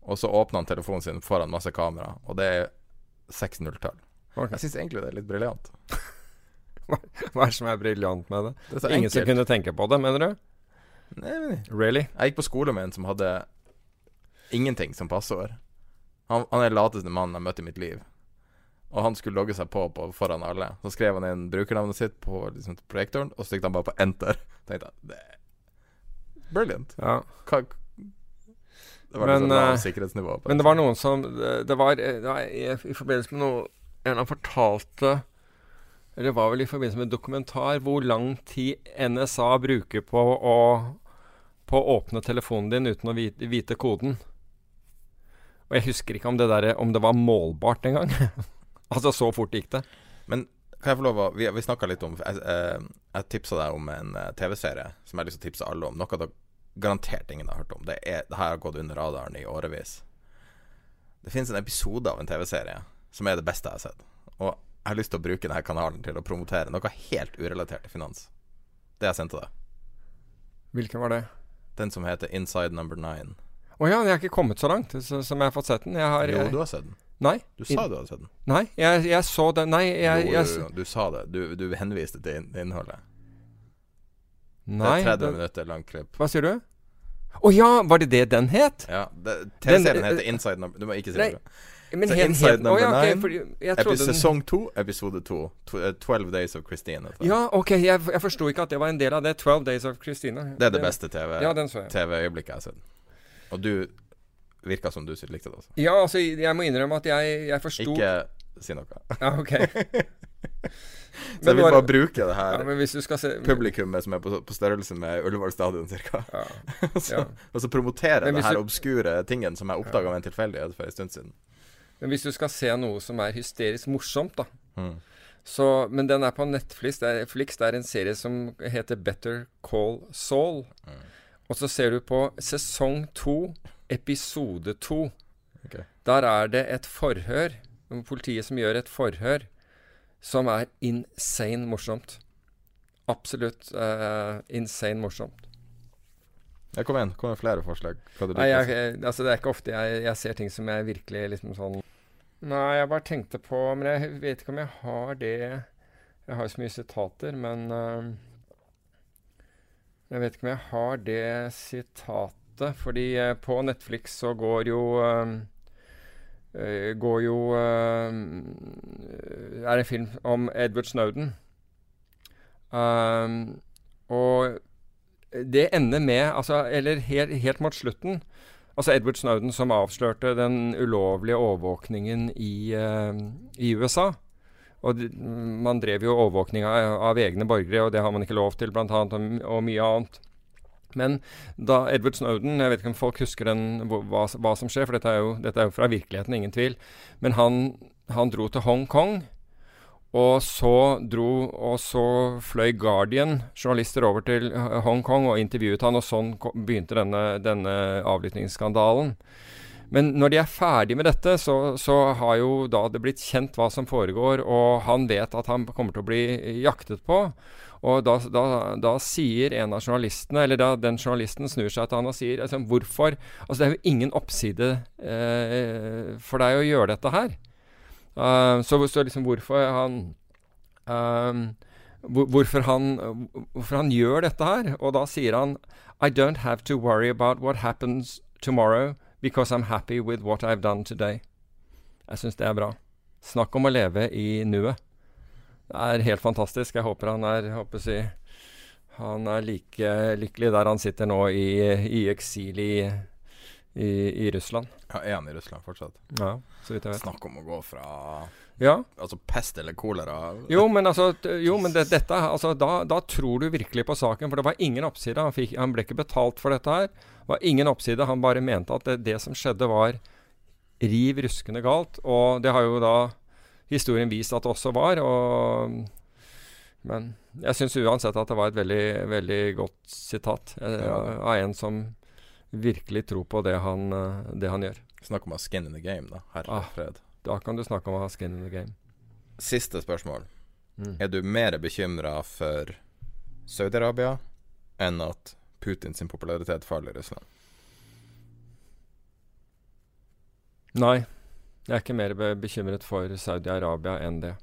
Speaker 5: Og så åpna han telefonen sin foran masse kamera, og det er 6-0-tall.
Speaker 7: Ok.
Speaker 5: Jeg syns egentlig det er litt briljant.
Speaker 7: Hva er det som er briljant med det?
Speaker 5: Det så
Speaker 7: Ingen som kunne tenke på det, mener du?
Speaker 5: Nei, men
Speaker 7: Really?
Speaker 5: Jeg gikk på skole med en som hadde ingenting som passord. Han, han er den lateste mannen jeg har møtt i mitt liv. Og han skulle logge seg på, på foran alle. Så skrev han inn brukernavnet sitt på liksom, projektoren, og så trykket han bare på enter. Tenkte jeg, det Brilliant.
Speaker 7: Ja.
Speaker 5: Hva, det var
Speaker 7: Men,
Speaker 5: liksom det
Speaker 7: eh,
Speaker 5: sikkerhetsnivå. på
Speaker 7: Men
Speaker 5: det.
Speaker 7: var noen som Det det var, det var i, i forbindelse med noe En av fortalte Eller det var vel i forbindelse med en dokumentar hvor lang tid NSA bruker på å, på å åpne telefonen din uten å vite, vite koden. Og jeg husker ikke om det, der, om det var målbart engang. altså, så fort gikk det.
Speaker 5: Men kan jeg få lov å Vi, vi snakka litt om Jeg, eh, jeg tipsa deg om en eh, TV-serie som jeg har lyst til å tipse alle om. Noe dere garantert ingen har hørt om. Det, er, det her har gått under radaren i årevis. Det finnes en episode av en TV-serie som er det beste jeg har sett. Og jeg har lyst til å bruke denne kanalen til å promotere noe helt urelatert til finans. Det jeg sendte deg.
Speaker 7: Hvilken var det?
Speaker 5: Den som heter Inside Number Nine.
Speaker 7: Å ja, jeg har ikke kommet så langt så, som jeg har fått sett den. Har,
Speaker 5: Jo, du har sett den.
Speaker 7: Nei.
Speaker 5: Du sa du hadde sett den.
Speaker 7: Nei, jeg, jeg så den Nei, jeg,
Speaker 5: jo, jo, jo, du sa det. Du, du henviste til innholdet.
Speaker 7: Nei,
Speaker 5: det er 30
Speaker 7: den-
Speaker 5: minutter langt klipp.
Speaker 7: Hva sier du? Å ja, var det det den het?
Speaker 5: Ja, TV-serien heter Inside Number Du må ikke si
Speaker 7: Nei,
Speaker 5: det.
Speaker 7: men
Speaker 5: Så Inside Number
Speaker 7: ja, okay,
Speaker 5: Nine,
Speaker 7: fordi jeg trodde
Speaker 5: epi-
Speaker 7: den-
Speaker 5: sesong to, episode to. Tw- eh, 12 Days of Christine.
Speaker 7: Ja, ok, jeg, jeg forsto ikke at det var en del av det. 12 Days of Christina.
Speaker 5: Det er det beste TV
Speaker 7: Ja, så jeg.
Speaker 5: TV-øyeblikket jeg har sett. Og du virka som du likte det også.
Speaker 7: Ja, altså, jeg må innrømme at jeg, jeg forsto
Speaker 5: Ikke si noe.
Speaker 7: Ja, ok.
Speaker 5: Så jeg vil
Speaker 7: bare-
Speaker 5: bruke det her
Speaker 7: Ja, men hvis du skal se
Speaker 5: publikummet som er på, på størrelse med Ullevål stadion ca.
Speaker 7: Ja. Ja.
Speaker 5: og så promotere det her
Speaker 7: du-
Speaker 5: obskure tingen som jeg oppdaga ved en tilfeldighet for en stund siden.
Speaker 7: Men hvis du skal se noe som er hysterisk morsomt, da
Speaker 5: Mm.
Speaker 7: så, Men den er på Netflix. Det er, Flix, det er en serie som heter Better Call Saul. Og så ser du på sesong to, episode to.
Speaker 5: Okay.
Speaker 7: Der er det et forhør. Politiet som gjør et forhør som er insane morsomt. Absolutt uh, insane morsomt.
Speaker 5: Ja, kom igjen. Kom med flere forslag.
Speaker 7: Nei, jeg, jeg, altså det er ikke ofte jeg, jeg ser ting som jeg virkelig liksom sånn Nei, jeg bare tenkte på Men jeg vet ikke om jeg har det Jeg har jo så mye sitater, men uh, Jeg vet ikke om jeg har det sitatet, fordi uh, på Netflix så går jo eh, eh, Går jo eh, Er en film om Edward Snowden. Um, og det ender med altså, Eller helt, helt mot slutten Altså Edward Snowden som avslørte den ulovlige overvåkningen i, uh, i USA. Og de, man drev jo overvåkning av, av egne borgere, og det har man ikke lov til, annet, og, og mye annet. Men da Edward Snowden Jeg vet ikke om folk husker den, hva, hva, som skjer, for dette er, jo, dette er jo fra virkeligheten, ingen tvil. Men han, han dro til Hongkong. Og så dro Og så fløy Guardian journalister over til Hongkong og intervjuet han, og sånn begynte denne, denne avlyttingsskandalen. Men når de er ferdig med dette, så, så har jo da det blitt kjent hva som foregår, og han vet at han kommer til å bli jaktet på. Og da, da, da sier en av journalistene, eller da den journalisten snur seg til han og sier altså, Hvorfor Altså, det er jo ingen oppside eh, for deg å gjøre dette her. Uh, så, så liksom hvorfor han um, hvor, hvorfor, han, hvorfor han gjør dette her. Og da sier han I don't have to worry about what happens tomorrow because I'm happy with what I've done today. Jeg syns det er bra. Snakk om å leve i nuet. Er helt fantastisk. Jeg håper han er håper si, Han er like lykkelig der han sitter nå i, i eksil i, i, i Russland.
Speaker 5: Ja, er han i Russland fortsatt?
Speaker 7: Ja, så vidt jeg vet.
Speaker 5: Snakk om å gå fra
Speaker 7: Ja.
Speaker 5: Altså pest eller kolera.
Speaker 7: Jo, men, altså, jo, men det, dette, altså, da, da tror du virkelig på saken. For det var ingen oppside. Han, fikk, han ble ikke betalt for dette her. Det var ingen oppside. Han bare mente at det, det som skjedde, var riv ruskende galt. Og det har jo da historien vist at det også var. Og, men jeg syns uansett at det var et veldig, veldig godt sitat eh,
Speaker 5: Ja.
Speaker 7: av en som virkelig tror på det han, eh, det han gjør.
Speaker 5: Snakk om å ha skin in the game, da. Herre
Speaker 7: Ah.
Speaker 5: fred.
Speaker 7: Da kan du snakke om å ha skin in the game.
Speaker 5: Siste spørsmål.
Speaker 7: Mm.
Speaker 5: Er du mer bekymra for Saudi-Arabia enn at Putins popularitet faller i Russland?
Speaker 7: Nei, jeg er ikke mer bekymret for Saudi-Arabia enn det.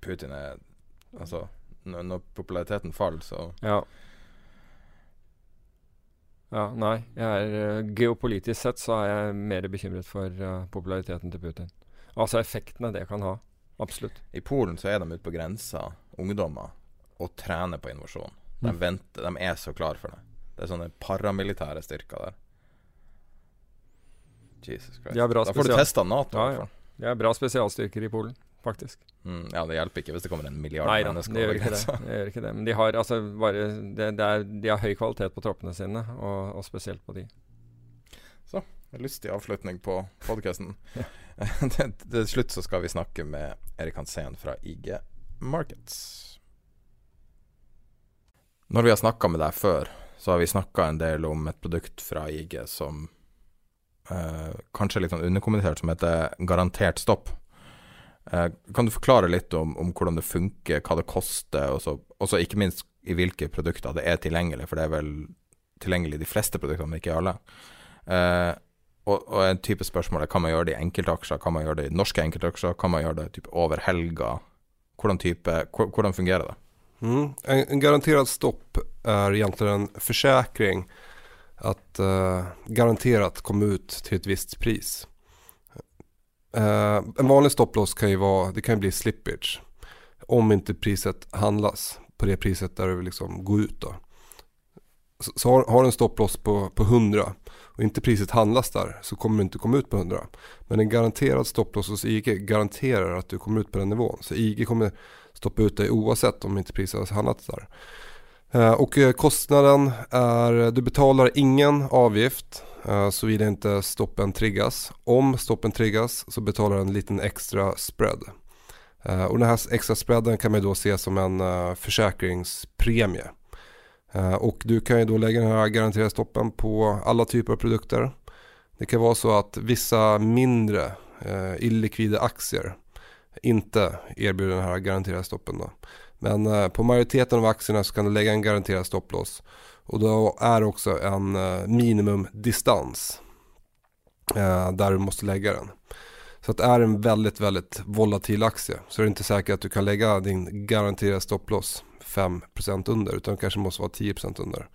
Speaker 5: Putin er Altså, når, når populariteten faller, så
Speaker 7: Ja. Ja, nei. Er, eh, geopolitisk sett så er jeg mer bekymret for uh, populariteten til Putin. Altså effektene det kan ha. Absolutt.
Speaker 5: I Polen så er de ute på grensa, ungdommer, og trener på innovasjon. De
Speaker 7: Mm.
Speaker 5: venter, de er så klar for det. Det er sånne paramilitære styrker der. Jesus Christ.
Speaker 7: De
Speaker 5: da får du testa Nato.
Speaker 7: Ja, ja. Det er bra spesialstyrker i Polen, faktisk.
Speaker 5: Mm, ja, det hjelper ikke hvis det kommer en milliard
Speaker 7: Nei
Speaker 5: mennesker
Speaker 7: Nei,
Speaker 5: over
Speaker 7: det.
Speaker 5: grensa.
Speaker 7: det gjør ikke det. Men de har altså bare det, det er, De har høy kvalitet på troppene sine, og, og spesielt på de.
Speaker 5: Så, en lystig avslutning på podkasten. til slutt så skal vi snakke med Erik Hansen fra IG Markets. Når vi har snakka med deg før, så har vi snakka en del om et produkt fra IG som eh, kanskje litt sånn underkommunisert, som heter garantert stopp. Eh, kan du forklare litt om, om hvordan det funker, hva det koster, og så ikke minst i hvilke produkter det er tilgjengelig, for det er vel tilgjengelig i de fleste produktene, men ikke i alle. Eh, og, og en type spørsmål er kan man gjøre det i enkeltaksjer, kan man gjøre det i norske enkeltaksjer, kan man gjøre det typ over helga? Hvordan, type, hvordan fungerer det?
Speaker 6: Mm. En, en garanterad stopp er egentlig en försäkring att eh, garanterat komma ut till ett visst pris. Eh, en vanlig stopploss kan ju vara, det kan ju bli slippage. Om inte priset handlas på det priset där du vill liksom gå ut då. Så, så har, har du en stopploss på, på 100 och inte priset handlas där så kommer du inte komma ut på 100. Men en garanterad stopploss hos IG garanterar att du kommer ut på den nivån. Så IG kommer stoppa ut dig oavsett om inte priset har handlats där. Eh, Och eh, kostnaden är, du betalar ingen avgift eh, såvida inte stoppen triggas. Om stoppen triggas så betalar du en liten extra spread. Eh, Och den här extra spreaden kan man då se som en eh, försäkringspremie. Eh, Och du kan ju då lägga den här garanterade stoppen på alla typer av produkter. Det kan vara så att vissa mindre eh, illikvida aktier inte erbjuder den här garanterade stoppen. Då. Men eh, på majoriteten av aksjene kan du legge en garantert stopploss. Og da er det også en eh, minimumdistans der där du må legge den. Så det er en veldig väldigt volatil aktie så er det ikke säkert at du kan legge din garanterade stopploss 5% under utan det kanskje måste vara 10% under.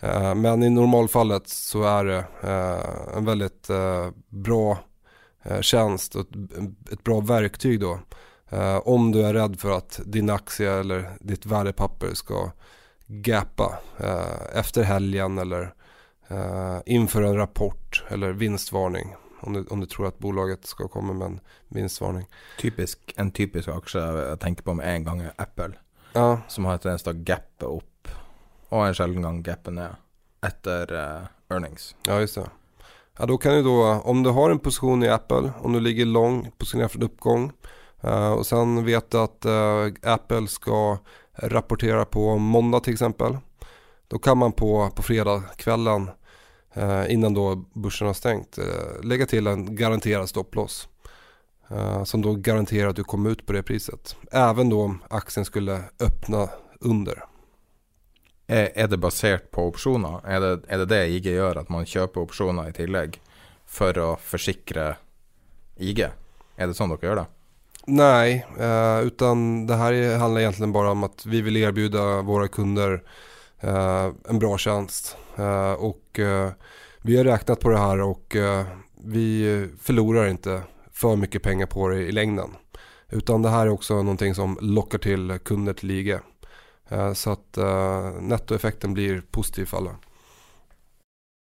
Speaker 6: Eh, Men i normalfallet så er det eh, en veldig eh, bra eh, tjänst och ett, ett bra verktyg då. Eh, om du er rädd for at din aktie eller ditt värdepapper ska gappa eh, efter helgen eller uh, inför en rapport eller vinstvarning. Om du, om du tror at bolaget skal komme med en vinstvarning.
Speaker 5: Typisk, en typisk aksje jeg tenker på med en gang er Apple,
Speaker 6: Ja,
Speaker 5: som har en tendens til å gappe opp, og en sjelden gang gappe ned, etter uh, earnings.
Speaker 6: ja just det. Ja, då kan du då, om du har en position i Apple, om du ligger lång, på en uppgång eh, och sen vet du att uh, Apple ska rapportera på måndag till exempel. Då kan man på, på fredagskvällen uh, innan då börsen har stängt lägga till en garanterad stopploss. Som då garanterar att du kommer ut på det priset. Även då om aktien skulle öppna under.
Speaker 5: Er, er det basert på opsjoner? Er det, er det det IG gjør, at man kjøper opsjoner i tillegg for å forsikre IG? Er det sånn dere gjør det?
Speaker 6: Nej, eh, utan det här är- handlar egentligen bara om att vi vill erbjuda våra kunder eh, en bra tjänst. Eh, och vi har räknat på det här och vi förlorar inte för mycket pengar på det i längden. Utan det här är också någonting som lockar till kunder till IG. Så att nettoeffekten blir positiv för alla.